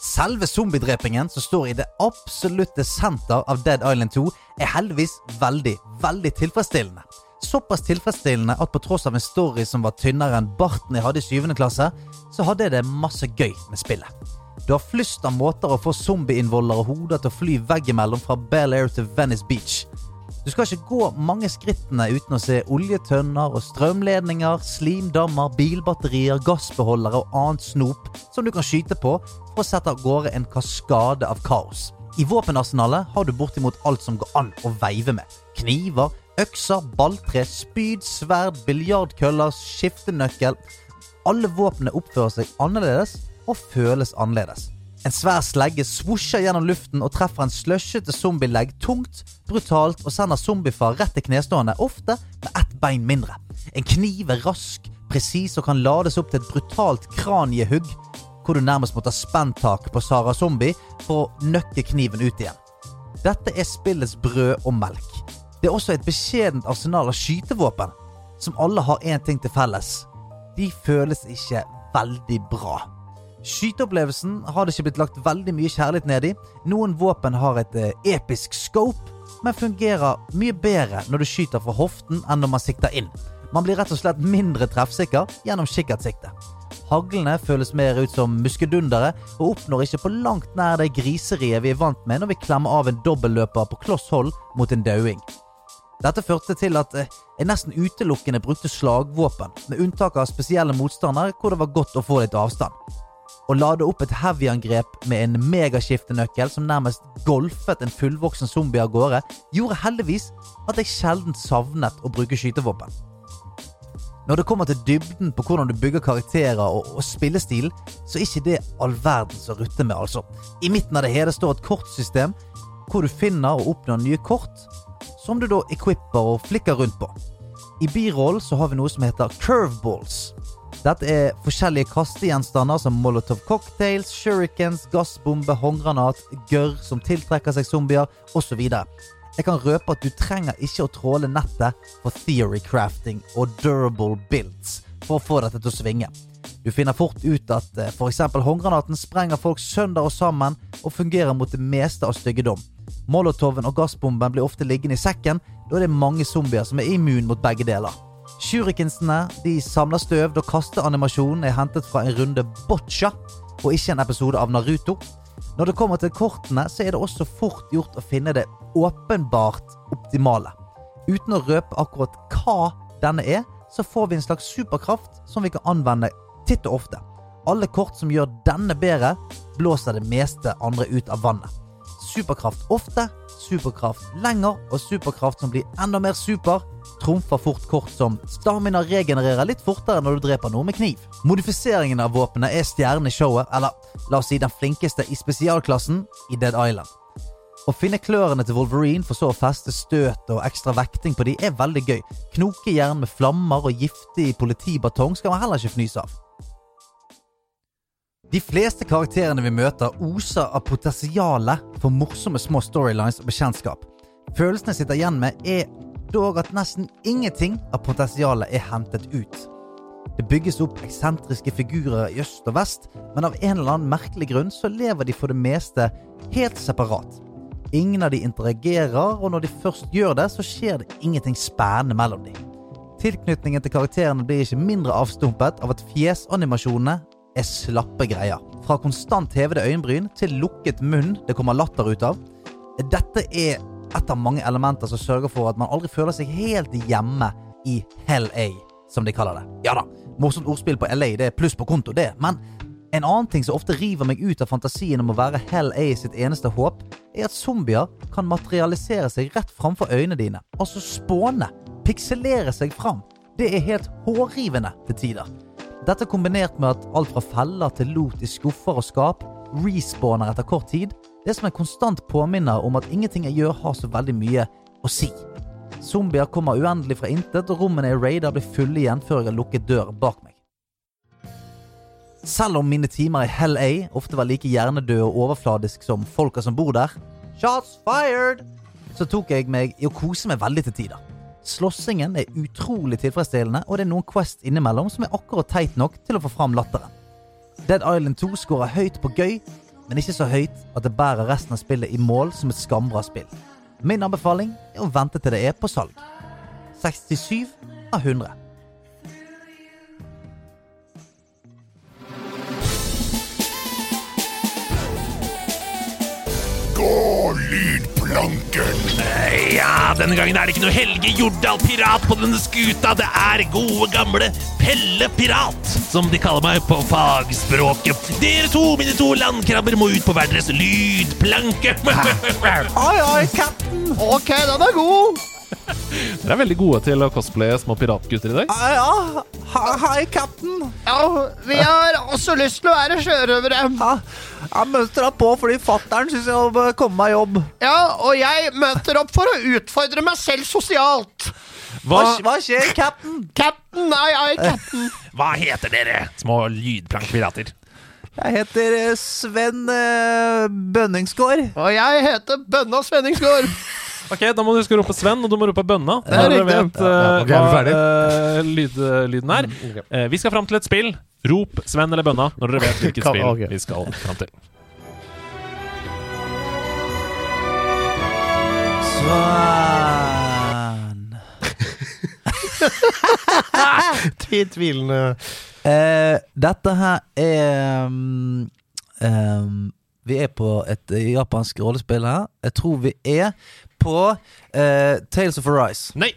Selve zombiedrepingen som står i det absolutte senter av Dead Island 2, er heldigvis veldig, veldig tilfredsstillende. Såpass tilfredsstillende at på tross av en story som var tynnere enn barten jeg hadde i 7. klasse, så hadde jeg det masse gøy med spillet. Du har flust av måter å få zombieinnvoller og hoder til å fly veggimellom fra Bel Air til Venice Beach. Du skal ikke gå mange skrittene uten å se oljetønner og strømledninger, slimdammer, bilbatterier, gassbeholdere og annet snop som du kan skyte på for å sette av gårde en kaskade av kaos. I våpenarsenalet har du bortimot alt som går an å veive med. Kniver, økser, balltre, spyd, sverd, biljardkøller, skiftenøkkel. Alle våpnene oppfører seg annerledes og føles annerledes. En svær slegge svosjer gjennom luften og treffer en slushete zombielegg tungt, brutalt og sender zombiefar rett til knestående, ofte med ett bein mindre. En kniv er rask, presis og kan lades opp til et brutalt kraniehugg, hvor du nærmest må ta spenntak på Sara Zombie for å nøkke kniven ut igjen. Dette er spillets brød og melk. Det er også et beskjedent arsenal av skytevåpen, som alle har én ting til felles. De føles ikke veldig bra. Skyteopplevelsen har det ikke blitt lagt veldig mye kjærlighet ned i. Noen våpen har et eh, episk scope, men fungerer mye bedre når du skyter fra hoften enn når man sikter inn. Man blir rett og slett mindre treffsikker gjennom kikkertsikte. Haglene føles mer ut som muskedundere, og oppnår ikke på langt nær det griseriet vi er vant med når vi klemmer av en dobbeltløper på kloss hold mot en dauing. Dette førte til at eh, jeg nesten utelukkende brukte slagvåpen, med unntak av spesielle motstandere hvor det var godt å få litt avstand. Å lade opp et heavy-angrep med en megaskiftenøkkel som nærmest golfet en fullvoksen zombie av gårde, gjorde heldigvis at jeg sjelden savnet å bruke skytevåpen. Når det kommer til dybden på hvordan du bygger karakterer og, og spillestil, så er ikke det all verden å rutte med, altså. I midten av det hele står et kortsystem hvor du finner og oppnår nye kort, som du da equipper og flikker rundt på. I birollen så har vi noe som heter curveballs. Dette er forskjellige kastegjenstander som molotov cocktails, shurikens, gassbombe, håndgranat, gørr som tiltrekker seg zombier, osv. Jeg kan røpe at du trenger ikke å tråle nettet for theorycrafting og durable builds for å få dette til å svinge. Du finner fort ut at eh, f.eks. håndgranaten sprenger folk sønder og sammen og fungerer mot det meste av styggedom. Molotoven og gassbomben blir ofte liggende i sekken, da det er mange zombier som er immun mot begge deler. Shurikensene de samler støv da kasteanimasjonen er hentet fra en runde boccia, og ikke en episode av Naruto. Når det kommer til kortene, så er det også fort gjort å finne det åpenbart optimale. Uten å røpe akkurat hva denne er, så får vi en slags superkraft som vi kan anvende titt og ofte. Alle kort som gjør denne bedre, blåser det meste andre ut av vannet. Superkraft ofte, superkraft lenger, og superkraft som blir enda mer super, trumfer fort kort som stamina regenererer litt fortere når du dreper noe med kniv. Modifiseringen av våpenet er stjernen i showet, eller la oss si den flinkeste i spesialklassen i Dead Island. Å finne klørne til Wolverine for så å feste støt og ekstra vekting på de er veldig gøy. Knokejern med flammer og giftig politibatong skal man heller ikke fnyse av. De fleste karakterene vi møter, oser av potensialet for morsomme små storylines og bekjentskap. Følelsene jeg sitter igjen med, er dog at nesten ingenting av potensialet er hentet ut. Det bygges opp eksentriske figurer i øst og vest, men av en eller annen merkelig grunn så lever de for det meste helt separat. Ingen av de interagerer, og når de først gjør det, så skjer det ingenting spennende mellom dem. Tilknytningen til karakterene blir ikke mindre avstumpet av at fjesanimasjonene er slappe greier. Fra konstant hevede øyenbryn til lukket munn det kommer latter ut av. Dette er et av mange elementer som sørger for at man aldri føler seg helt hjemme i LA, som de kaller det. Ja da, morsomt ordspill på LA, det er pluss på konto, det, men en annen ting som ofte river meg ut av fantasien om å være LA sitt eneste håp, er at zombier kan materialisere seg rett framfor øynene dine. Altså spåne, pikselere seg fram. Det er helt hårrivende til tider. Dette kombinert med at alt fra feller til lot i skuffer og skap respawner etter kort tid, det er som en konstant påminner om at ingenting jeg gjør har så veldig mye å si. Zombier kommer uendelig fra intet, og rommene i raider blir fulle igjen før jeg har lukket døren bak meg. Selv om mine timer i Hell A ofte var like hjernedøde og overfladisk som folka som bor der, shots fired, så tok jeg meg i å kose meg veldig til tider. Slåssingen er utrolig tilfredsstillende, og det er noen Quest innimellom som er akkurat teit nok til å få fram latteren. Dead Island 2 scorer høyt på gøy, men ikke så høyt at det bærer resten av spillet i mål som et skambra spill. Min anbefaling er å vente til det er på salg. 67 av 100. Gå lydplanken. Ja, denne gangen er det ikke noe Helge Jordal pirat på denne skuta. Det er gode, gamle Pelle Pirat, som de kaller meg på fagspråket. Dere to, mine to landkrabber, må ut på hver deres lydplanke. Oi, oi, cap'n! Ok, den er god! Dere er veldig gode til å cosplaye små piratgutter i dag. Ja, ja. Hei, hei, cap'n. Ja, vi har også lyst til å være sjørøvere. Ja, jeg møter deg på fordi fattern syns jeg må komme meg jobb. Ja, og jeg møter opp for å utfordre meg selv sosialt. Hva, Hva, hva skjer, cap'n? Cap'n, nei, nei, cap'n. hva heter dere, små lydplankpirater? Jeg heter eh, Sven uh, Bønningsgård. Og jeg heter Bønna Svenningsgård. Ok, Da må du huske å rope Sven, og du må rope bønna. Det er riktig. vet Ja, eh, ok, vi hva eh, lyd, lyden er. Okay. Uh, vi skal fram til et spill. Rop Sven eller bønna når dere vet hvilket Kan- spill okay. vi skal fram til. Svan. Tvilende uh, dette her er um, um, Vi er på et eh, japansk rollespill her. Jeg tror vi er på uh, Tales of Arise. Nei!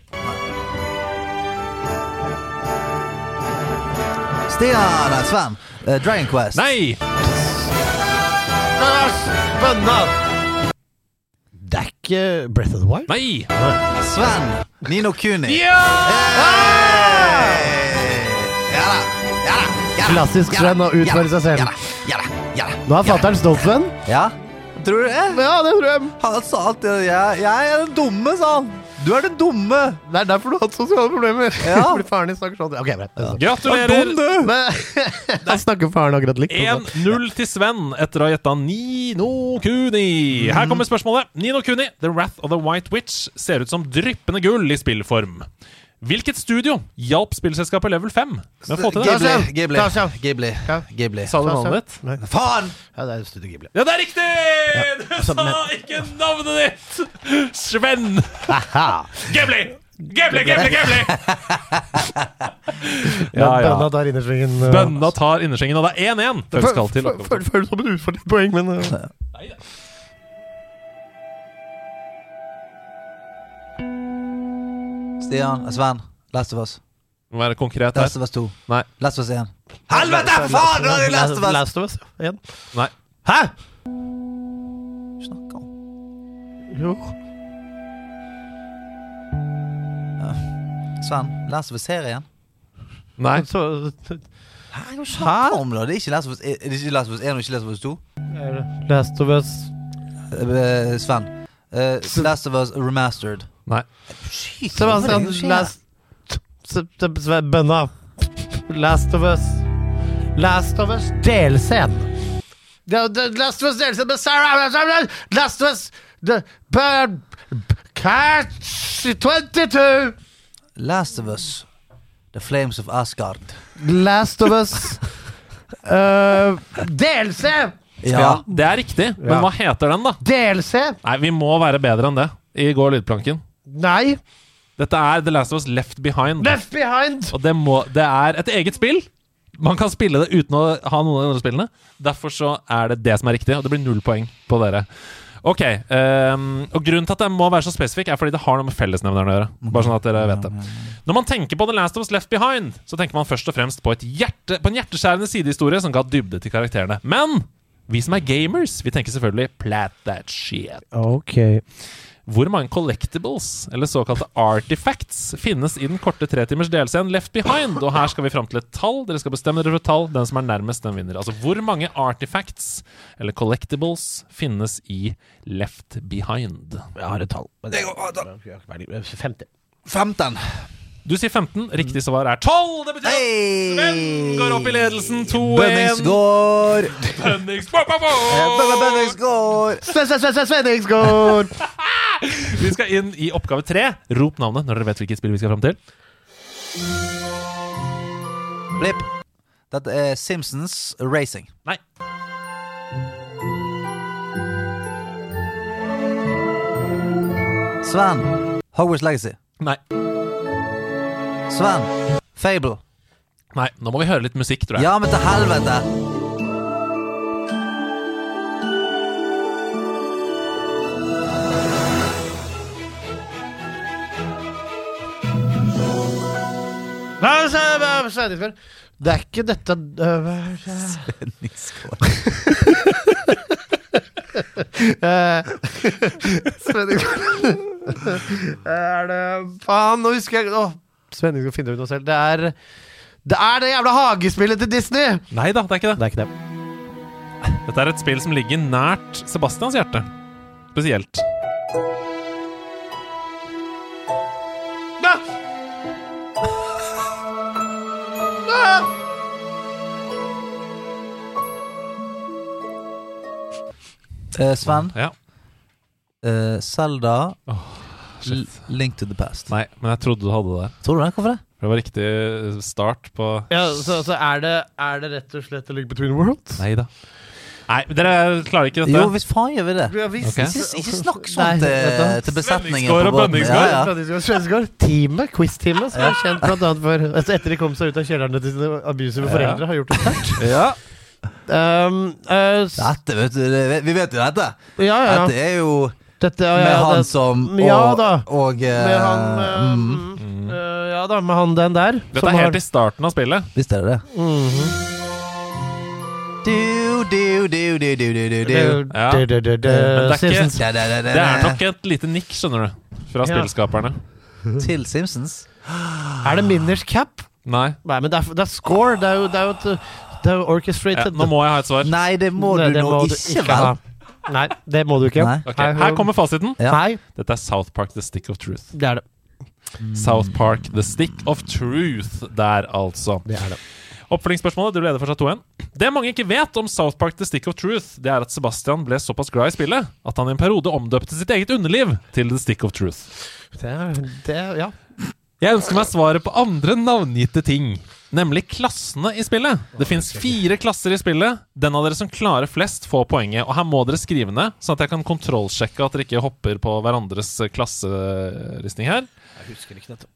Stian nei, Sven. Uh, Dragon Quest. Nei! Det er ikke Breath of the Wild? Nei! Sven. Nino Kuni. Ja! Hey! Ja da. Ja da. Ja da. Klassisk Sven å utføre seg selv. Ja da. Ja da. Ja da. Nå er fatter'n stolt, Sven. Ja. Tror du det? Ja, det tror jeg. Han sa alltid jeg, 'Jeg er den dumme', sa han. Du er den dumme. Det er derfor du har hatt sosiale problemer. Ja. Fordi faren din snakker sånn. Ok, greit. Gratulerer! Men han snakker faren akkurat likt. 1-0 til Sven etter å ha gjetta Nino Kuni. Her kommer spørsmålet. Nino Kuni, The Wrath of the White Witch, ser ut som dryppende gull i spillform. Hvilket studio hjalp spillselskapet Level 5 med å få til det? Ghibli. Ghibli. Ghibli. Ghibli. Sa du navnet ditt? Nei. Faen! Ja, det er Studio Ghibli. Ja, det er riktig! Du altså, sa ikke navnet ditt! Sven Ghibli! Ghibli, Ghibli, Ghibli! Ja, Ja, Bønna tar innersvingen. uh, Bønna tar innersvingen, og det er 1-1 før vi skal til Føl- føl- Føles som en utfordret poeng, men uh, Stian. Sven. Last of Us. Må være konkret her. Last of Us 2. Nei. Last of Us 1. Helvete! Faen! Det er Last of Us! Last of Us. Igjen. Nei. Hæ? Snakk om. Jo. Sven. Last of Us-serien. Nei. Så Hæ? Hva snakker du om, da? Det er ikke Last of Us, er det ikke Last of Us 1 og ikke Last of Us 2? er Last of Us Eh, Sven. Uh, Last of Us Remastered. Nei. Sebastian, skjer? Last Bønna. Last of Us Last of Us delscen. Last of Us delscen med Sarah Last of Us The Bird Catch 22 Last of Us The Flames of Asgard. Last of Us uh, DLC! Ja, det er riktig, men Ja. hva heter den, da? DLC! Nei, vi må være bedre enn det i Går lydplanken. Nei, Dette er The Last of Us Left Behind. Left Behind! Og det, må, det er et eget spill. Man kan spille det uten å ha noen av de andre spillene. Derfor så er det det som er riktig, og det blir null poeng på dere. Ok, um, og Grunnen til at det må være så spesifikk, er fordi det har noe med fellesnevneren å gjøre. Bare sånn at dere vet det Når man tenker på The Last of Us Left Behind, så tenker man først og fremst på, et hjerte, på en hjerteskjærende sidehistorie som ga dybde til karakterene. Men vi som er gamers, vi tenker selvfølgelig Plat that shit. Ok. Hvor mange collectibles, eller såkalte artifacts, finnes i den korte tretimers delscenen Left Behind? Og her skal vi fram til et tall. Dere skal bestemme dere for et tall. Den som er nærmest, den vinner. Altså hvor mange artifacts, eller collectibles, finnes i Left Behind? Jeg har et tall. Men Det går- 50. 15. Du sier 15. Riktig svar er 12! Det betyr at Sven går opp i ledelsen 2-1. Bønningsgård. Bønningsgård. Svenningsgård. vi skal inn i oppgave tre. Rop navnet når dere vet hvilket spill vi skal fram til. Blipp. Dette er Simpsons Racing. Nei. Sven. Hogwarts Legacy. Nei. Sven. Fable. Nei, nå må vi høre litt musikk, tror jeg. Ja, men til helvete! Det er ikke dette øh, eh, Svenningskår Er det Faen, nå husker jeg Å, Svenning skal finne ut noe selv. Det er Det er det jævla hagespillet til Disney! Nei da, det er ikke det. Det er ikke det. Dette er et spill som ligger nært Sebastians hjerte. Spesielt. Da! Eh, Sven. Ja. Eh, Zelda. Shit. L- Link to the past. Nei, men jeg trodde du hadde det. Tror du det? Hvorfor det? Det var riktig start på Ja, så, så er, det, er det rett og slett A Link Between Worlds? Nei da. Nei, dere klarer ikke dette. Jo, hvis faen gjør vi det. Ja, hvis, Ok. Ikke, ikke snakk Nei, sånn til, vet til besetningen Svenningsgård og båten. Bønningsgård. Ja, ja. Teamet, quiz-teamet, som er kjent blant annet for altså Etter de kom seg ut av kjellerne til sine abusive Ja. foreldre, har gjort det sterkt. Ja. Um, eh, s- Dette, vet du. det- Vi vet jo dette. ja, ja. Dette er jo Dette, ja, med han det- som og, Ja da. Og eh, Med han eh, mm, mm, eh, Ja da, med han den der. Dette er helt i starten av spillet. Visst er det det. -hmm. Du, du, du, du, du, du, du, du. Ja. Du, du, du, du, det er ikke- Simpsons. Da, da, da, da, Det er nok et lite nikk, skjønner du, fra Ja. spillskaperne. Til Simpsons. Er det Minners Cap? Nei. Nei, men det er, det er score. Det er jo, det er jo, et, det er jo Ja, orchestrated. nå må jeg ha et svar. Nei, det må Nei, du det nå må du ikke, ha. vel? Nei, det må du ikke. Nei. Ok, Her kommer fasiten. Ja. Nei, Dette er South Park The Stick of Truth. det er det. South Park The Stick of Truth der, altså. Det er det. Oppfølgingsspørsmålet, du leder fortsatt 2-1. Det mange ikke vet om South Park The Stick of Truth, det er at Sebastian ble såpass glad i spillet at han i en periode omdøpte sitt eget underliv til The Stick of Truth. Det er, det Ja. Jeg ønsker meg svaret på andre navngitte ting, nemlig klassene i spillet. Det fins fire klasser i spillet. Den av dere som klarer flest, får poenget. Og her må dere skrive ned, sånn at jeg kan kontrollsjekke at dere ikke hopper på hverandres klasseristning her. Jeg husker ikke dette.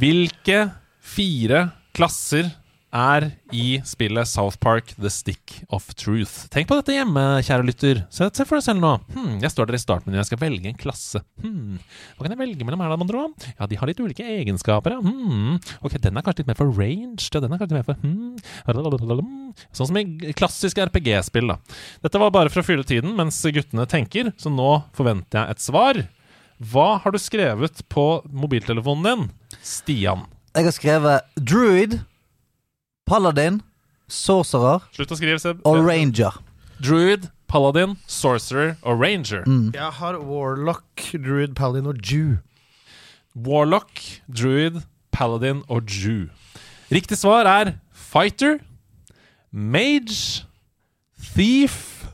Hvilke fire klasser er i spillet South Park The Stick of Truth? Tenk på dette hjemme, kjære lytter. Se, se for deg selv nå. Hmm, jeg står der i startmenyen, jeg skal velge en klasse. Hmm, hva kan jeg velge mellom her, da, mon tro? Ja, de har litt ulike egenskaper, ja. Hmm, ok, den er kanskje litt mer for ranged, og den er kanskje mer for hmm. Sånn som i klassiske RPG-spill, da. Dette var bare for å fylle tiden mens guttene tenker, så nå forventer jeg et svar. Hva har du skrevet på mobiltelefonen din, Stian? Jeg har skrevet Druid, Paladin, Sorcerer Slutt å skrive, Seb. og Ranger. Druid, Paladin, Sorcerer og Ranger. Mm. Jeg har Warlock, Druid, Paladin og Jew. Warlock, Druid, Paladin og Jew. Riktig svar er Fighter, Mage, Thief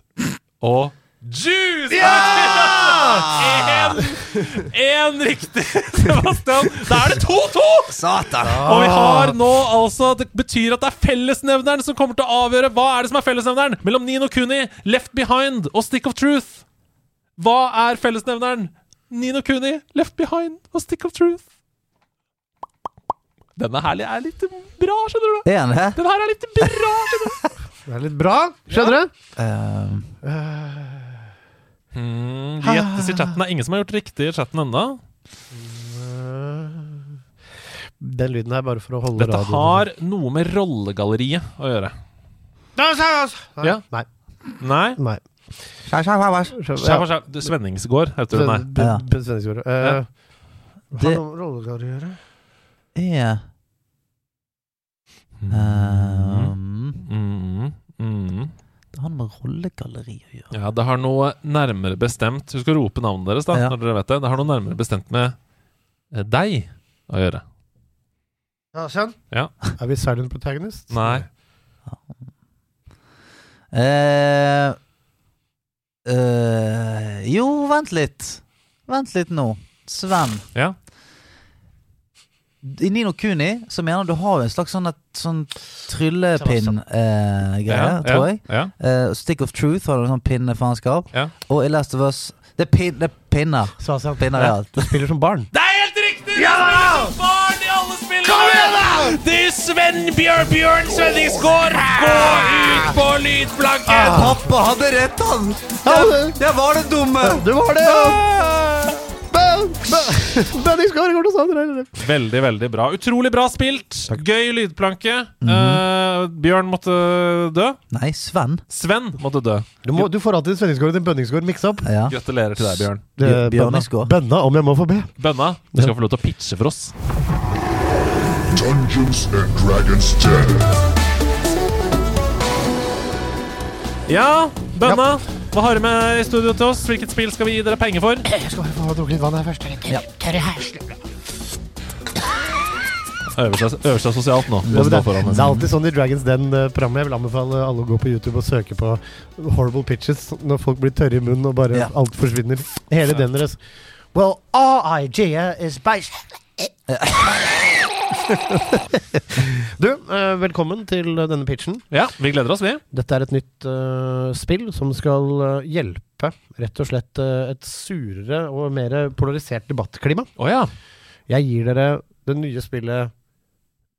og Jews! Én riktig, Sebastian. Da er det 2-2! Satan! Og vi har nå altså Det betyr at det er fellesnevneren som kommer til å avgjøre hva er det som er fellesnevneren mellom Nino Kuni, Left Behind og Stick of Truth. Hva er fellesnevneren? Nino Kuni, Left Behind og Stick of Truth. Denne her er litt bra, skjønner du. Den her er litt bra, skjønner du. Det er litt bra, skjønner du? Eh, Hmm, de gjettes i chatten. Det er ingen som har gjort riktig i chatten ennå. Den lyden er bare for å holde Dette radioen. har noe med rollegalleriet å gjøre. Nei, Ja. Nei. Nei? Nei. Skjæva. Svenningsgård heter hun, nei. Ja. Svenningsgård. Uh, Det- Har noe rollegalleriet å gjøre? er um, Mm, mm. Det har noe med rollegalleri å gjøre. Ja, det har noe nærmere bestemt Husk å rope navnet deres, da, Ja. når dere vet det. Det har noe nærmere bestemt med eh, deg å gjøre. Ja, sånn. Ja. Er vi silent protagonist? Nei. Eh, eh, jo, vent litt. Vent litt nå. Sven. Ja. I Nino Kuni så mener du har en slags sånn, sånn tryllepinn-greie, ja, tror jeg. Ja. Eh, Stick of Truth har du en sånn pinnefaenskap. Ja. Og i Last of Us Det er, pin, det er pinner. Svasian. Pinner i alt. Du spiller som barn. Det er helt riktig! Ja! Barn i alle spillene! Kom igjen, da! Det er Sven Bjørn Bjørn Svenningsgård. Gå ut på lydplanken! Pappa hadde rett, han! Ja, Jeg, jeg var den dumme! Du var det! Til Sander. Veldig, veldig bra. Utrolig bra spilt. Gøy lydplanke. Eh, Bjørn måtte dø. Nei, Sven. Sven måtte dø. Du, må, du får alltid Svenningsgård og din Bønningsgård miksa opp. Ja. Gratulerer til deg, Bjørn. Det- Bjørningsgård. Bønna, om jeg må få be. Bønna, du skal få lov til å pitche for oss. Dungeons and Dragons 10. Ja, Bønna. Hva har du med i studio til oss? Hvilket spill skal vi gi dere penger for? Jeg skal bare få drukket litt vann her først. Ja. Øver seg, øver seg sosialt nå. Det, det, det er alltid sånn i Dragons Den-programmet. Jeg vil anbefale alle å gå på YouTube og søke på horrible pitches når folk blir tørre i munnen og bare Ja. alt forsvinner. Hele den deres Well, our idea is based Du, eh, velkommen til denne pitchen. Ja, vi gleder oss, vi. Dette er et nytt uh, spill som skal eh, hjelpe rett og slett et surere og mer polarisert debattklima. Oh, ja. Jeg gir dere det nye spillet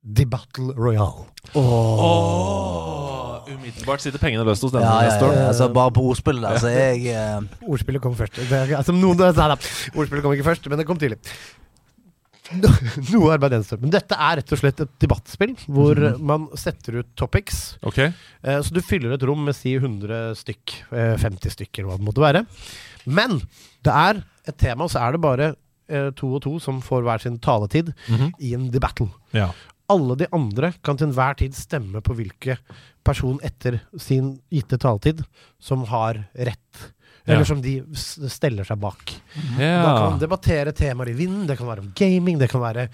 The Battle Royale. Åh, umiddelbart sitter pengene løst hos denne Ja, ja, ja, ja, altså bare på ordspillet altså. jeg uh... Ordspillet kom først. Det er, altså, noen, nei, da. Ordspillet kom ikke først, men det kom tidlig. No, noe arbeid. Men dette er rett og slett et debattspill hvor man setter ut topics. Okay. Eh, så du fyller et rom med si 100 stykk, eh, 50 stykk eller hva det måtte være. Men det er et tema, og så er det bare eh, to og to som får hver sin taletid Mhm. i en debattle. Ja. Alle de andre kan til enhver tid stemme på hvilke person etter sin gitte taletid som har rett. Eller Ja. som de steller seg bak. Da kan debattere temaer i vinden, det kan være om gaming, det kan være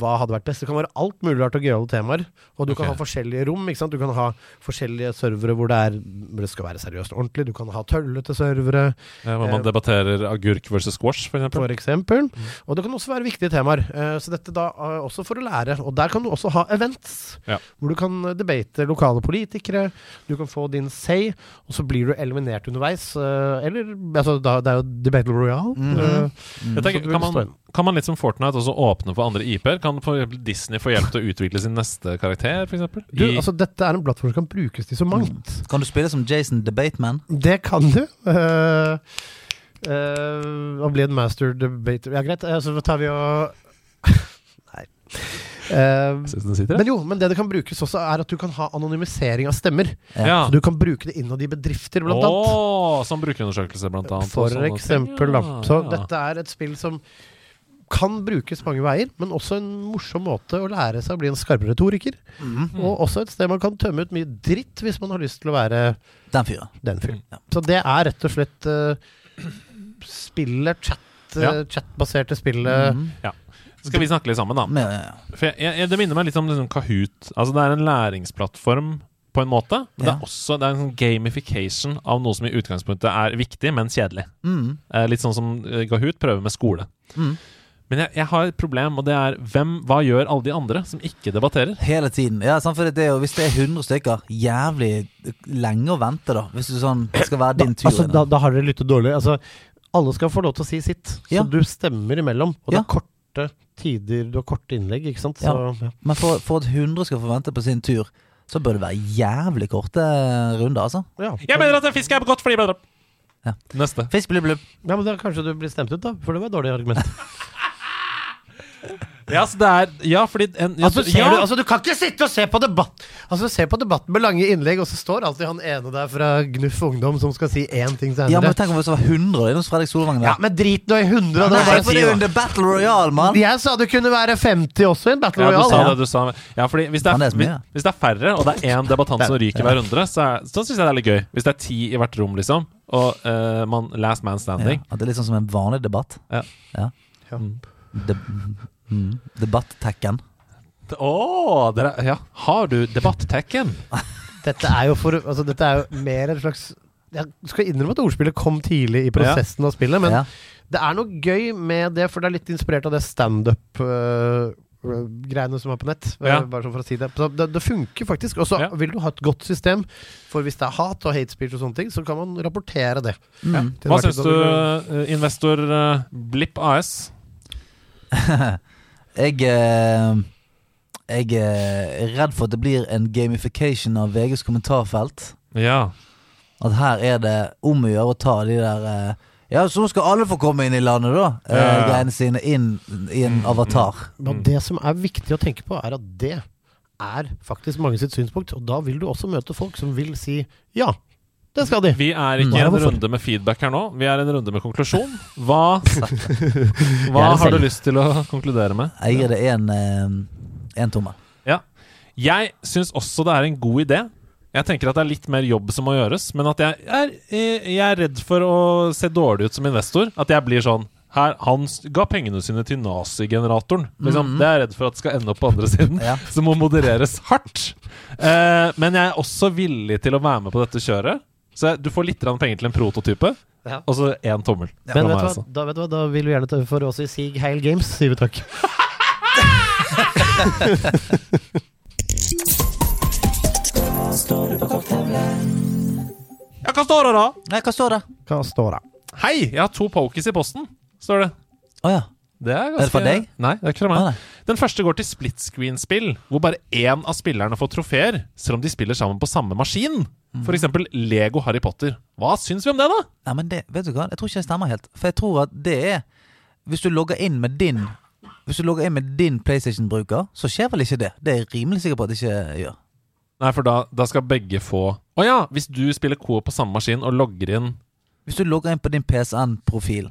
hva hadde vært best. Det kan være alt mulig rart og gøyale temaer. Og du kan ha forskjellige rom. ikke sant? Du kan ha forskjellige servere hvor det, er, hvor det skal være seriøst og ordentlig. Du kan ha tøllete servere, Ja, Hvor man Eh, debatterer agurk versus squash, for eksempel. for eksempel. Og det kan også være viktige temaer. Eh, Så dette da er også for å lære. Og der kan du også ha events. Ja. Hvor du kan debate lokale politikere. Du kan få din say, og så blir du eliminert underveis. eh, Eller altså, da, Det er jo The Battle Royale. Mm. Mm. Jeg tenker, kan, man, kan man litt som Fortnite også åpne for andre IP-er? Kan for Disney få hjelp til å utvikle sin neste karakter, f.eks.? Du, altså, dette er en plattform som kan brukes til så mangt. Kan du spille som Jason the Bateman? Det kan du. Uh, og bli en master debater Ja, greit. eh, så tar vi og Nei. Eh, den men jo, men det det kan brukes også, er at du kan ha anonymisering av stemmer. Ja. Så du kan bruke det innad i bedrifter, blant annet. Åh, som brukerundersøkelse, blant annet. For eksempel, da. Ja, Så ja. dette er et spill som kan brukes mange veier, men også en morsom måte å lære seg å bli en skarpere retoriker. Mm. Og også et sted man kan tømme ut mye dritt hvis man har lyst til å være Den fyren. den fyren. Ja. Så det er rett og slett uh, spillet, chat, uh, Ja. chatbaserte spillet. Mhm. Skal vi snakke litt sammen, da? Men, ja, ja. For jeg, jeg, det minner meg litt om liksom Kahoot. Altså Det er en læringsplattform på en måte. Men det er også det er en sånn gamification av noe som i utgangspunktet er viktig, men kjedelig. Mm. Eh, litt sånn som eh, Kahoot prøver med skole. Mm. Men jeg, jeg har et problem, og det er hvem, hva gjør alle de andre som ikke debatterer? Hele tiden. Ja, for det er jo, Hvis det er 100 stykker, jævlig lenge å vente, da. Hvis du sånn skal være din tur. Altså, da, da har dere lyttet dårlig. Altså, alle skal få lov til å si sitt, Ja. så du stemmer imellom. Og det er er korte tider, du har korte innlegg, ikke sant. Så, ja. Men for, for at 100 skal få vente på sin tur, så bør det være jævlig korte runder, altså. Ja. Jeg mener at fisk er godt fordi bedre. Ja. Neste. Fisk, blir blubb. ja, men da kanskje du blir stemt ut, da. For det var et dårlig argument. Ja, altså det er Ja, fordi en, ja, Altså, ser ja, du, altså, du kan ikke sitte og se på debatt Altså, se på debatten med lange innlegg, og så står alltid han ene der fra Gnuff Ungdom som skal si én ting Ja, men tenk om det var 100 inne hos Fredrik Solvang. Ja, men drit nå i 100, Ja, Det Nei, bare for si det er jo det. Battle Royale, mann! Jeg sa det kunne være 50 også i en Battle ja, du sa det, du sa Ja, fordi hvis det er, er så hvis, hvis det er færre, og det er én debattant som Det er- ryker hver runde, så, er- så syns jeg det er litt gøy. Hvis det er ti i hvert rom, liksom, og uh, man last man Ja, standing at det er litt sånn som en vanlig debatt. Ja. ja. Ja. De, mm, Debattekken. Å, Oh, Ja. Har du debattekken? Dette er jo for Altså, dette er jo mer en slags Jeg skal innrømme at ordspillet kom tidlig i prosessen av spillet, men ja. det er noe gøy med det, for det er litt inspirert av det standup uh, greiene som er på nett. øh, Ja. Bare sånn for å si det. Det, det funker faktisk. Og så Ja. vil du ha et godt system, for hvis det er hat og hate speech og sånne ting, så kan man rapportere det. Mm. Hva syns du, eh, investor eh, Blipp AS? Jeg eh, Jeg er redd for at det blir en gamification av VGs kommentarfelt. Ja. At her er det om å gjøre å ta de der eh, Ja, så skal alle få komme inn i landet, da. eh, Ja, ja. Greiene sine inn i en Mm, avatar. Men det som er viktig å tenke på, er at det er faktisk mange sitt synspunkt. Og da vil du også møte folk som vil si ja, det skal de. Vi er ikke Mm. i en runde med feedback her nå. Vi er i en runde med konklusjon. Hva, hva har du lyst til å konkludere med? Jeg gir det en, tommel. Ja. Jeg syns også det er en god idé. Jeg tenker at det er litt mer jobb som må gjøres, men at jeg er, jeg er redd for å se dårlig ut som investor. At jeg blir sånn her, Han ga pengene sine til nazigeneratoren. Liksom, Mhm. Det er jeg redd for at skal ende opp på andre siden. Ja. Som må modereres hardt. Eh, men jeg er også villig til å være med på dette kjøret. Så du får litt penger til en prototype, Ja. og så én tommel. Men vet du, altså. hva, da, vet du hva, da vil vi gjerne ta for oss i Sig Heil Games, sier vi takk. Ja, hva står det, da? Nei, hva står det? Hva står det? Hei, jeg har to pokies i posten, står det. Å ja. Det er, ganske... Er det for deg? Nei, det er ikke for meg. Ah, Den første går til split screen-spill, hvor bare én av spillerne får trofeer, selv om de spiller sammen på samme maskin. For eksempel Lego Harry Potter. Hva syns vi om det, da? Nei, men det, vet du hva? Jeg tror ikke det stemmer helt. For jeg tror at det er Hvis du logger inn med din Hvis du logger inn med din PlayStation-bruker, så skjer vel ikke det. Det er jeg rimelig sikker på at det ikke gjør. Nei, for da, da skal begge få Å ja! Hvis du spiller Coop på samme maskin og logger inn Hvis du logger inn på din PSN-profil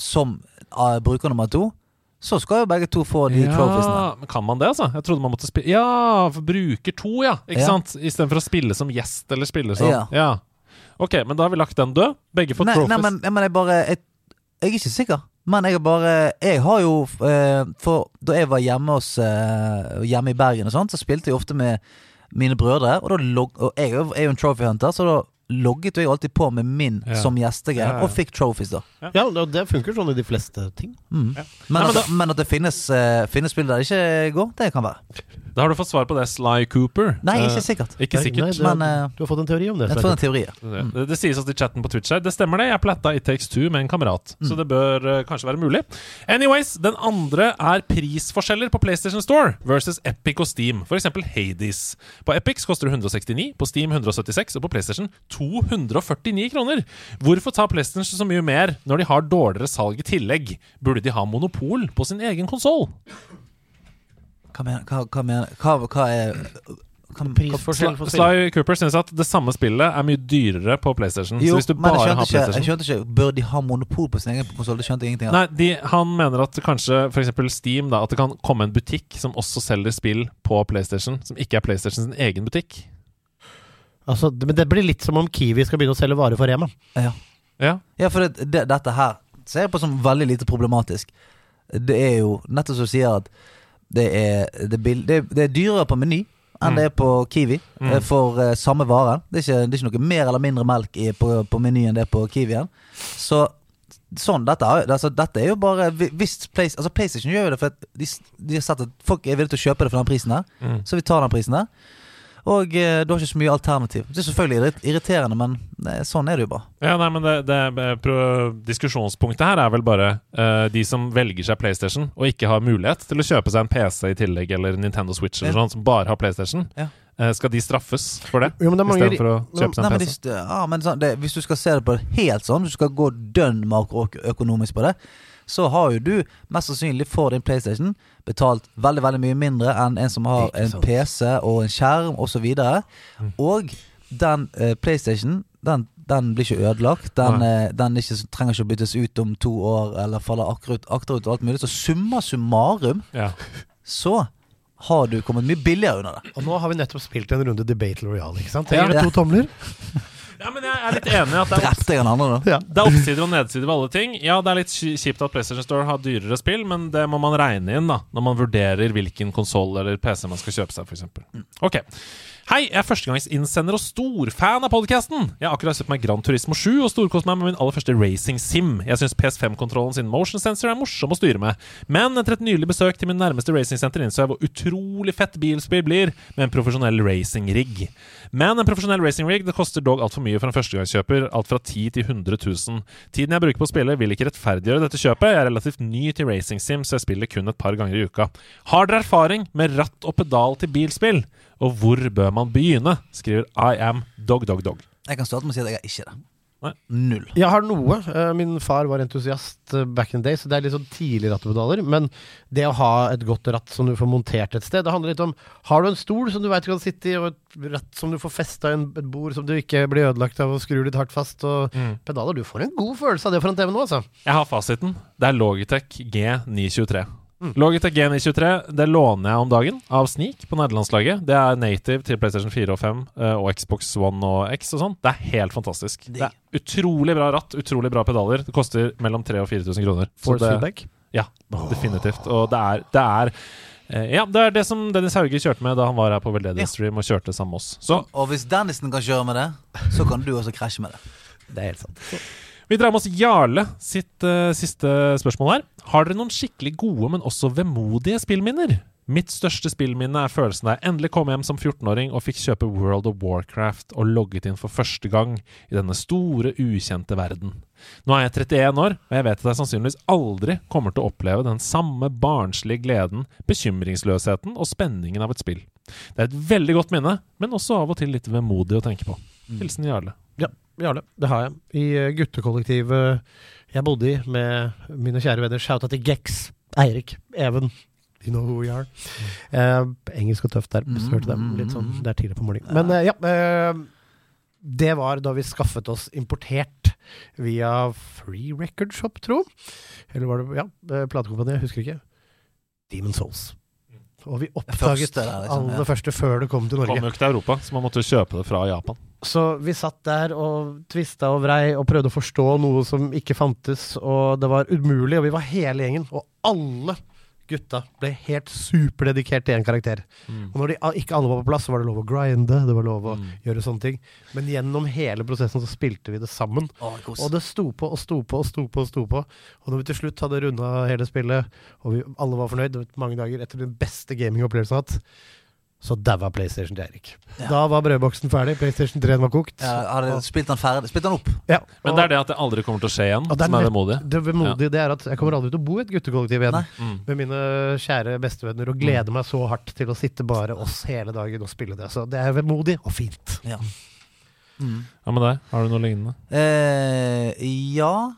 som uh, bruker nummer to, så skal jo begge to få de trophiesene. Men kan man det, altså? Jeg trodde man måtte spille Ja, for bruker to, ja. Ikke Ja. sant? Istedenfor å spille som gjest eller spille som Ja. Ok, men da har vi lagt den død. Begge får Nei, trophies. nei, men, men jeg bare jeg, jeg er ikke sikker. Men jeg har bare Jeg har jo eh, For da jeg var hjemme hos eh, Hjemme i Bergen og sånt, så spilte jeg ofte med mine brødre. Og, da log, og jeg er jo en trophy hunter, så da logget jeg alltid på med min Ja. som gjestegreie, Ja, ja. og fikk trophies, da. Ja, det funker sånn i de fleste ting. Mm. Ja. Men, Nei, men at, men at det finnes, uh, finnes spill der det ikke går, det kan være. Da har du fått svar på det, Sly Cooper. Nei, Eh, ikke sikkert. Ikke Nei, sikkert. det, men, eh, du har fått en teori om det. Jeg tror er en teori. ja. Det, det sies også i chatten på Twitch her. Det stemmer det. Jeg platta It Takes Two med en kamerat. Så det bør uh, kanskje være mulig. Anyways, den andre er prisforskjeller på PlayStation Store versus Epic og Steam. For eksempel Hades. På Epic koster det 169, på Steam 176 og på PlayStation 249 kroner. Hvorfor tar PlayStation så mye mer når de har dårligere salg i tillegg? Burde de ha monopol på sin egen konsoll? Hva mener hva, hva, mener, hva, hva er. Sly Cooper syns at det samme spillet er mye dyrere på PlayStation. Jo, så hvis du bare har ikke, jeg skjønte ikke Bør de ha monopol på sin egen konsoll? Nei, de, han mener at kanskje f.eks. Steam da At det kan komme en butikk som også selger spill på PlayStation, som ikke er PlayStation sin egen butikk. Altså, men det blir litt som om Kiwi skal begynne å selge varer for Rema. Ja. Ja, Ja, for det, det, dette her ser jeg på som veldig lite problematisk. Det er jo nettopp som du sier at det er, det, det, det er dyrere på Meny enn Mm. det er på Kiwi Mm. eh, for uh, samme vare. Det er, ikke, det er ikke noe mer eller mindre melk i, på, på Meny enn det er på Kiwien. Så sånn, dette, altså, dette er jo bare hvi- hvis Play, altså PlayStation gjør jo det fordi de, de har sett at folk er villige til å kjøpe det for den prisen der, Mm. Så vi tar den prisen der. Og eh, du har ikke så mye alternativ. Det er selvfølgelig irriterende, men eh, sånn er det jo bare. ja nei, men det, det, Diskusjonspunktet her er vel bare eh, de som velger seg PlayStation og ikke har mulighet til å kjøpe seg en PC i tillegg, eller Nintendo Switch eller Ja. sånn, som bare har PlayStation. Ja. Eh, skal de straffes for det? Jo, men det Istedenfor å kjøpe seg Nei, PC? men, de, ja, men sånn, det, hvis du skal se det på det helt sånn, du skal gå dønn makroøkonomisk på det, så har jo du mest sannsynlig for din PlayStation betalt veldig veldig mye mindre enn en som har en. PC og en skjerm osv. Og, så Mm. og den uh, PlayStation, den, den blir ikke ødelagt. Den, eh, den ikke, trenger ikke å byttes ut om to år eller faller akkurat, akterut og alt mulig. Så summa summarum Ja. så har du kommet mye billigere under det. Og nå har vi nettopp spilt en runde Debate Royale, ikke sant? Ja. Trenger det to tomler? Ja, men jeg er litt enig i at det er, Drepte jeg han andre, da? Ja. det er oppsider og nedsider ved alle ting. Ja, det er litt kji- kjipt at PlayStation Store har dyrere spill, men det må man regne inn da når man vurderer hvilken konsoll eller PC man skal kjøpe seg, f.eks. Ok. Hei, jeg er førstegangsinnsender og storfan av podkasten. Jeg har akkurat sett meg Gran Turismo 7 og storkost meg med min aller første racing sim. Jeg syns PS5-kontrollen sin motion sensor er morsom å styre med. Men etter et nylig besøk til min nærmeste racingsenter innså jeg hvor utrolig fett bilspill blir med en profesjonell racing-rigg. Men en profesjonell racing-rig det koster dog altfor mye for en førstegangskjøper. Alt fra 10 til 100 000. Tiden jeg bruker på å spille, vil ikke rettferdiggjøre dette kjøpet. Jeg er relativt ny til racing sim, så jeg spiller kun et par ganger i uka. Har dere erfaring med ratt og pedal til bilspill? Og hvor bør man begynne? skriver I am dog, dog, dog. Jeg kan starte med å si at jeg er ikke det. Nei. Null. Jeg har noe. Eh, Min far var entusiast eh, back in the day, så det er litt sånn tidlig rattepedaler. Men det å ha et godt ratt som du får montert et sted, det handler litt om Har du en stol som du veit du kan sitte i, og et ratt som du får festa i en- et bord som du ikke blir ødelagt av og skrur litt hardt fast, og pedaler Du får en god følelse av det foran TV nå, altså. Jeg har fasiten. Det er Logitech G923. Logitech G923 det låner jeg om dagen av Sneak på nederlandslaget. Det er native til PlayStation 4 og 5 eh, og Xbox One og X og sånn. Det er helt fantastisk. Det er utrolig bra ratt, utrolig bra pedaler. Det koster mellom 3000 og 4000 kroner. Så Force det, feedback. ja, definitivt. Og det er, det er eh, Ja, det er det som Dennis Hauge kjørte med da han var her på Veldedighetsstream og kjørte sammen med oss. Så Og hvis Dennisen kan kjøre med det, så kan du også krasje med det. Det er helt sant. Vi drar med oss Jarle sitt uh, siste spørsmål her. Har dere noen skikkelig gode, men også vemodige spillminner? Mitt største spillminne er følelsen da jeg endelig kom hjem som 14-åring og fikk kjøpe World of Warcraft og logget inn for første gang i denne store, ukjente verden. Nå er jeg 31 år, og jeg vet at jeg sannsynligvis aldri kommer til å oppleve den samme barnslige gleden, bekymringsløsheten og spenningen av et spill. Det er et veldig godt minne, men også av og til litt vemodig å tenke på. Hilsen Jarle. Ja, Jarle. Det har jeg. I eh, guttekollektivet jeg bodde i med mine kjære venner. Shouta til Gex, Eirik, Even. You know who we are. Eh, engelsk og tøft der. Hørte dem. Litt sånn, Det er tidlig på morgenen. Men eh, ja. eh, det var da vi skaffet oss importert via Free Record Shop, tro. Eller var det Ja, platekompaniet, husker ikke. Demon Souls. Og vi oppdaget første der, liksom, aller ja. første før det kom til Norge. Kom jo ikke til Europa, så man måtte kjøpe det fra Japan. Så vi satt der og tvista og vrei og prøvde å forstå noe som ikke fantes, og det var umulig, og vi var hele gjengen, og alle gutta ble helt superdedikert til én karakter. Og når de ikke alle var på plass, så var det lov å grinde, det var lov å gjøre sånne ting. Men gjennom hele prosessen så spilte vi det sammen. Oh. Og det sto på og sto på og sto på. Og sto på Og når vi til slutt hadde runda hele spillet, og vi alle var fornøyd, mange dager etter den beste gamingopplevelsen jeg har hatt, så daua PlayStation til Erik. Ja. Da var brødboksen ferdig, PlayStation 3 var kokt. Ja, hadde spilt den ferdig. Spilt den opp. Ja, Men det er det at det aldri kommer til å skje igjen, Og det er som er vemodig. det vemodige det er at jeg kommer aldri til å bo i et guttekollektiv igjen Mm. med mine kjære bestevenner og gleder meg så hardt til å sitte bare oss hele dagen og spille det. Så det er vemodig og fint. Ja. Mm. Hva med deg? Har du noe lignende? Eh, ja,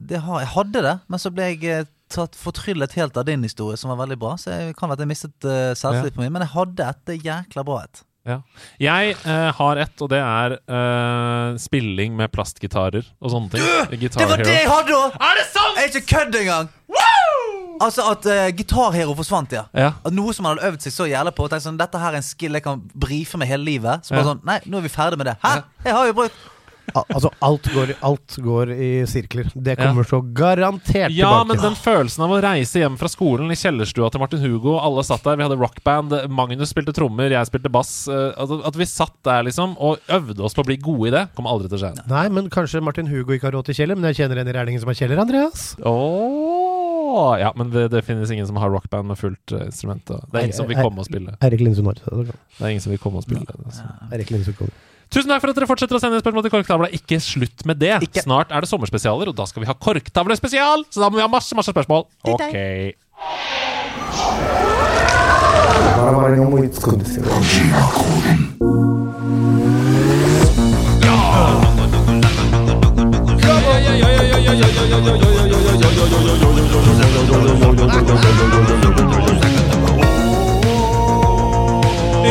det har, jeg hadde det, men så ble jeg eh, tatt fortryllet helt av din historie, som var veldig bra. Så jeg kan være at jeg mistet uh, selvtillit på min, men jeg hadde et jækla bra et. Jeg uh, har ett, og det er uh, spilling med plastgitarer og sånne ting. Guitar Det var det jeg hadde òg! Er det sant?! Jeg er ikke kødd engang! Altså at uh, gitarhero forsvant, ja. Ja. At Noe som man hadde øvd seg så jævlig på. Og tenkt sånn, Dette her er en skill jeg kan brife med hele livet. Så bare Ja. sånn Nei, nå er vi ferdig med det. Hæ? Jeg har jo brukt Al altså, alt går, alt går i sirkler. Det kommer så garantert Ja, tilbake. men den følelsen av å reise hjem fra skolen i kjellerstua til Martin Hugo, alle satt der, vi hadde rockband, Magnus spilte trommer, jeg spilte bass eh, altså, At vi satt der liksom og øvde oss på å bli gode i det, kommer aldri til å skje. Nei, men kanskje Martin Hugo ikke har råd til Kjeller, men jeg kjenner en i Rælingen som har Kjeller, Andreas. Oh. ja, men det, det finnes ingen som har rockband med fullt uh, instrument. Det er ingen som vil komme og spille. Eirik Lindsund har det. Er ingen som vil komme og spille det. Tusen takk for at dere fortsetter å sende spørsmål til Korktavla. Ikke slutt med det. Ikke. Snart er det sommerspesialer, og da skal vi ha Korktavlespesial! Så da må vi ha masse, masse spørsmål. Ok.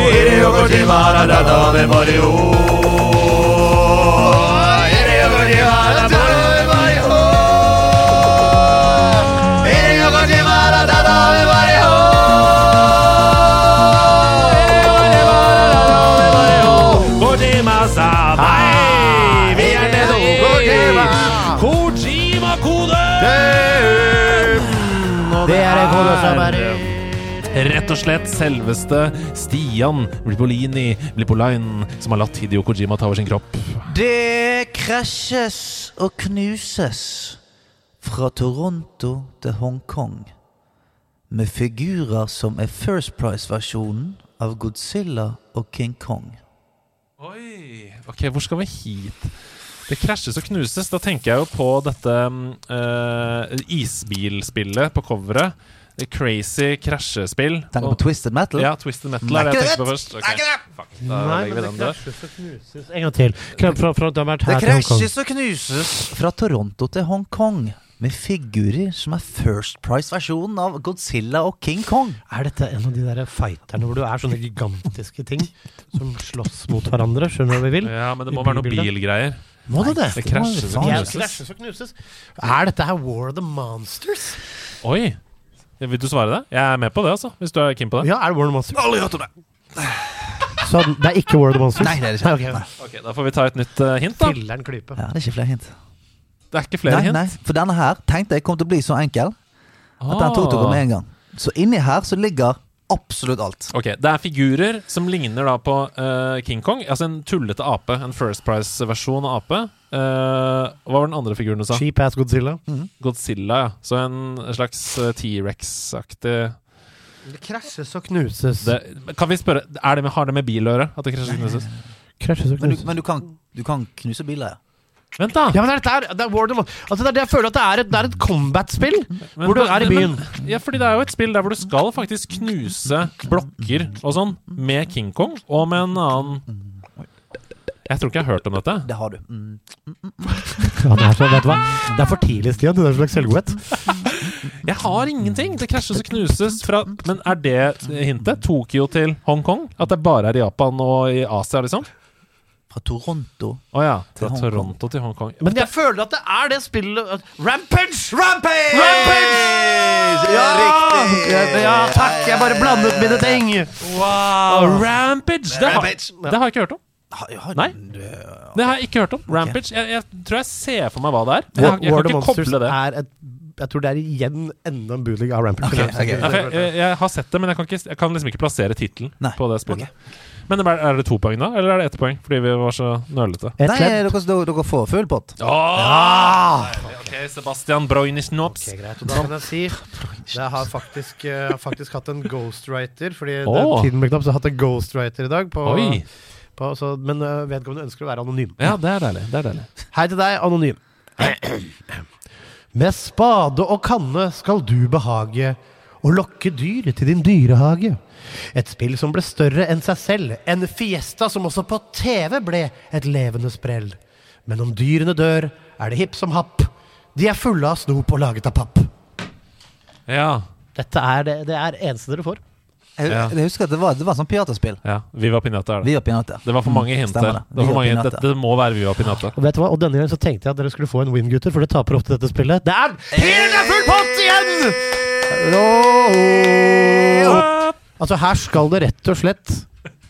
Iri og Gordi var adada ved Bordeaux Rett og slett selveste Stian Blipolini Blipolin som har latt Hidio Kojima ta over sin kropp. Det krasjes og knuses fra Toronto til Hongkong med figurer som er First Price-versjonen av Godzilla og King Kong. Oi, ok, hvor skal vi hit? Det krasjes og knuses. Da tenker jeg jo på dette uh, isbilspillet på coveret. Crazy krasjespill. Tenker Og- på Twisted Metal. Ja, Twisted Metal er det jeg tenker på først. Okay. Fuck, da Nei, legger vi den der. krasjes og knuses En gang til. Fra, fra, fra, det har vært Det her til Hongkong. krasjes og knuses fra Toronto til Hongkong med figurer som er First Price-versjonen av Godzilla og King Kong. Er dette en av de der fighterne hvor du er sånne gigantiske ting som slåss mot hverandre? Skjønner du hva vi vil? Ja, men det I må være bilbildet. bilgreier. Må det det? Det krasjes og. Ja, knuses. krasjes og knuses. Er dette her War of the Monsters? Oi! Vil du svare det? Jeg er med på det, altså. Hvis du er keen på det. Ja, er det World of Monsters? Aldri hørt om det! Så det er ikke World of Monsters? Nei, det er det ikke. Nei, ok. Ok, Da får vi ta et nytt eh, hint, da. Filler'n klype. Ja, det er ikke flere hint. Det er ikke flere Nei, hint. nei, for denne her tenkte jeg kom til å bli så enkel at den tok dere med en gang. Så inni her så ligger absolutt alt. Ok, Det er figurer som ligner da på uh, King Kong. Altså en tullete ape. En First Price-versjon av ape. Uh, hva var den andre figuren du sa? Cheap ass Godzilla. Godzilla, ja. Så en slags eh, T-rex-aktig Det krasjes og knuses. det- Kan vi spørre, er det med, Har det med bil å gjøre? At det krasjes og knuses? Krasjes og Men du, knuses. men du, kan, du kan knuse biler, ja. Vent, da! Ja, men det er, det er War of the Altså, det er jeg føler at det er et, det er et combat-spill. Hvor du er i byen. Men, ja, fordi det er jo et spill der hvor du skal faktisk knuse blokker og sånn med King Kong og med en annen Jeg tror ikke jeg har hørt om dette. Det har du. Mm. Ja, det, er så, vet du hva? det er for tidlig, Stian. Det er en slags selvgodhet. Jeg har ingenting! Det krasjes og knuses fra Men er det hintet? Tokyo til Hongkong? At det bare er i Japan og i Asia, liksom? Fra Toronto. oh, ja. Til Fra Hongkong. Toronto til Hongkong. Men jeg føler at det er det spillet Rampage! Rampage! Rampage! Ja, riktig! Ja, takk! Jeg bare blandet mine ting. Wow! Rampage! Det har, det har jeg ikke hørt om. Nei. det- har jeg ikke hørt om. Rampage. Jeg, jeg tror jeg ser for meg hva det er. Jeg, jeg, jeg War kan the Monsters er et Jeg tror det er igjen enda en bootleg av Rampage. Okay, okay. Jeg, jeg, har sett det, men jeg kan, ikke, jeg kan liksom ikke plassere tittelen på det spillet. Men er, det to poeng, da? Eller er det ett poeng? Fordi vi var så nølete. Nei, dere, dere, får full pott. Ok, Sebastian Broinisnops. Ok, greit. Og da kan jeg si Jeg har faktisk, har faktisk hatt en ghostwriter. Fordi oh. det, tiden ble knapp, så jeg har hatt en ghostwriter i dag. På, på, så, men eh, vedkommende ønsker å være anonym. Ja, det er deilig. Det er deilig. Hei til deg, anonym. Med spade og kanne skal du behage å lokke dyr til din dyrehage. Et spill som ble større enn seg selv. En fiesta som også på TV ble et levende sprell. Men om dyrene dør, er det hipp som happ. De er fulle av snop og laget av papp. Ja. Dette er det, det er eneste dere får. Jeg, Ja. jeg husker at det var, det var sånn piataspill. ja. Viva Pinata er det. Vi var pinata. Det var for mange hint det. Det, for mange hint. Det, det må være Viva Pinata. Og vet du hva? Og denne gangen så tenkte jeg at dere skulle få en win, gutter, for det taper ofte dette spillet. Det er helt full pott igjen! Altså, her skal det rett og slett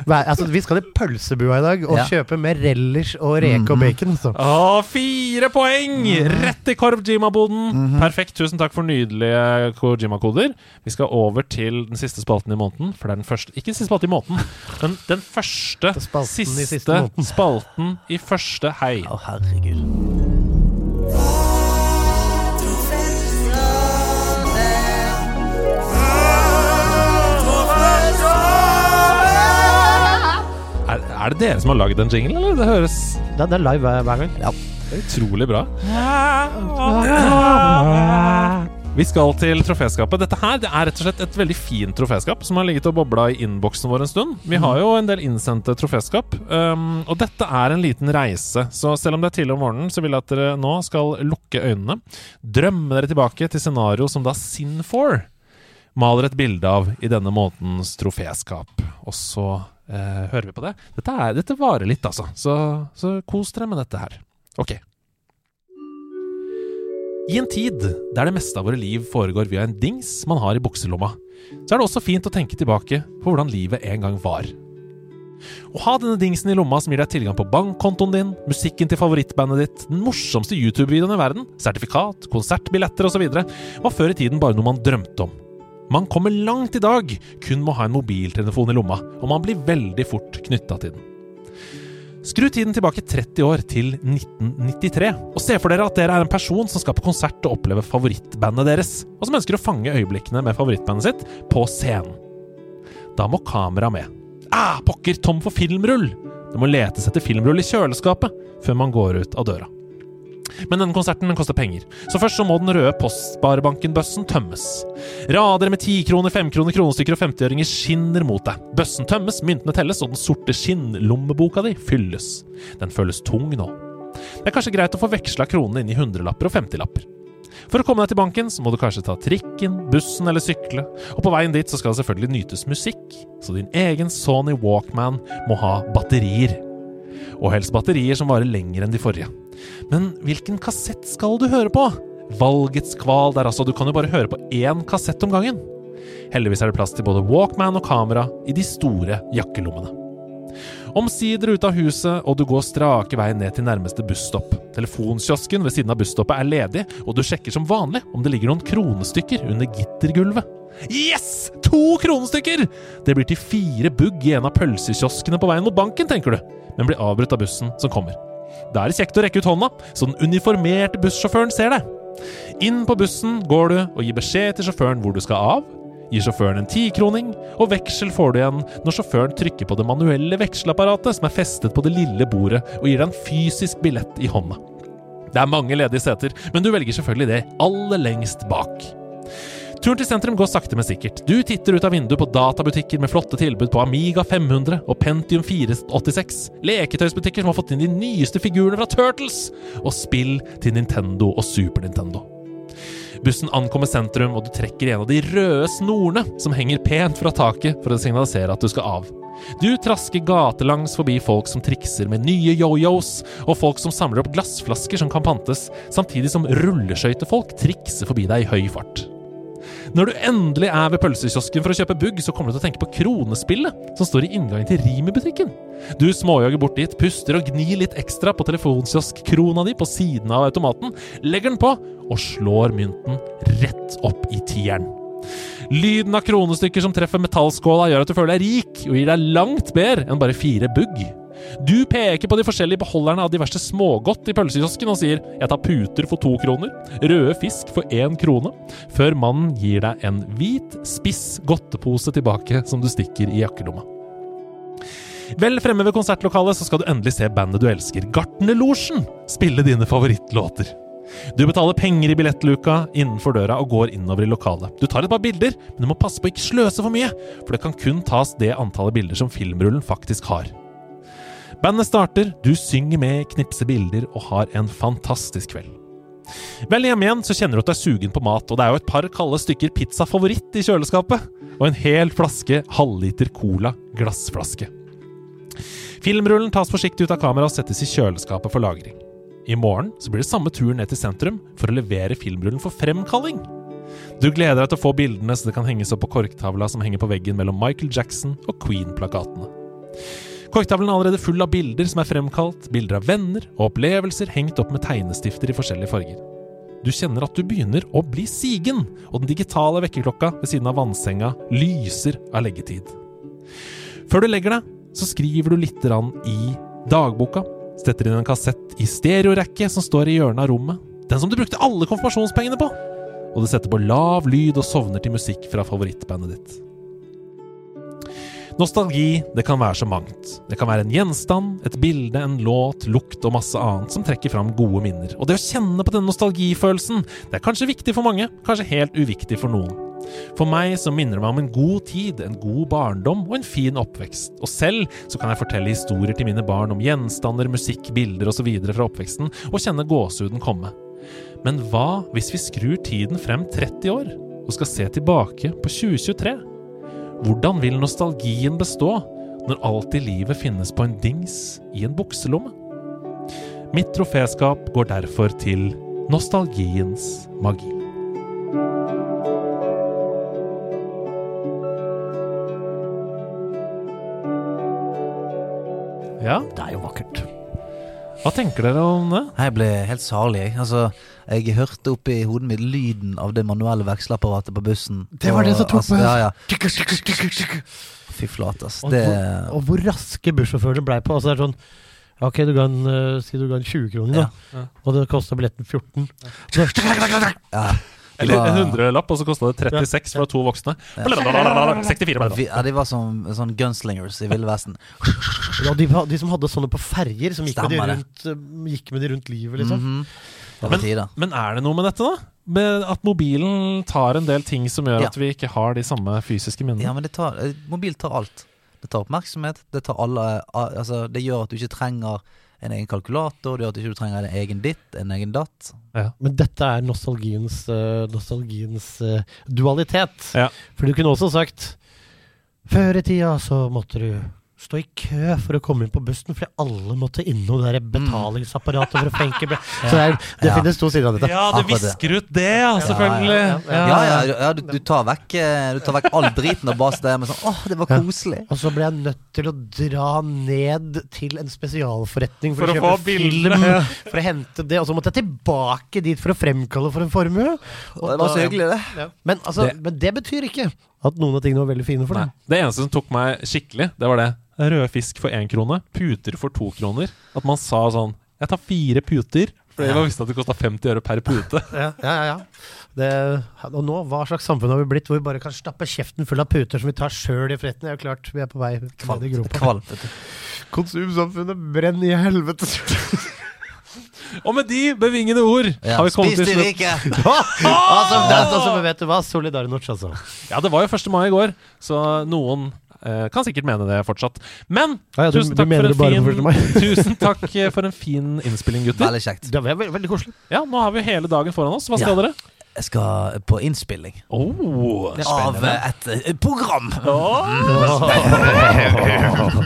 være Altså, vi skal i pølsebua i dag og Ja. kjøpe med relish og reke og bacon. Så. Å, fire poeng! Rett i Korv-Jima-boden. Perfekt. Tusen takk for nydelige Kojima-koder. Vi skal over til den siste spalten i måneden. For det er den første Ikke siste spalten i måneden, men den første, Spalten i siste, siste spalten i første hei. Å, herregud. Er, det dere som har lagd den jingle, eller? Det høres Det, det er live hver, hver gang. det er utrolig bra. Vi skal til troféskapet. Dette her det er rett og slett et veldig fint troféskap som har ligget og bobla i innboksen vår en stund. Vi har jo en del innsendte troféskap, um, og dette er en liten reise. Så selv om det er tidlig om morgenen, så vil jeg at dere nå skal lukke øynene. Drømme dere tilbake til scenario som da Sin4 maler et bilde av i denne månedens troféskap. Og så eh, hører vi på det. Dette, er, dette varer litt, altså. Så, så kos dere med dette her. Ok. I en tid der det meste av våre liv foregår via en dings man har i bukselomma, så er det også fint å tenke tilbake på hvordan livet en gang var. Å ha denne dingsen i lomma som gir deg tilgang på bankkontoen din, musikken til favorittbandet ditt, den morsomste YouTube-videoen i verden, sertifikat, konsertbilletter osv., var før i tiden bare noe man drømte om. Man kommer langt i dag kun med å ha en mobiltelefon i lomma, og man blir veldig fort knytta til den. Skru tiden tilbake 30 år, til 1993, og se for dere at dere er en person som skal på konsert og oppleve favorittbandet deres, og som ønsker å fange øyeblikkene med favorittbandet sitt på scenen. Da må kamera med. Ah, pokker, tom for filmrull! Det må letes etter filmrull i kjøleskapet før man går ut av døra. Men denne konserten den koster penger, så først så må den røde Postsparebanken-bøssen tømmes. Rader med 10-kroner, 5-kroner, kronestykker og 50-øringer skinner mot deg. Bøssen tømmes, myntene telles, og den sorte skinnlommeboka di fylles. Den føles tung nå. Det er kanskje greit å få veksla kronene inn i hundrelapper og femtilapper. For å komme deg til banken så må du kanskje ta trikken, bussen eller sykle, og på veien dit så skal det selvfølgelig nytes musikk, så din egen Sony Walkman må ha batterier. Og helst batterier som varer lenger enn de forrige. Men hvilken kassett skal du høre på? Valgets kval der altså, du kan jo bare høre på én kassett om gangen. Heldigvis er det plass til både Walkman og kamera i de store jakkelommene. Omsider ute av huset, og du går strake veien ned til nærmeste busstopp. Telefonkiosken ved siden av busstoppet er ledig, og du sjekker som vanlig om det ligger noen kronestykker under gittergulvet. Yes! To kronestykker! Det blir til fire bugg i en av pølsekioskene på veien mot banken, tenker du, men blir avbrutt av bussen som kommer. Da er det kjekt å rekke ut hånda, så den uniformerte bussjåføren ser deg. Inn på bussen går du og gir beskjed til sjåføren hvor du skal av, gir sjåføren en tikroning, og veksel får du igjen når sjåføren trykker på det manuelle vekselapparatet som er festet på det lille bordet, og gir deg en fysisk billett i hånda. Det er mange ledige seter, men du velger selvfølgelig det aller lengst bak. Turen til sentrum går sakte, men sikkert. Du titter ut av vinduet på databutikker med flotte tilbud på Amiga 500 og Pentium 486, leketøysbutikker som har fått inn de nyeste figurene fra Turtles, og spill til Nintendo og Super Nintendo. Bussen ankommer sentrum, og du trekker i en av de røde snorene som henger pent fra taket for å signalisere at du skal av. Du trasker gatelangs forbi folk som trikser med nye yo-yos, og folk som samler opp glassflasker som kan pantes, samtidig som rulleskøytefolk trikser forbi deg i høy fart. Når du endelig er ved pølsekiosken for å kjøpe bugg, så kommer du til å tenke på Kronespillet, som står i inngangen til Rimi-butikken. Du småjogger bort dit, puster og gnir litt ekstra på telefonkiosk-krona di på siden av automaten, legger den på og slår mynten rett opp i tieren. Lyden av kronestykker som treffer metallskåla, gjør at du føler deg rik, og gir deg langt bedre enn bare fire bugg. Du peker på de forskjellige beholderne av diverse smågodt i pølsekiosken og sier 'jeg tar puter for to kroner', 'røde fisk for én krone', før mannen gir deg en hvit, spiss godtepose tilbake som du stikker i jakkelomma. Vel fremme ved konsertlokalet så skal du endelig se bandet du elsker, Gartnerlosjen, spille dine favorittlåter. Du betaler penger i billettluka innenfor døra og går innover i lokalet. Du tar et par bilder, men du må passe på å ikke sløse for mye, for det kan kun tas det antallet bilder som filmrullen faktisk har. Bandet starter, du synger med, knipser bilder og har en fantastisk kveld. Vel hjem igjen så kjenner du at du er sugen på mat, og det er jo et par kalde stykker pizza favoritt i kjøleskapet, og en hel flaske halvliter cola glassflaske. Filmrullen tas forsiktig ut av kameraet og settes i kjøleskapet for lagring. I morgen så blir det samme tur ned til sentrum for å levere filmrullen for fremkalling. Du gleder deg til å få bildene så det kan henges opp på korktavla som henger på veggen mellom Michael Jackson og Queen-plakatene. Korktavlen er allerede full av bilder som er fremkalt, bilder av venner og opplevelser hengt opp med tegnestifter i forskjellige farger. Du kjenner at du begynner å bli sigen, og den digitale vekkerklokka ved siden av vannsenga lyser av leggetid. Før du legger deg, så skriver du litt i dagboka, setter inn en kassett i stereorekke som står i hjørnet av rommet, den som du brukte alle konfirmasjonspengene på, og du setter på lav lyd og sovner til musikk fra favorittbandet ditt. Nostalgi, det kan være så mangt. Det kan være en gjenstand, et bilde, en låt, lukt og masse annet som trekker fram gode minner. Og det å kjenne på denne nostalgifølelsen, det er kanskje viktig for mange, kanskje helt uviktig for noen. For meg så minner det meg om en god tid, en god barndom og en fin oppvekst. Og selv så kan jeg fortelle historier til mine barn om gjenstander, musikk, bilder osv. fra oppveksten, og kjenne gåsehuden komme. Men hva hvis vi skrur tiden frem 30 år, og skal se tilbake på 2023? Hvordan vil nostalgien bestå når alt i livet finnes på en dings i en bukselomme? Mitt troféskap går derfor til nostalgiens magi. Ja, Det er jo vakkert. Hva tenker dere om det? Jeg ble helt salig. Altså, jeg hørte oppi hodet mitt lyden av det manuelle veksleapparatet på bussen. Det var det som tok altså, på- Ja, ja. Fy flate, ass. Og, Det hvor, og hvor raske bussjåførene blei på. Altså det er sånn Ok, du ga en, eh, si du ga en 20 kroner, da. Ja. Og det kosta billetten 14. Så, ja. Eller en hundrelapp, og så kosta det 36 for to voksne. 64 ble det. Ja, de var som sånn gunslingers i Ville Vesten. ja, de, de som hadde sånne på ferjer, som gikk med, de rundt, eh, gikk med de rundt livet, liksom. Mm var Men- Men er det noe med dette, da? Med at mobilen tar en del ting som gjør Ja. at vi ikke har de samme fysiske minnene? Ja, men det tar, eh, mobil tar alt. Det tar oppmerksomhet. Det tar alle Altså, det gjør at du ikke trenger en egen kalkulator. Det gjør at du ikke trenger en egen ditt, en egen datt. Men dette er nostalgiens, eh, nostalgiens eh, dualitet. Ja. For du kunne også sagt Før i tida så måtte du stå i kø for å komme inn på bussen, fordi alle måtte innom det der betalingsapparatet for å fenke bre- Så det, er, det Ja. finnes to sider av dette. Ja, du det. visker ut det, ja, selvfølgelig. ja, Ja, ja, ja du, du, tar vekk, eh, du tar vekk all driten og bare det med sånn Åh, det var Ja. koselig. Og så ble jeg nødt til å dra ned til en spesialforretning for, For å å kjøpe film. For å hente det. Og så måtte jeg tilbake dit for å fremkalle for en formue. Og det var så hyggelig, det. Men, altså, Det- men det betyr ikke at noen av tingene var veldig fine for Nei. deg. Det eneste som tok meg skikkelig, det var det. Rød fisk for én krone, puter for to kroner. At man sa sånn Jeg tar fire puter. Fordi man visste at det kosta 50 øre per pute. Ja, ja, ja. Det, og nå, hva slags samfunn har vi blitt hvor vi bare kan stappe kjeften full av puter som vi tar sjøl i fretten? Det er jo klart, vi er på vei ned i gropa. Konsumsamfunnet brenner i helvete! Og med de bevingede ord Ja. har vi kommet Spis til slutt. Spis altså, rike! altså, vet du hva? Solidarność, altså. Ja, det var jo 1. mai i går, så noen eh, kan sikkert mene det fortsatt. Men Ja, ja, du- tusen takk du for en på 1. mai? fin Tusen takk eh, for en fin innspilling, gutter. Veldig kjekt. Det var veldig, veldig koselig. Ja, nå har vi hele dagen foran oss. Hva skal Ja. dere? Jeg skal på innspilling Oh, av eh, et eh, program.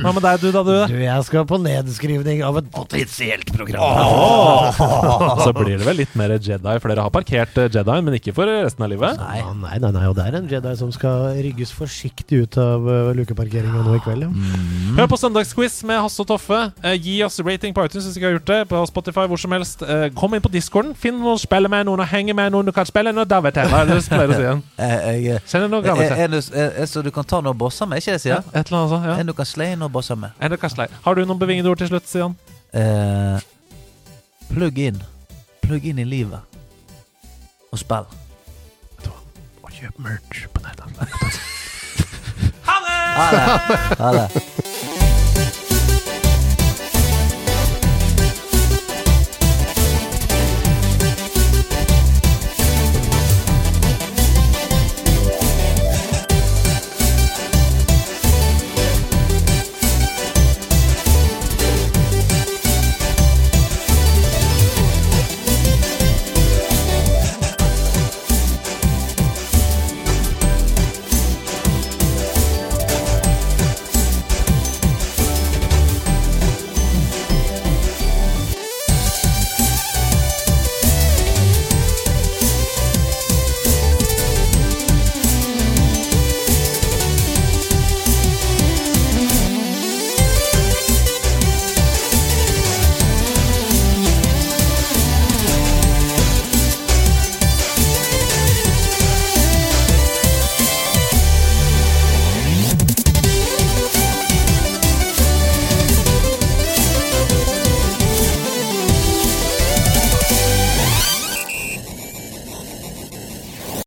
Hva med deg, du, da, du? Du, jeg skal på nedskrivning av et potensielt program. Så blir det vel litt mer Jedi, for dere har parkert eh, Jedien, men ikke for resten av livet. Nei. nei, nei, nei, og det er en Jedi som skal rygges forsiktig ut av lukeparkeringa nå i kveld. Ja. Hør på Søndagsquiz med Hasse og Toffe. Eh, gi oss rating på iTunes hvis du ikke har gjort det. På Spotify, hvor som helst. Eh, kom inn på discorden. Finn noen å spille med, noen å henge med, noen du kan spille noe David eller er pleier å si igjen? Jeg, Send det- er, er, så du kan ta noe bosser med, ikke det Ja, sier? et eller annet sånt. Ja. En du kan sleie noe bosser med. En du kan Kaslei? Har du noen bevingede ord til slutt, Sian? Eh, plugg inn. Plugg inn i livet. Og spill. Og kjøp merch på nett. Ha det! Ha det.